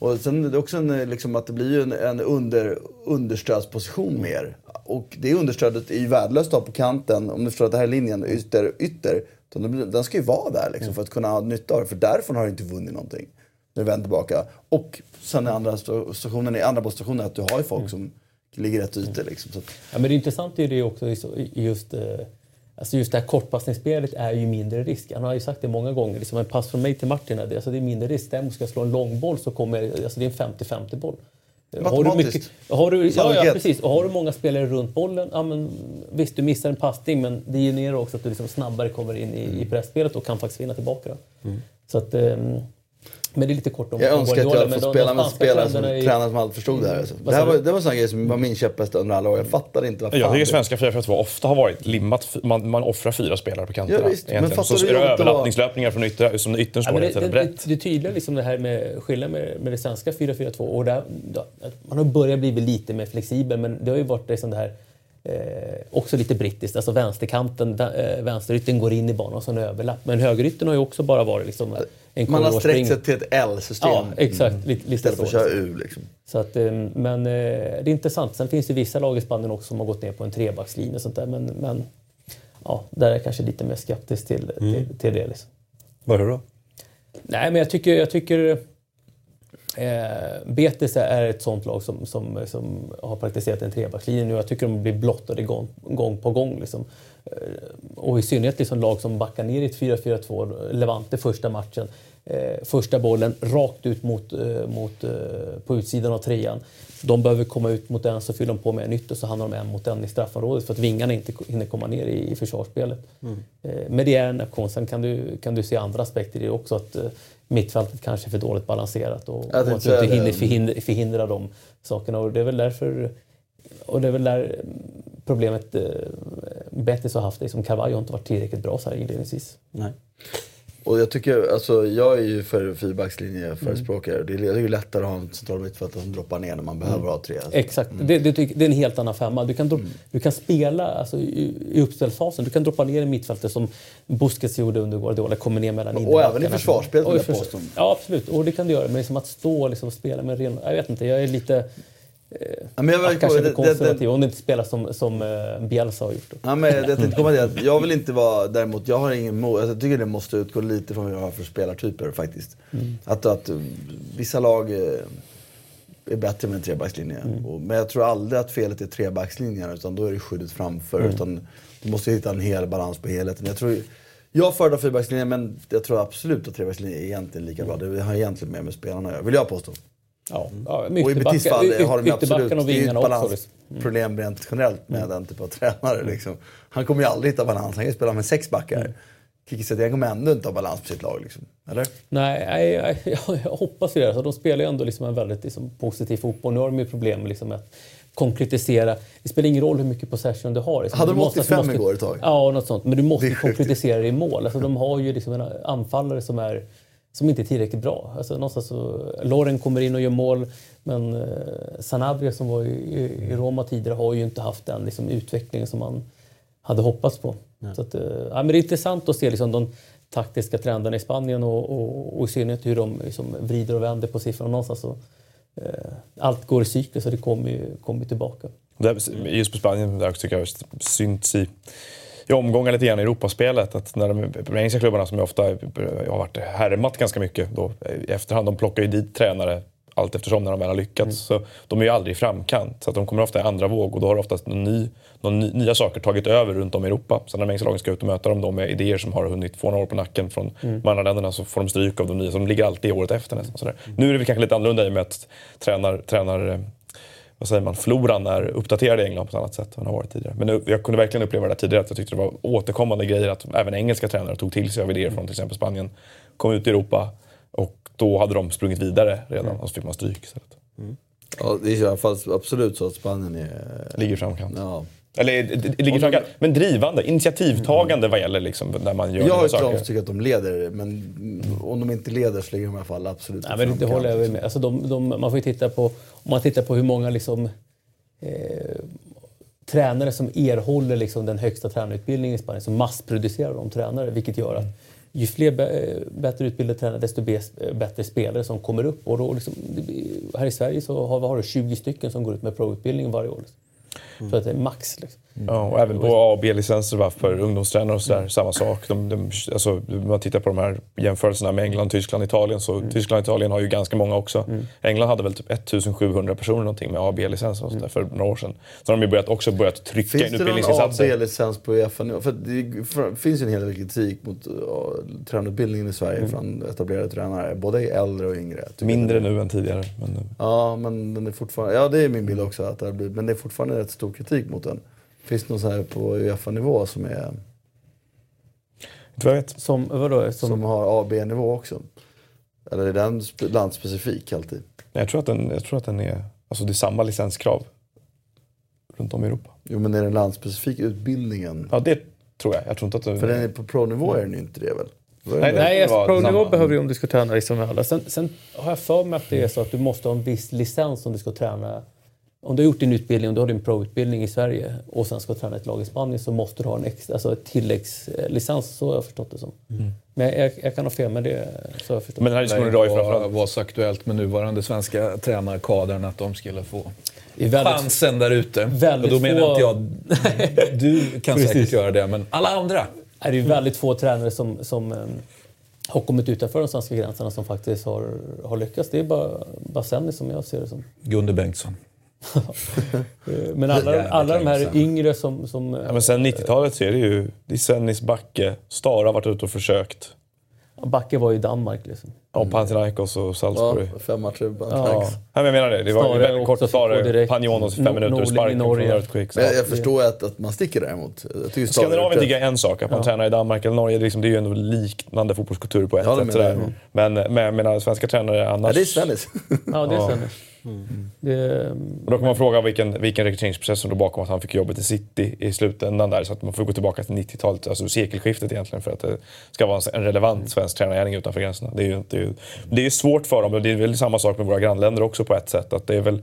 Mm. Och sen är det också en, liksom, att det blir en, en under, understödsposition mer. Och det understödet är ju värdelöst på kanten, om du förstår att det här är linjen, ytter, ytter. Den ska ju vara där liksom, för att kunna ha nytta av det. För därifrån har du inte vunnit någonting. När du vänder tillbaka. Och sen är andra stationen, i andra positionen att du har ju folk mm. som ligger rätt ytor. Liksom, så. Ja, men det intressanta är det också just eh, Alltså just det här kortpassningsspelet är ju mindre risk. Han har ju sagt det många gånger. Liksom en pass från mig till Martin är det, alltså det är mindre risk. Däremot ska jag slå en långboll så kommer jag, alltså det är en 50-50 boll. Har du, mycket, har du, ja, ja, precis. Och har du många spelare runt bollen, ja, men, visst du missar en passning men det genererar också att du liksom snabbare kommer in i, Mm. i pressspelet och kan faktiskt vinna tillbaka. Så att, ehm, men det är lite kort om Jag önskar att jag men fått spela med spelare som är- tränare som aldrig förstod det här. Alltså. Det, här var, det var en sån grej som var min käpphäst under alla år. Jag fattade inte vad fan Jag tycker svenska 4-4-2 ofta har varit limmat. Man, man offrar fyra spelare på kanterna. Ja, visst, men fattar så du är det överlappningslöpningar från ytter, som yttern Ja, står men det, det, tiden det, brett. det tydliga liksom det här med skillnaden med, med det svenska 4-4-2 och där, då, att man har börjat bli lite mer flexibel men det har ju varit liksom det här eh, också lite brittiskt, alltså vänsterkanten, vä- eh, vänsterytten går in i banan och så en överlapp. Men högerytten har ju också bara varit liksom en Man har sträckt sig till ett L-system. Ja, exakt. Lite, lite Istället för att köra U liksom. Så att, eh, men eh, det är intressant. Sen finns det vissa lag i Spanien också som har gått ner på en trebackslinje och sånt där. Men, men ja, där är jag kanske lite mer skeptisk till, till, till det. Liksom. Varför då? Nej, men jag tycker, jag tycker eh, Betis är ett sånt lag som, som, som har praktiserat en trebackslinje nu. Jag tycker de blir blottade gång, gång på gång. Liksom. Eh, och i synnerhet liksom lag som backar ner i ett 4-4-2. Levante första matchen. Eh, första bollen rakt ut mot, eh, mot, eh, på utsidan av trean. De behöver komma ut mot den så fyller de på med en ytter så hamnar de en mot en i straffområdet för att vingarna inte hinner komma ner i, i försvarsspelet. Eh, men det är en aktion. Sen kan du, kan du se andra aspekter i det också. Att mittfältet kanske är för dåligt balanserat och, och att du inte hinner förhindra, förhindra de sakerna. Och det är väl därför och det är väl där problemet eh, Betis har haft. Liksom Carvalho har inte varit tillräckligt bra så här inledningsvis. Nej. Och jag tycker, alltså jag är ju för fyrbackslinje Mm. Det är, ju lättare att ha en central mittfältare som droppar ner när man behöver ha tre. Alltså. Exakt, det, det, det är en helt annan femma. Du kan, dro- du kan spela alltså, i, i uppställsfasen. Du kan droppa ner en mittfältare som Busquets gjorde under Guardiola. Kommer ner mellan Och även i försvarsspelet, i vill jag påstå. Ja, absolut. Och det kan du göra. Men liksom att stå och liksom spela med ren... Jag vet inte, jag är lite... Ja, men jag, Ja, vill, kanske det, för det, det, Om det inte spelar som, som uh, Bielsa har gjort. Ja, men jag tänkte [LAUGHS] komma till att jag vill inte vara, däremot, jag har ingen mål. Jag tycker det måste utgå lite från vad jag har för spelartyper faktiskt. Mm. Att, att uh, vissa lag eh, är bättre med en trebackslinje. Mm. Och, men jag tror aldrig att felet är trebackslinjen utan då är det skyddet framför. Mm. Utan du måste hitta en hel balans på helheten. Jag, tror, jag föredrar fyrbackslinjen men jag tror absolut att trebackslinjen är egentligen lika bra. Det har egentligen mer med spelarna att göra, vill jag påstå. Ja, ja, Och i Betis fall har de absolut, och det är ju ett liksom. balansproblem rent generellt med den typen av tränare. Liksom. Han kommer ju aldrig hitta balans, han kan ju spela med sex backar. Kiki Setien kommer ändå inte ha balans på sitt lag. Liksom. Eller? Nej, nej, [LAUGHS] jag, jag hoppas ju det. Alltså, de spelar ju ändå liksom en väldigt liksom, positiv fotboll. Nu har de ju problem liksom, med att konkretisera. Det spelar ingen roll hur mycket possession du har. Liksom. Hade de måste- 85 måste, igår ett tag? Ja, något sånt. Men du måste konkretisera det i mål. Alltså, de har ju liksom en anfallare som, är, som inte är tillräckligt bra. Alltså, någonstans så, Loren kommer in och gör mål. Men eh, Sanabria som var i, i, i Roma tidigare har ju inte haft den liksom, utvecklingen som man hade hoppats på. Så att, eh, ja, men det är intressant att se liksom, de taktiska trenderna i Spanien och, och, och i synnerhet hur de liksom, vrider och vänder på siffrorna. Någonstans så, eh, allt går i cykel så det kommer ju, kommer ju tillbaka. Just på Spanien, där tycker jag det synts i, i omgångar lite grann i Europaspelet. Att när de, de engelska klubbarna som jag ofta jag har varit härmat ganska mycket då, i efterhand, de plockar ju dit tränare allt eftersom när de väl har lyckats. Så de är ju aldrig i framkant. Så de kommer ofta i andra våg och då har oftast någon ny, någon ny, nya saker tagit över runt om i Europa. Så när de engelska lagen ska ut och möta dem då med idéer som har hunnit få några år på nacken från de andra länderna så får de stryk av de nya. Så de ligger alltid året efter nästan. Sådär. Nu är det väl kanske lite annorlunda i och med att tränar, tränar eh, vad säger man, floran är uppdaterad i England på ett annat sätt än har varit tidigare. Men nu, jag kunde verkligen uppleva det tidigare, att jag tyckte det var återkommande grejer att även engelska tränare tog till sig av idéer från till exempel Spanien, kom ut i Europa och då hade de sprungit vidare redan och så fick man stryk istället. Ja, det är i alla fall absolut så att Spanien är... Ligger i framkant. Ja. Eller ligger framkant, men drivande, initiativtagande vad gäller liksom, när man gör Jag saker. som tycker att de leder, men om de inte leder så ligger de i alla fall absolut Nej, men det håller jag väl liksom. med. Alltså de, de, man får ju titta på, om man tittar på hur många liksom, eh, tränare som erhåller liksom den högsta tränarutbildningen i Spanien, så massproducerar de tränare. Vilket gör att ju fler eh, bättre utbildade tränare, desto eh, bättre spelare som kommer upp. Och då liksom, här i Sverige så har, du 20 stycken som går ut med provutbildning varje år. Liksom. Så att det är max. Liksom. Ja, och även på A och B-licenser för ungdomstränare och sådär, samma sak. De, de, alltså, man tittar på de här jämförelserna med England, Tyskland, Italien. Så Tyskland och Italien har ju ganska många också. England hade väl typ 1700 personer någonting med A och B-licens och sådär för några år sedan. Så har de ju börjat, också börjat trycka in Finns det någon utbildningsinsatser. AB-licens på Uefa-nivå? För det för- finns ju en hel del kritik mot uh, tränarutbildningen i Sverige från etablerade tränare. Både äldre och yngre. Tycker Mindre nu än tidigare. Men, Ja, men den är fortfarande... Ja, det är min bild också. Att det blivit, men det är fortfarande rätt stor kritik mot den. Finns det någon så här på Uefa-nivå som, är, inte vad jag vet. Som, vadå? Som, som har A B-nivå också? Eller är den sp- landspecifik alltid? Jag tror att den, jag tror att den är... Alltså det är samma licenskrav runt om i Europa. Jo, men är den landspecifik utbildningen? Ja, det tror jag. Jag tror inte att det... För den är på pro-nivå är den ju inte det väl? Nej, den- nej. Alltså, pro-nivå behöver ju om du ska träna liksom med alla. Sen, sen har jag för mig att det är så att du måste ha en viss licens om du ska träna. Om du har gjort din utbildning, om du har din pro-utbildning i Sverige och sen ska träna ett lag i Spanien så måste du ha en extra, alltså ett tilläggslicens. Så har jag förstått det som. Men jag, jag kan ha fel, men det så har jag förstått. Men den här diskussionen idag framförallt... var så aktuellt med nuvarande svenska tränarkadern att de skulle få det väldigt, chansen där ute. Och då menar få- inte jag... [LAUGHS] Du kan säkert göra det, men alla andra. det är ju väldigt få tränare som, som em, har kommit utanför de svenska gränserna som faktiskt har, har lyckats. Det är bara, bara Senni som jag ser det som. Gunde Bengtsson. [LAUGHS] Eh, Men alla, alla de här yngre som... som Ja, men sen 90-talet så är det ju... Det är Sennis, Backe, Stara har varit ute och försökt. Backe var ju i Danmark liksom. Ja, Panathinaikos och Ja, Salzburg. fem matcher bara. Ja. Nej, men jag menar det. Det var Stare ju väldigt kort. Stare, direkt. Panjonos fem minuter i sparken från Norge. Earthquakes. Men jag, jag förstår att, att man sticker däremot. Jag Skandinavien tycker jag är en sak. Att man Ja. tränar i Danmark eller Norge, det är, liksom, det är ju ändå liknande fotbollskultur på ett Ja, sätt. Sådär. Men, men jag menar, svenska tränare annars... Ja, det är Svennis. Ja, det är Ja. Senni. Det, Och då kan man fråga vilken, vilken rekryteringsprocess som låg bakom att han fick jobbet i City i slutändan där. Så att man får gå tillbaka till 90-talet, alltså sekelskiftet egentligen, för att det ska vara en relevant svensk tränargärning utanför gränserna. Det är ju, det är det är svårt för dem, och det är väl samma sak med våra grannländer också på ett sätt. Att det är väl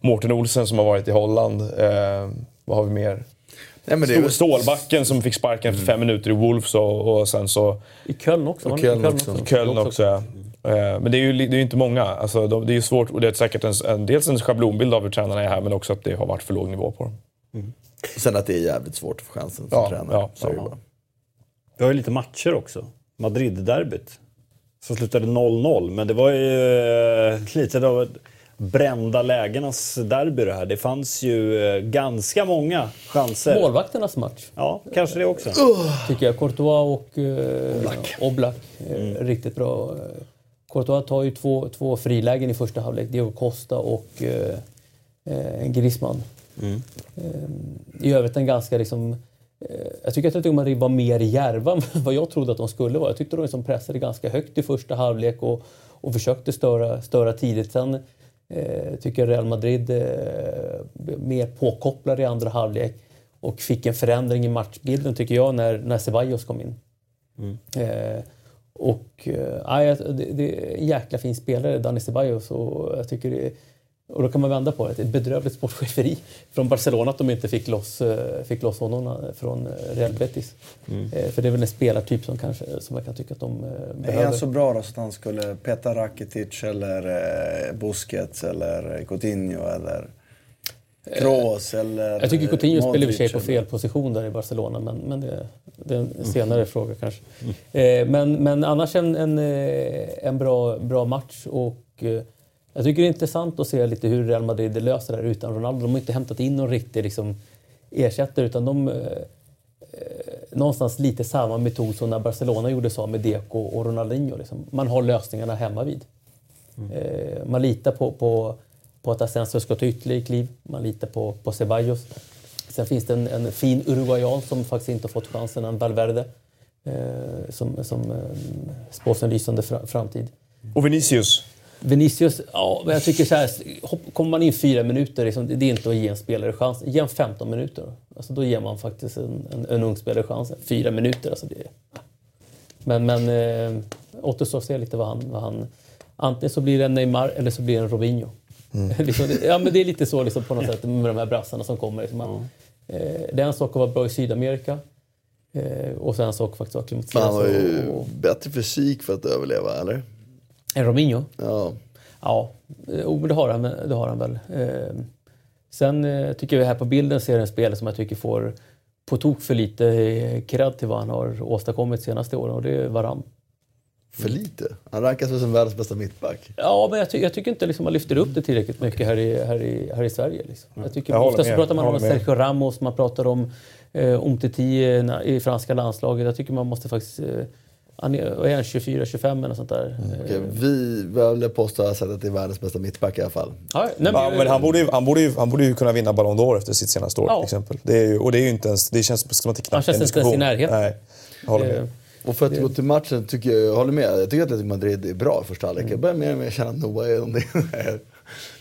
Mårten Olsen som har varit i Holland. Eh, vad har vi mer? Nej, men det Stålbacken som fick sparken efter fem minuter i Wolves och, och sen så I Köln också. Köln i också. Köln också. Ja. Eh, Men det är ju det är inte många. Alltså, de- det är ju svårt, och det är säkert en, en, dels en schablonbild av hur tränarna är här, men också att det har varit för låg nivå på dem. Sen att det är jävligt svårt att få chansen som Ja, tränare. ja, så ja. Vi har ju lite matcher också. Madrid-derbyt. Som slutade 0-0. Men det var ju eh, lite av ett brända lägenas derby det här. Det fanns ju eh, ganska många chanser. Målvakternas match, Ja, kanske det också. tycker jag. Courtois och eh, Oblak. Eh, Riktigt bra. Courtois tar ju två, två frilägen i första halvlek. Diego Costa och eh, eh, Griezmann. Eh, I övrigt en ganska liksom... Eh, jag tycker att Atletico Madrid var mer djärva än vad jag trodde att de skulle vara. Jag tyckte de liksom pressade ganska högt i första halvlek och, och försökte störa, störa tidigt. Sen eh, tycker jag Real Madrid eh, mer påkopplade i andra halvlek och fick en förändring i matchbilden tycker jag när, när Ceballos kom in. Eh, och eh, ja, jag- det, det är en jäkla fin spelare, Dani Ceballos. Och, jag tycker det, och då kan man vända på det. Det är ett bedrövligt sportcheferi från Barcelona att de inte fick loss, eh, fick loss honom eh, från eh, Real Betis. Eh, För det är väl en spelartyp som, kanske, som jag kan tycka att de eh, Är behöver. han så bra då så att han skulle peta Rakitic eller Busquets eller Coutinho eller Kroos eller Jag tycker Coutinho spelar i och för sig på fel position där i Barcelona, men, men det, det är en senare fråga kanske. Eh, men, men annars en, en, eh, en bra, bra match och eh, jag tycker det är intressant att se lite hur Real Madrid löser det här utan Ronaldo. De har inte hämtat in någon riktig liksom, ersättare utan de eh, eh, någonstans lite samma metod som när Barcelona gjorde så med Deco och Ronaldinho. Liksom. Man har lösningarna hemma vid. Eh, man litar på, på, på att Asensio ska ta ytterligare kliv. Man litar på, på Ceballos. Sen finns det en, en fin uruguayan som faktiskt inte har fått chansen, en Valverde. Eh, som som eh, spås en lysande fra, framtid. Och Vinicius. Vinicius, ja, men jag tycker så här, hopp- kommer man in fyra minuter, liksom, det är inte att ge en spelare chans. Ge en 15 minuter. Alltså, då ger man faktiskt en, en, en ung spelare chansen. Fyra minuter, alltså det Men, men eh, återstår att se lite vad han, vad han... Antingen så blir det en Neymar eller så blir det en Robinho. [LAUGHS] liksom, det, ja, men det är lite så liksom, på något sätt med de här brassarna som kommer. Liksom, att, eh, det är en sak att vara bra i Sydamerika. Eh, och sen en sak faktiskt att klimatisera han har ju och- och- bättre fysik för att överleva, eller? En Robinho? Ja. Ja, eh, oh, men det har han, det har han väl. Eh, Sen eh, tycker jag här på bilden ser en spelare som jag tycker får på tok för lite eh, cred till vad han har åstadkommit senaste åren och det är Varann. För lite. Han rankas väl som världens bästa mittback. Ja, men jag, ty jag tycker inte liksom man lyfter upp det tillräckligt mycket här i, här i, här i Sverige. Liksom. Jag tycker, Jag ofta så pratar man om. Sergio Ramos, man pratar om eh, Umtiti i, i franska landslaget. Jag tycker man måste faktiskt... Eh, han är, vad är han, 24-25 eller sånt där. Okej, Eh, vi vill påstå att det är världens bästa mittback i alla fall. ja, nej, Ja, men han borde, ju, han, borde ju, han borde ju kunna vinna Ballon d'Or efter sitt senaste år Ja. till exempel. Det är ju, och det är ju inte ens, det känns som att det knappt Han känns inte ens i närheten. Nej, jag håller med. Eh, Och för att gå till matchen, tycker jag, jag håller med. Jag tycker att Atletico Madrid är bra i första halvlek. Jag börjar mer och mer känna att Noah är någonting. [LAUGHS]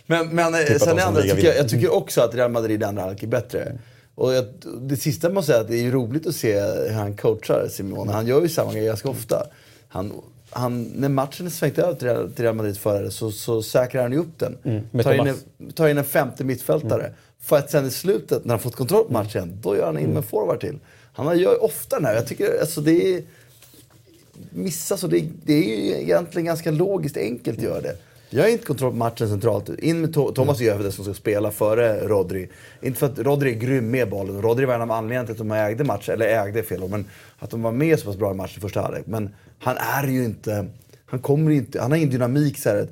men men eh, Tippat sen i andra, tycker jag, jag tycker också att Real Madrid i andra halvlek är bättre. Och jag, det sista måste säga att det är roligt att se hur han coachar Simeone. Han gör ju samma grej ganska ofta. Han, han, när matchen är svängt över till Real, till Real Madrid förare så, så säkrar han ju upp den. med tar, in en, tar in en femte mittfältare. För att sen i slutet, när han fått kontroll på matchen, då gör han in med forward till. Han gör ju ofta den här. Jag tycker alltså det är missas och det, det är ju egentligen ganska logiskt enkelt att göra det. Jag har inte kontroll på matchen centralt. In med To- Thomas det som ska spela före Rodri. Inte för att Rodri är grym med bollen. Rodri var en av anledningarna till att de ägde matchen, eller ägde fel men att de var med så pass bra i matchen i första halvlek. Men han är ju inte, han kommer inte, han har ingen dynamik så här.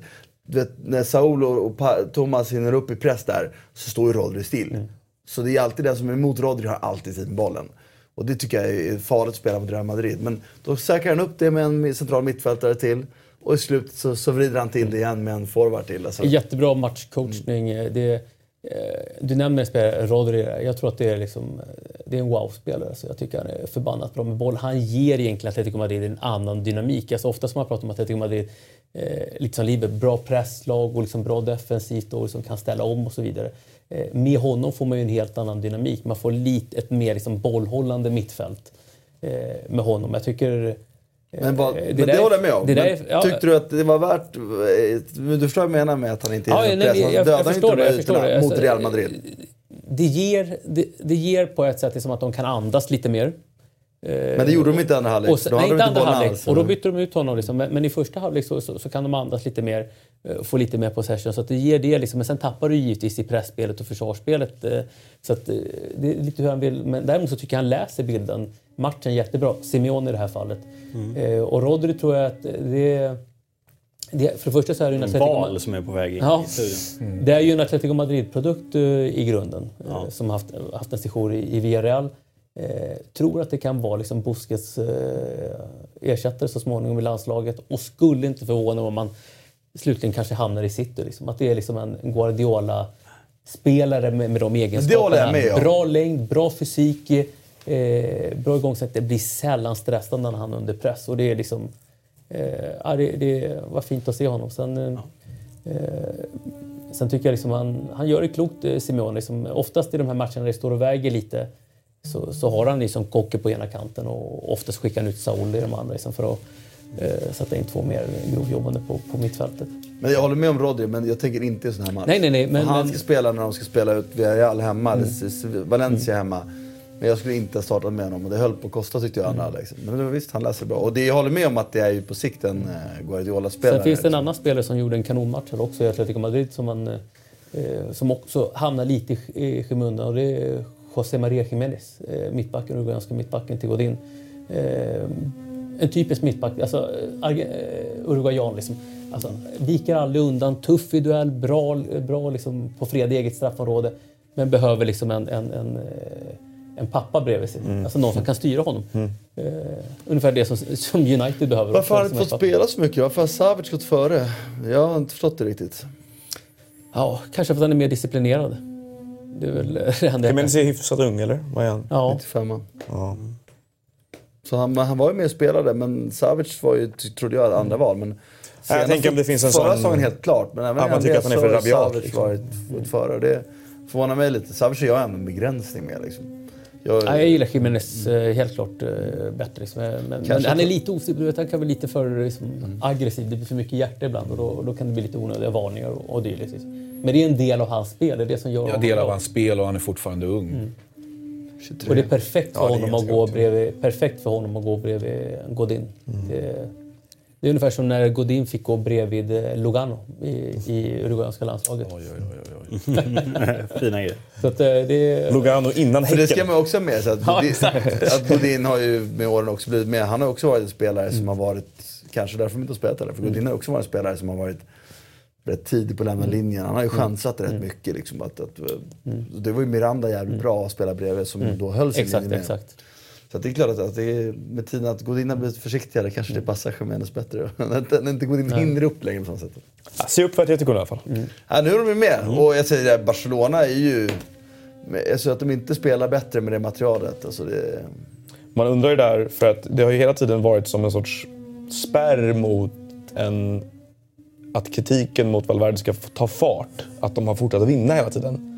Du vet, när Saul och, pa, Thomas hinner upp i press där så står ju Rodri still. Så det är alltid den som är emot Rodri har alltid tid med bollen. Och det tycker jag är farligt att spela mot Real Madrid. Men då säkrar han upp det med en central mittfältare till. Och i slutet så, så vrider han till det igen med en forward till. Alltså. Jättebra matchcoachning. Det, eh, du nämner en spelare, Rodri. Jag tror att det är, liksom, eh, det är en wow-spelare. Alltså jag tycker han är förbannat bra med boll. Han ger egentligen Atletico Madrid en annan dynamik. Alltså ofta som man pratar om Atletico Madrid, eh, lite som Liber, bra presslag och liksom bra defensivt och liksom kan ställa om och så vidare. Eh, med honom får man ju en helt annan dynamik. Man får lite, ett mer liksom bollhållande mittfält eh, med honom. Jag tycker... eh, Men, vad, men det, där- håller jag med om. det där men är- ja, tyckte du att det var värt... men Du förstår vad jag menar med att han inte Ja, nej, press. Han jag dödar inte det, jag förstår det. mot Alltså, Real Madrid. det ger, det, det ger på ett sätt liksom att de kan andas lite mer. Men det gjorde de inte i andra halvlek. Och sen, Då nej, inte andra halvlek. alls. Och då bytte de ut honom. Liksom. Men, men i första halvlek så, så, så kan de andas lite mer, eh, få lite mer possession. Så att det ger det. Liksom. Men sen tappar du givetvis i pressspelet och försvarsspelet. eh, Så att, eh, det är lite hur han vill. Men däremot så tycker jag han läser bilden, matchen jättebra. Simeone i det här fallet. Eh, och Rodri tror jag att det, det... För det första så är det ju en Atletico- bal som är på väg in Ja. i studion. det är ju en Atletico Madrid-produkt eh, i grunden eh, som haft, haft en session i, i Villarreal. Eh, tror att det kan vara liksom Busquets eh, ersättare så småningom i landslaget och skulle inte förvåna om man slutligen kanske hamnar i City. Liksom. Att det är liksom en Guardiola-spelare med, med de egenskaperna. med. Bra längd, bra fysik, eh, bra igångsätt. Det blir sällan stressande när han är under press. Och det är liksom... Eh, det, det var fint att se honom. Sen, eh, eh, sen tycker jag liksom han, han gör det klokt, Simeone. Liksom, oftast i de här matcherna där det står och väger lite så, så har han liksom Kocke på ena kanten och oftast skickar han ut Saul i de andra liksom, för att eh, sätta in två mer grovjobbande på, på mittfältet. Men jag håller med om Rodri, men jag tänker inte i sån här match. Nej, nej, nej, men- han men- ska spela när de ska spela ut Villarreal hemma, S- Valencia hemma. Men jag skulle inte ha startat med honom och det höll på att kosta tyckte jag. Mm. Liksom. Men det var visst, han läser bra. Och det, jag håller med om att det är ju på sikt en eh, Guardiola-spelare. Sen finns det en liksom. annan spelare som gjorde en kanonmatch här också i Atletico Madrid som, man, eh, som också hamnar lite i skymundan och det är José María Jiménez, eh, mittbacken, uruguayanska mittbacken till Godin. Eh, en typisk mittback, alltså eh, uruguayan liksom. Alltså, viker aldrig undan, tuff i duell, bra, bra liksom på fred i eget straffområde. Men behöver liksom en, en, en, en pappa bredvid sig. Alltså någon som kan styra honom. Eh, ungefär det som, som United behöver. Varför har han inte fått spela så mycket? Varför har Savic gått före? Jag har inte förstått det riktigt. Ja, kanske för att han är mer disciplinerad. Det är väl det jag Men ser hyfsat ung eller? Vad är han? Ja, 95 Ja. Så han, han var ju med och spelade, men Savic var ju, trodde jag, andra val. Men senast- tänker om det finns en förra sån- säsongen helt klart, men även Att man tycker att han är för rabiat, Savic liksom. varit, varit före. Det förvånar mig lite. Savic är jag en begränsning med. Liksom. Jag, ja, jag gillar Jiménez eh, helt klart eh, bättre. Liksom. Men, men han är lite vet, Han kan vara lite för liksom, aggressiv. Det blir för mycket hjärta ibland och då, då kan det bli lite onödiga varningar och, och dylikt. Liksom. Men det är en del av hans spel. Det är det som gör honom delar bra. av hans spel och han är fortfarande ung. 23. Och det är perfekt för, Ja, honom, att gå bredvid, perfekt för honom att gå bredvid Godin. Det, Det är ungefär som när Godin fick gå bredvid eh, Lugano i, i uruguayanska landslaget. Oj, oj, oj, oj. [LAUGHS] Fina grejer. Så att, eh, det, Lugano innan För det ska Häcken. man också ha med sig. Att [LAUGHS] Ja, att Godin har ju med åren också blivit med. Han har också varit en spelare som har varit, kanske därför de inte har spelat heller. För Godin har också varit en spelare som har varit rätt tidig på att lämna linjen. Han har ju chansat rätt mycket. Liksom, att, att, Det var ju Miranda jävligt bra att spela bredvid som då höll sin exakt, linje med. exakt. Så att det är klart att, att det med tiden att Godin har blivit försiktigare kanske det passar Jiménez bättre. [LAUGHS] När inte Godin hinner upp längre på något sätt. Ja, se upp för att Atletico i alla fall. Ja, nu är de ju med. Och jag säger det, Barcelona är ju... Alltså att de inte spelar bättre med det materialet. Alltså det, Man undrar ju där, för att det har ju hela tiden varit som en sorts spärr mot en... Att kritiken mot Valverde ska ta fart. Att de har fortsatt att vinna hela tiden.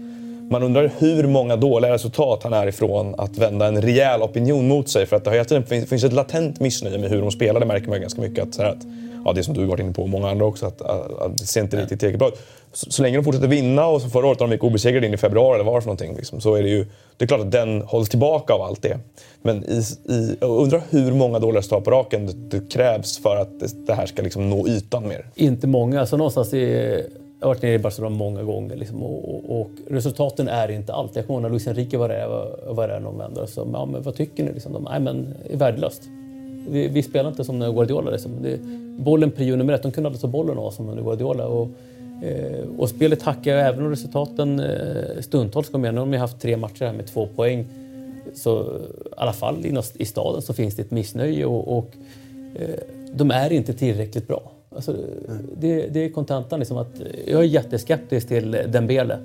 Man undrar hur många dåliga resultat han är ifrån att vända en rejäl opinion mot sig. För att det har hela tiden finns, ett latent missnöje med hur de spelar. Det märker man ju ganska mycket. Att, så att, ja, det som du har varit inne på och många andra också. Att, att, att det ser inte riktigt tillräckligt bra ut. Så, så länge de fortsätter vinna och som förra året när de gick obesegrade in i februari eller vad det för någonting. Liksom, så är det ju... Det är klart att den hålls tillbaka av allt det. Men i, i, undrar hur många dåliga resultat på raken det, det krävs för att det, det här ska liksom nå ytan mer. Inte många. Alltså någonstans i, jag har varit nere i Barcelona många gånger liksom, och, och, och resultaten är inte allt. Jag kommer ihåg när Luis Enrique var där, var, var där någon vända och sa ja, men vad tycker ni? Liksom, de, Nej, men det är värdelöst. Vi, vi spelar inte som Guardiola. Liksom. Det, bollen prio nummer ett. De kunde aldrig ta bollen av oss som under Guardiola. Och, eh, och spelet hackar även om resultaten eh, stundtals kommer igen. Nu har de ju haft tre matcher här med två poäng. Så i alla fall i, i staden så finns det ett missnöje och, och eh, de är inte tillräckligt bra. Alltså, det, det är kontentan. Liksom att jag är jätteskeptisk till Dembele.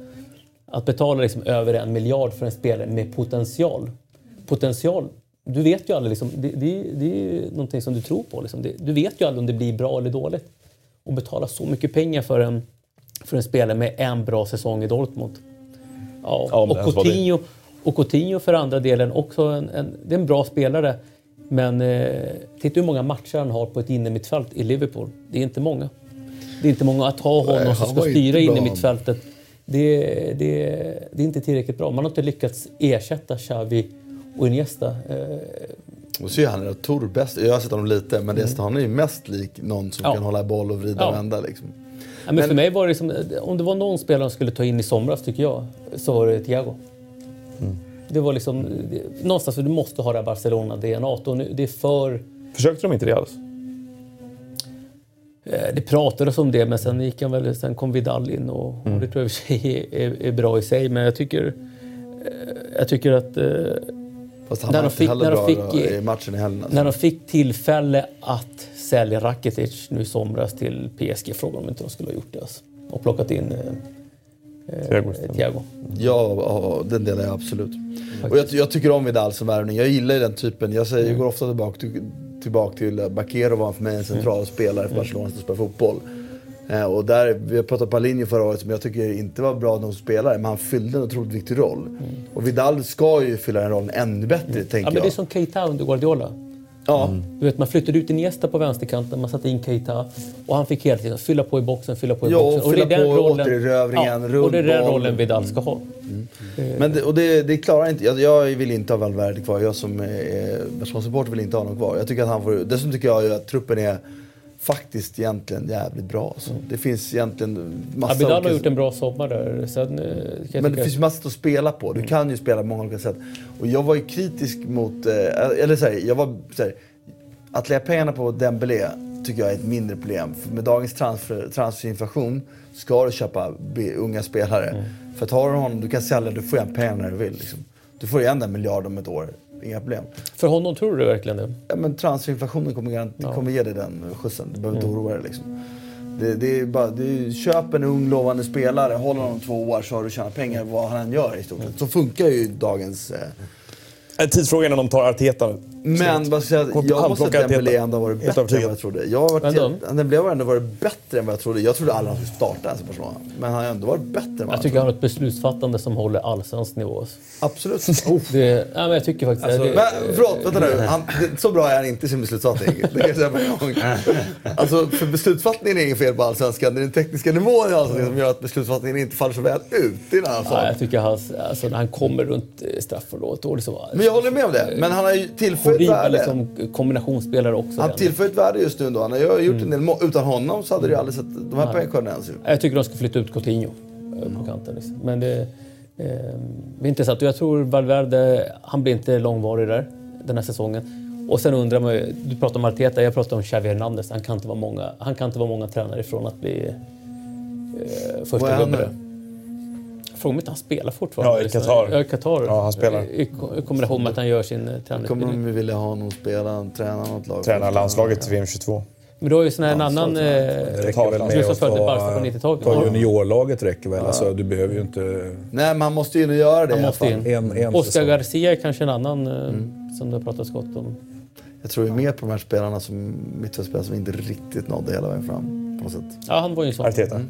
Att betala liksom över en miljard för en spelare med potential. Potential, du vet ju aldrig. Liksom, det, det, det är någonting som du tror på. Liksom. Du vet ju aldrig om det blir bra eller dåligt. Och betala så mycket pengar för en, för en spelare med en bra säsong i Dortmund. Ja, och. Coutinho, och Coutinho för andra delen också en, en, det är en bra spelare. Men eh, titta hur många matcher han har på ett innermittfält i Liverpool. Det är inte många. Det är inte många att ha honom Nej, som ska styra innermittfältet. Det, det, det är inte tillräckligt bra. Man har inte lyckats ersätta Xavi och Iniesta. Eh, och så är han rätt torbäst. Jag har sett honom lite, men det, han är ju mest lik någon som Ja. kan hålla boll och vrida Ja. och vända. Liksom. Ja, men för mig var det liksom, om det var någon spelare som skulle ta in i somras tycker jag, så var det Thiago. Det var liksom, det, någonstans, du måste ha det här Barcelona-DNA. och nu- Det är för... Försökte de inte det alls? eh, Det pratades om det, men sen, gick han väl, sen kom Vidal in och, och det tror jag i och för sig är, är bra i sig. Men jag tycker, eh, jag tycker att eh, Fast han När de fick- när de fick- i matchen i helgen. Alltså. när de fick tillfälle att sälja Rakitic nu i somras till PSG, frågade om inte de skulle ha gjort det. Alltså, och plockat in Thiago. Thiago. Ja, ja, den delar jag absolut. Och jag, jag tycker om Vidal som värvning. Jag gillar den typen. Jag, säger, jag går ofta tillbaka till, tillbaka till eh, Bakero var för mig en central spelare för Barcelona som spelar fotboll. Eh, och där, vi har pratat om Paulinho förra året som jag tycker inte var bra som spelare, men han fyllde en otroligt viktig roll. Och Vidal ska ju fylla den rollen ännu bättre, tänker Ja, men jag. det är som Keita under Guardiola. Ja, Du vet, man flyttade ut Iniesta på vänsterkanten, man satte in Keita och han fick hela tiden fylla på i boxen, fylla på i Ja, och boxen. fylla det är den på rollen- återerövringen, ja, Och det är den rollen Vidal ska ha. Men det, och det, det klarar inte, jag, jag vill inte ha Valverde kvar. Jag som är Barcelona-supporter vill inte ha honom kvar. Jag tycker att han får, dessutom tycker jag att truppen är faktiskt egentligen jävligt bra. Alltså. Det finns egentligen massa Abidal har olika- gjort en bra sommar där. Sen, eh, Men det finns massor att spela på. Du kan ju spela på många olika sätt. Och jag var ju kritisk mot, eh, eller så här, jag var så här, att lägga pengarna på Dembélé tycker jag är ett mindre problem. För med dagens transfer, transferinflation ska du köpa unga spelare. Mm. För att har du honom, du kan sälja, du får igen pengarna när du vill. Liksom. Du får igen en miljard om ett år. Inga problem. För honom tror du verkligen det? Ja, men transferinflationen kommer, garant- kommer ge dig den skjutsen. Du behöver Mm. inte oroa dig. Liksom. Det, det är bara, det är, köp en ung lovande spelare, håll honom två år så har du tjänat pengar vad han än gör i stort sett. Så funkar ju dagens... Eh. En tidsfråga innan de tar Arteta. Men vad ska jag, säga, jag måste säga att Dembélé ändå har varit bättre än vad jag trodde. Jag har varit, de- Dembélé har ändå varit bättre än vad jag trodde. Jag trodde aldrig han skulle starta ens i Barcelona. Men han har ändå varit bättre än vad Jag jag tycker han har ett beslutsfattande som håller allsvensk nivå. alltså. Absolut. [LAUGHS] Oh. Det, ja, men jag tycker faktiskt Alltså, det. men, förlåt, vänta nu. Han, det, så bra är han inte i sin beslutsfattning. Det kan jag säga på en gång. [LAUGHS] Alltså, för beslutsfattningen är inget fel på Allsvenskan. Det är den tekniska nivån i Allsvenskan som gör att beslutsfattningen inte faller så väl ut. Det är en annan Ja, jag tycker hans, alltså, när han kommer runt straffområdet. då liksom, Men jag håller med om det. Men han har ju tillfört horribel värde. liksom, kombinationsspelare också. Han tillför ett värde just nu ändå. Han har gjort en del mål. Utan honom så hade det ju aldrig sett de här poängskördarna ens. Jag tycker de ska flytta ut Coutinho eh, på kanten. Liksom. Men det, eh, det är intressant. Jag tror Valverde, han blir inte långvarig där den här säsongen. Och sen undrar man ju, du pratar om Arteta, jag pratar om Xavi Hernandez. Han kan inte vara många, han kan inte vara många tränare ifrån att bli eh, första gubbe. Fråga om inte han spelar fortfarande. Ja, i. Qatar. Ja, i Qatar. Ja, han spelar. I, I kombination med att han gör sin eh, Kommer de vilja ha honom spela, träna något lag? Tränar landslaget till VM 22. Men du har ju sån här en annan... Det Eh, Just att följde Barca på ta, 90-talet. ta Ja. juniorlaget räcker väl. Alltså, du behöver ju inte... Nej, men han måste ju in och göra det alla måste in. En, en Oscar säsong. Garcia är kanske en annan eh, Mm. som det har pratats gott om. Jag tror ju mer på de här spelarna som mittfältspelare som inte riktigt nådde hela vägen fram. På något sätt. Ja, han var ju en sån. Arteta.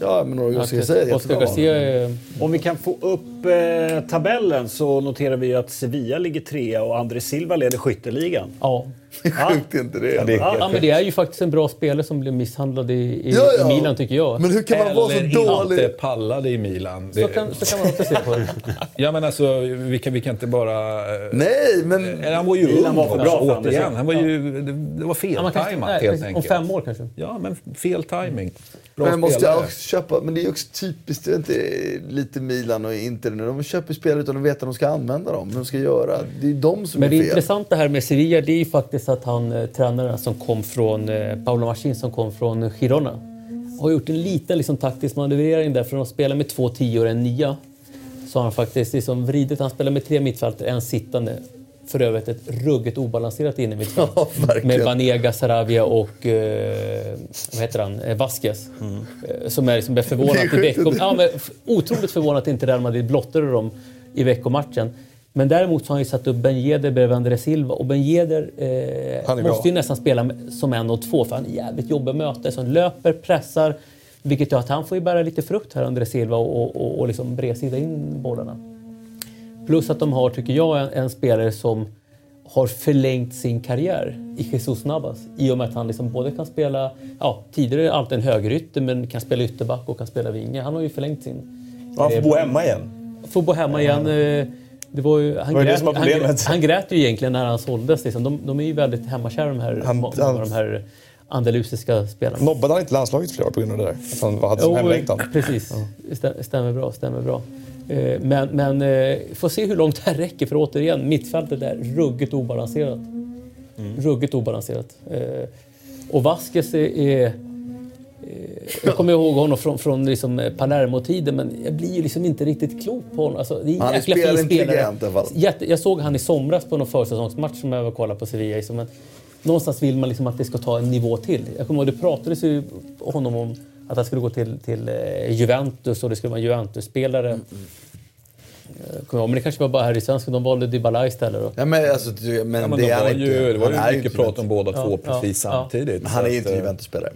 Ja, men Oscar Garcia är jättebra. Garcia är... Om vi kan få upp eh, tabellen så noterar vi ju att Sevilla ligger trea och André Silva leder skytteligan. Ja. [LAUGHS] Sjukt inte det. Ja, det är ja, men det är ju faktiskt en bra spelare som blev misshandlad i, i, Ja, ja. i Milan tycker jag. Men hur kan man vara så Eller dålig? inte pallade i Milan. så, Det, kan, så kan man också se på det. [LAUGHS] ja, men alltså, vi kan, vi kan inte bara... eh, Nej, men... Eller han var ju Milan ung var för bra för återigen. Han var ju, det, det var Ja, feltajmat nej, helt enkelt. Om fem år kanske. Ja, men fel timing. Bra Men måste spelare. också köpa, men det är också typiskt, det är inte lite Milan och Inter nu. De köper spelare utan att veta att de ska använda dem, de ska göra. Det är de som Men det är fel. intressanta här med Sevilla det är ju faktiskt att han, eh, tränaren som kom från, eh, Paolo Machin som kom från Girona, har gjort en liten liksom, taktisk manövrering där. Från att spela med två tior och en nia så har han faktiskt liksom vridit, han spelar med tre mittfältare, en sittande. För övrigt ett ruggigt obalanserat innermittfält. [LAUGHS] Ja, med Banega, Sarabia och eh, vad heter han? Eh, Vasquez. Eh, Som är, liksom är i veckom... Ja, men otroligt förvånat att inte Real Madrid blottade dem i veckomatchen. Men däremot så har han ju satt upp Ben Yedder bredvid André Silva och Ben Yedder eh, Han måste ju nästan spela som en och två för han är jävligt jobbig att möta. Som löper, pressar, vilket gör att han får ju bära lite frukt här, André Silva, och, och, och, och liksom bredsida in bollarna. Plus att de har, tycker jag, en, en spelare som har förlängt sin karriär i Jesus Navas. I och med att han liksom både kan spela, ja, tidigare alltid en högerytter, men kan spela ytterback och kan spela vinge. Han har ju förlängt sin Han får bo hemma igen. Får bo hemma igen. eh, Det var ju, han, var grät, han, grät, han grät ju egentligen när han såldes. Liksom. De, de är ju väldigt hemmakära de här, Han- de här andalusiska spelarna. Nobbade han inte landslaget flera år på grund av det där? Att han hade som hemlängtan? precis. Stä- Stämmer bra. Stämmer bra. Eh, Men, men eh, får se hur långt det här räcker. För återigen, mittfältet är ruggigt obalanserat. Ruggigt obalanserat. Eh, Och Vasquez är... jag kommer ihåg honom från, från liksom Palermo-tiden men jag blir ju liksom inte riktigt klok på honom. Alltså, det är Han jäkla fin spelare. Jätte, jag såg han i somras på någon försäsongsmatch som jag var och kollade på Sevilla. i, någonstans vill man liksom att det ska ta en nivå till. Jag kommer ihåg det pratades ju honom om att han skulle gå till, till eh, Juventus och det skulle vara en Juventus-spelare. Mm, Eh, kommer jag ihåg, Men det kanske var bara här i svensken. De valde Dybala istället. Ja, men alltså, du- men Ja, men det de är var han ju, inte. det var ju mycket inte prat om båda Ja, två precis ja. samtidigt. Men han är ju inte eh, Juventus-spelare.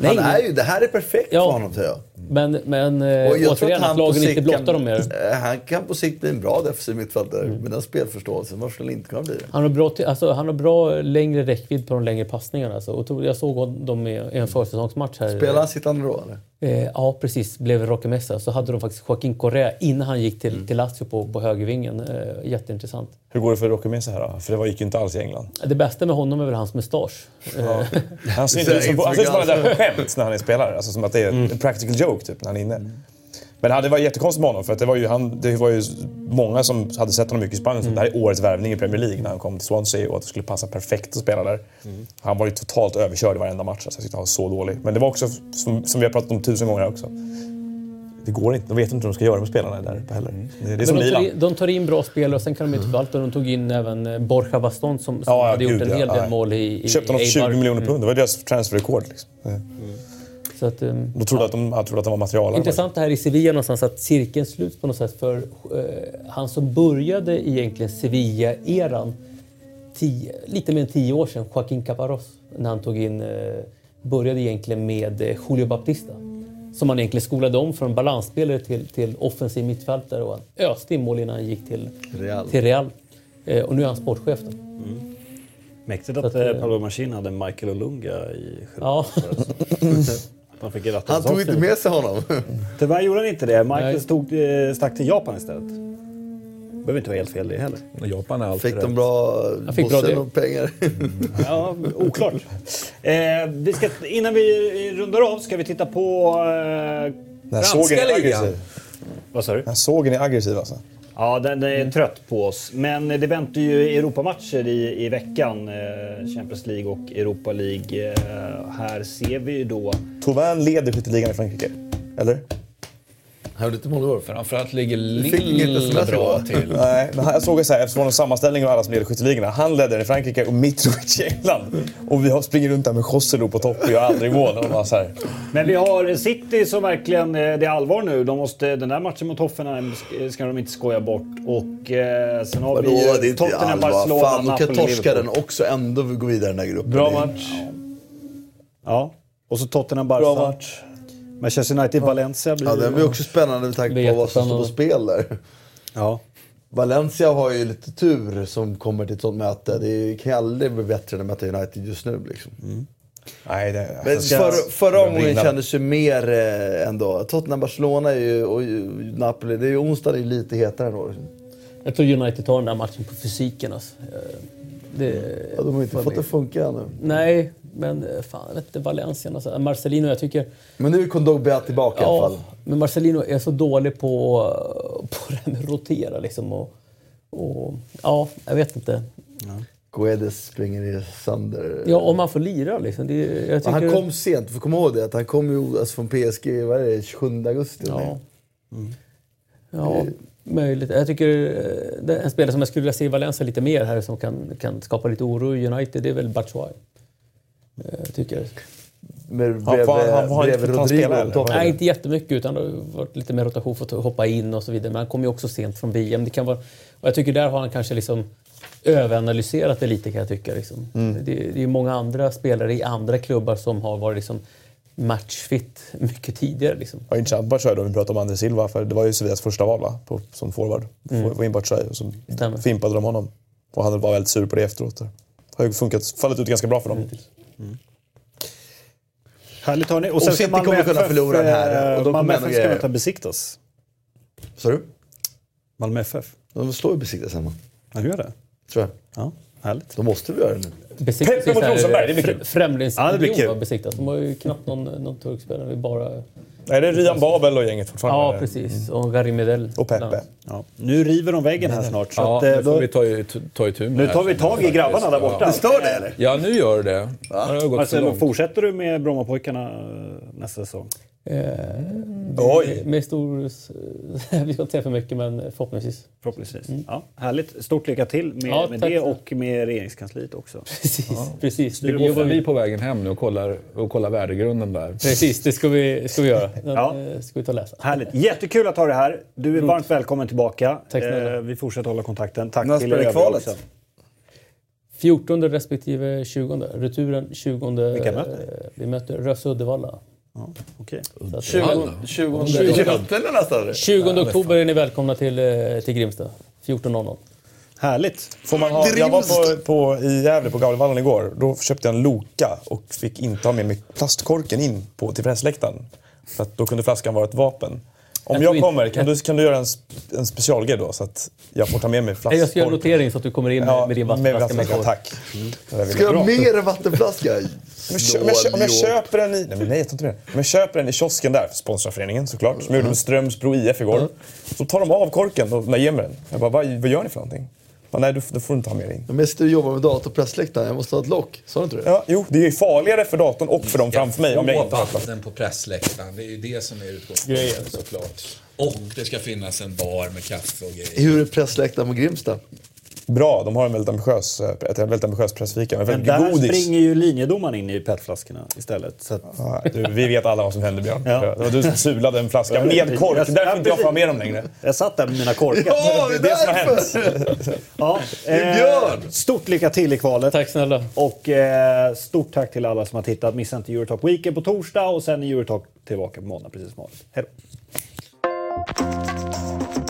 Nej. Han är ju, det här är perfekt Ja. för honom, tror jag. Men, men eh, Och jag tror återigen, att att lagen inte blottar dem mer. eh, Han kan på sikt bli en bra defensiv mittfältare Mm. med den spelförståelsen. Varför skulle inte kunna bli det? Han har, bra, alltså, han har bra längre räckvidd på de längre passningarna. Alltså. Och jag såg dem i en försäsongsmatch här. Spelar han sittande då, eller? Eh, ja, precis. Blev Roque Mesa. Så hade de faktiskt Joaquin Correa innan han gick Mm. till, till Lazio på, på högervingen. Eh, jätteintressant. Hur går det för Roque Mesa här då? För det var- gick ju inte alls i England. Det bästa med honom är väl hans mustasch. Eh, [LAUGHS] Han ser ut som, som bara där skämt när han är spelare. Alltså som att det är en practical joke typ när han är inne. Men det var jättekonstigt med honom för att det var ju, han, det var ju många som hade sett honom mycket i Spanien. Så det här är årets värvning i Premier League när han kom till Swansea och att det skulle passa perfekt att spela där. Han var ju totalt överkörd i varenda match. Alltså jag tyckte han var så dålig. Men det var också, som, som vi har pratat om tusen gånger också. Det går inte. De vet inte hur de ska göra med spelarna där uppe heller. Det, det är som de, tar in, de tar in bra spelare och sen kan de inte förvalta. De tog in även eh, Borja Baston som, som Ja, ja, hade gjort gud, en ja. hel del Ja. mål i, i Köpte för 20 Eibar. miljoner pund. Det var deras transferrekord. Liksom. Så att, eh, De trodde att de, jag trodde att de var material. Intressant det här i Sevilla någonstans att cirkeln sluts på något sätt. För eh, han som började egentligen Sevilla-eran lite mer än tio år sedan, Joaquín Caparros, när han tog in, eh, började egentligen med eh, Julio Baptista. Som han egentligen skolade om från balansspelare till, till offensiv mittfältare och han öste in mål innan han gick till Real. Till Real. Eh, och nu är han sportchef. Då. Mäktigt Så att, att, Paolo Machín hade Michael Olunga i Ja. [LAUGHS] Han fick ratta Han tog inte med sig honom. [LAUGHS] Tyvärr gjorde han inte det. Michael Nej. stod, eh, stack till Japan istället. behöver inte vara helt fel det heller. Japan är alltid Fick de bra Jag fick bra det. och pengar? [LAUGHS] Ja, oklart. Eh, vi ska, innan vi rundar av ska vi titta på... Eh, Den här sågen är ligan. aggressiv. vad sa du? Den här sågen är aggressiv alltså. Ja, den är trött på oss. Men det väntar ju Europamatcher i, i veckan. Eh, Champions League och Europa League. Eh, här ser vi ju då... Tauvin leder skytteligan i Frankrike. Eller? Han gjorde inte mål igår. Framförallt ligger fick inget Lill sms bra till. [LAUGHS] Nej, men jag såg så här, eftersom en sammanställning av alla som leder skytteligorna. Han ledde den i Frankrike och Mitrovic i [LAUGHS] England. Och vi har springer runt där med Joselu på topp och gör aldrig mål. Och bara så här. Men vi har City som verkligen, eh, det är allvar nu. De måste, den där matchen mot Hoffenheim ska- de inte skoja bort. Och eh, sen har Vadå, vi det är ju inte Tottenham, allvar. Barcelona, Fan, de kan torska den också ändå gå vidare i den här gruppen. Bra Det match. Ja. Och så Tottenham, Bra Barca. match. Manchester United, Valencia blir Ja, den blir också spännande med tanke på vad som står på spel där. Ja. Valencia har ju lite tur som kommer till ett sånt möte. Det kan ju aldrig bli bättre än att möta United just nu. Liksom. Nej, det, Men alltså, förra, förra börjar omgången kändes ju mer eh, ändå. Tottenham-Barcelona och Napoli, det är ju onsdag, det är lite hetare ändå. Liksom. Jag tror United tar den där matchen på fysiken. Alltså. Eh, Det, Ja, de har inte fått det att funka ännu. Nej, men eh, fan, jag vet inte, Valencia. Alltså. Marcelino, jag tycker... Men nu är Kondogbia tillbaka i alla Ja, fall. men Marcelino är så dålig på, på det här med att rotera liksom. Och, och, ja, jag vet inte. Guedes springer i sönder. Ja, om man får lira liksom. Det, tycker, Han kom sent, du får komma ihåg det. Att han kom ju alltså från PSG, vad är det, 27 augusti? Ja. Ja, möjligt. Jag tycker eh, det är en spelare som jag skulle vilja se i Valencia lite mer här som kan, kan skapa lite oro i United, det är väl Batshuayi. Eh, tycker. Med Han bredvid, han får inte bredvid Rodrigo. Nej, inte jättemycket utan det har varit lite mer rotation för att hoppa in och så vidare. Men han kom ju också sent från VM. Det kan vara, och jag tycker där har han kanske liksom överanalyserat det lite kan jag tycka. Liksom. Det, det är många andra spelare i andra klubbar som har varit liksom matchfit mycket tidigare. Liksom. Ja, intressant Batshuayi då, vi pratar om André Silva. För det var ju Sevillas första val va? På, som forward. Mm. Få in Batshuayi och så Stämmer. fimpade de honom. Och han var väldigt sur på det efteråt. Det har ju funkat, fallit ut ganska bra för dem hittills. Härligt hörni. Och ska City kommer kunna FF, förlora den här, eh, och de Malmö kommer FF ska vänta besiktas. Sa du? Malmö FF. De slår ju Besiktas hemma, Ja, gör det? tror jag. Ja, härligt. Då måste vi göra det nu. Besiktas Peppe mot Rosenberg, det blir kul. fr- Främlingsregion Ja, det blir kul. va, besiktas. De har ju knappt någon, någon turkspelare. Det är bara... Nej, det är Ryan Babel och gänget fortfarande. Ja, precis. Och Gary Medel. Och Peppe. Ja. Nu river de väggen här snart. Så Ja, att, eh, nu får då, vi ta, i- ta itu med nu det tar vi tag i grabbarna där borta. Ja. Står det eller? Ja, nu gör det. Det har gått långt. fortsätter du med Brommapojkarna eh, nästa säsong? Eh, Oj! med stor... [LAUGHS] Vi ska inte säga för mycket, men förhoppningsvis. Förhoppningsvis. Ja, härligt. Stort lycka till med, Ja, med det och med regeringskansliet också. Precis, precis. Styr Det jobbar Vi på vägen hem nu och kollar, och kollar värdegrunden där. Precis, det ska vi, ska vi göra. [LAUGHS] Den Ja. eh, ska vi ta och läsa. Härligt. Jättekul att ha dig här. Du är varmt välkommen tillbaka. Tack snälla. Eh, vi fortsätter hålla kontakten. Tack När till er kvalet? också. 14 respektive 20. Returen 20. Vilka möter eh, Vi möter Röse Uddevalla. Ja, att- 20, 20, 20. 20 nästan. 20 oktober är ni välkomna till, eh, till Grimsta. 14.00. Härligt. Får man ha, jag var på, på, i Gävle på Gavlevallen igår. Då köpte jag en Loka och fick inte ha med mig plastkorken in på, till pressläktaren. För att då kunde flaskan vara ett vapen. Om Jag jag, kommer, kan du, kan du göra en, en specialgrej då? Så att jag får ta med mig Nej, Jag ska göra en notering så att du kommer in med, med din vattenflaska med kork. Tack. Vill Ska jag. ha mer vattenflaska? [LAUGHS] Om jag, om, köper den i... Nej, men nej, jag tror inte det. Om jag köper den i kiosken där, sponsrar föreningen såklart, som jag gjorde med Strömsbro IF igår. Så tar de av korken och ger mig den. Jag bara, vad, vad gör ni för någonting? Bara, nej, du, du får inte ha med dig in. Men jag sitter och jobbar med datorpressläktaren, jag måste ha ett lock. Sa du inte det? Ja, jo, det är ju farligare för datorn och för dem framför mig om jag inte har vatten på pressläktaren, det är ju det som är utgångspunkten såklart. Och det ska finnas en bar med kaffe och grejer. Hur är pressläktaren på Grimsta? Bra, de har en väldigt ambitiös, eh, ett väldigt ambitiös pressfika med Men där godis. springer ju linjedomaren in i petflaskorna istället. Så att, Ja, du, vi vet alla vad som hände Björn. Ja. Det var du som sulade en flaska med kork. Ja, Därför inte jag får ha med dem längre. jag satt där med mina korkar. Ja, det är det som har därför! Ja, Björn. Stort lycka till i kvalet. Tack snälla. Och eh, stort tack till alla som har tittat. Missa inte Eurotalk Weekend på torsdag och sen är Eurotalk tillbaka på måndag precis som vanligt. Hej då!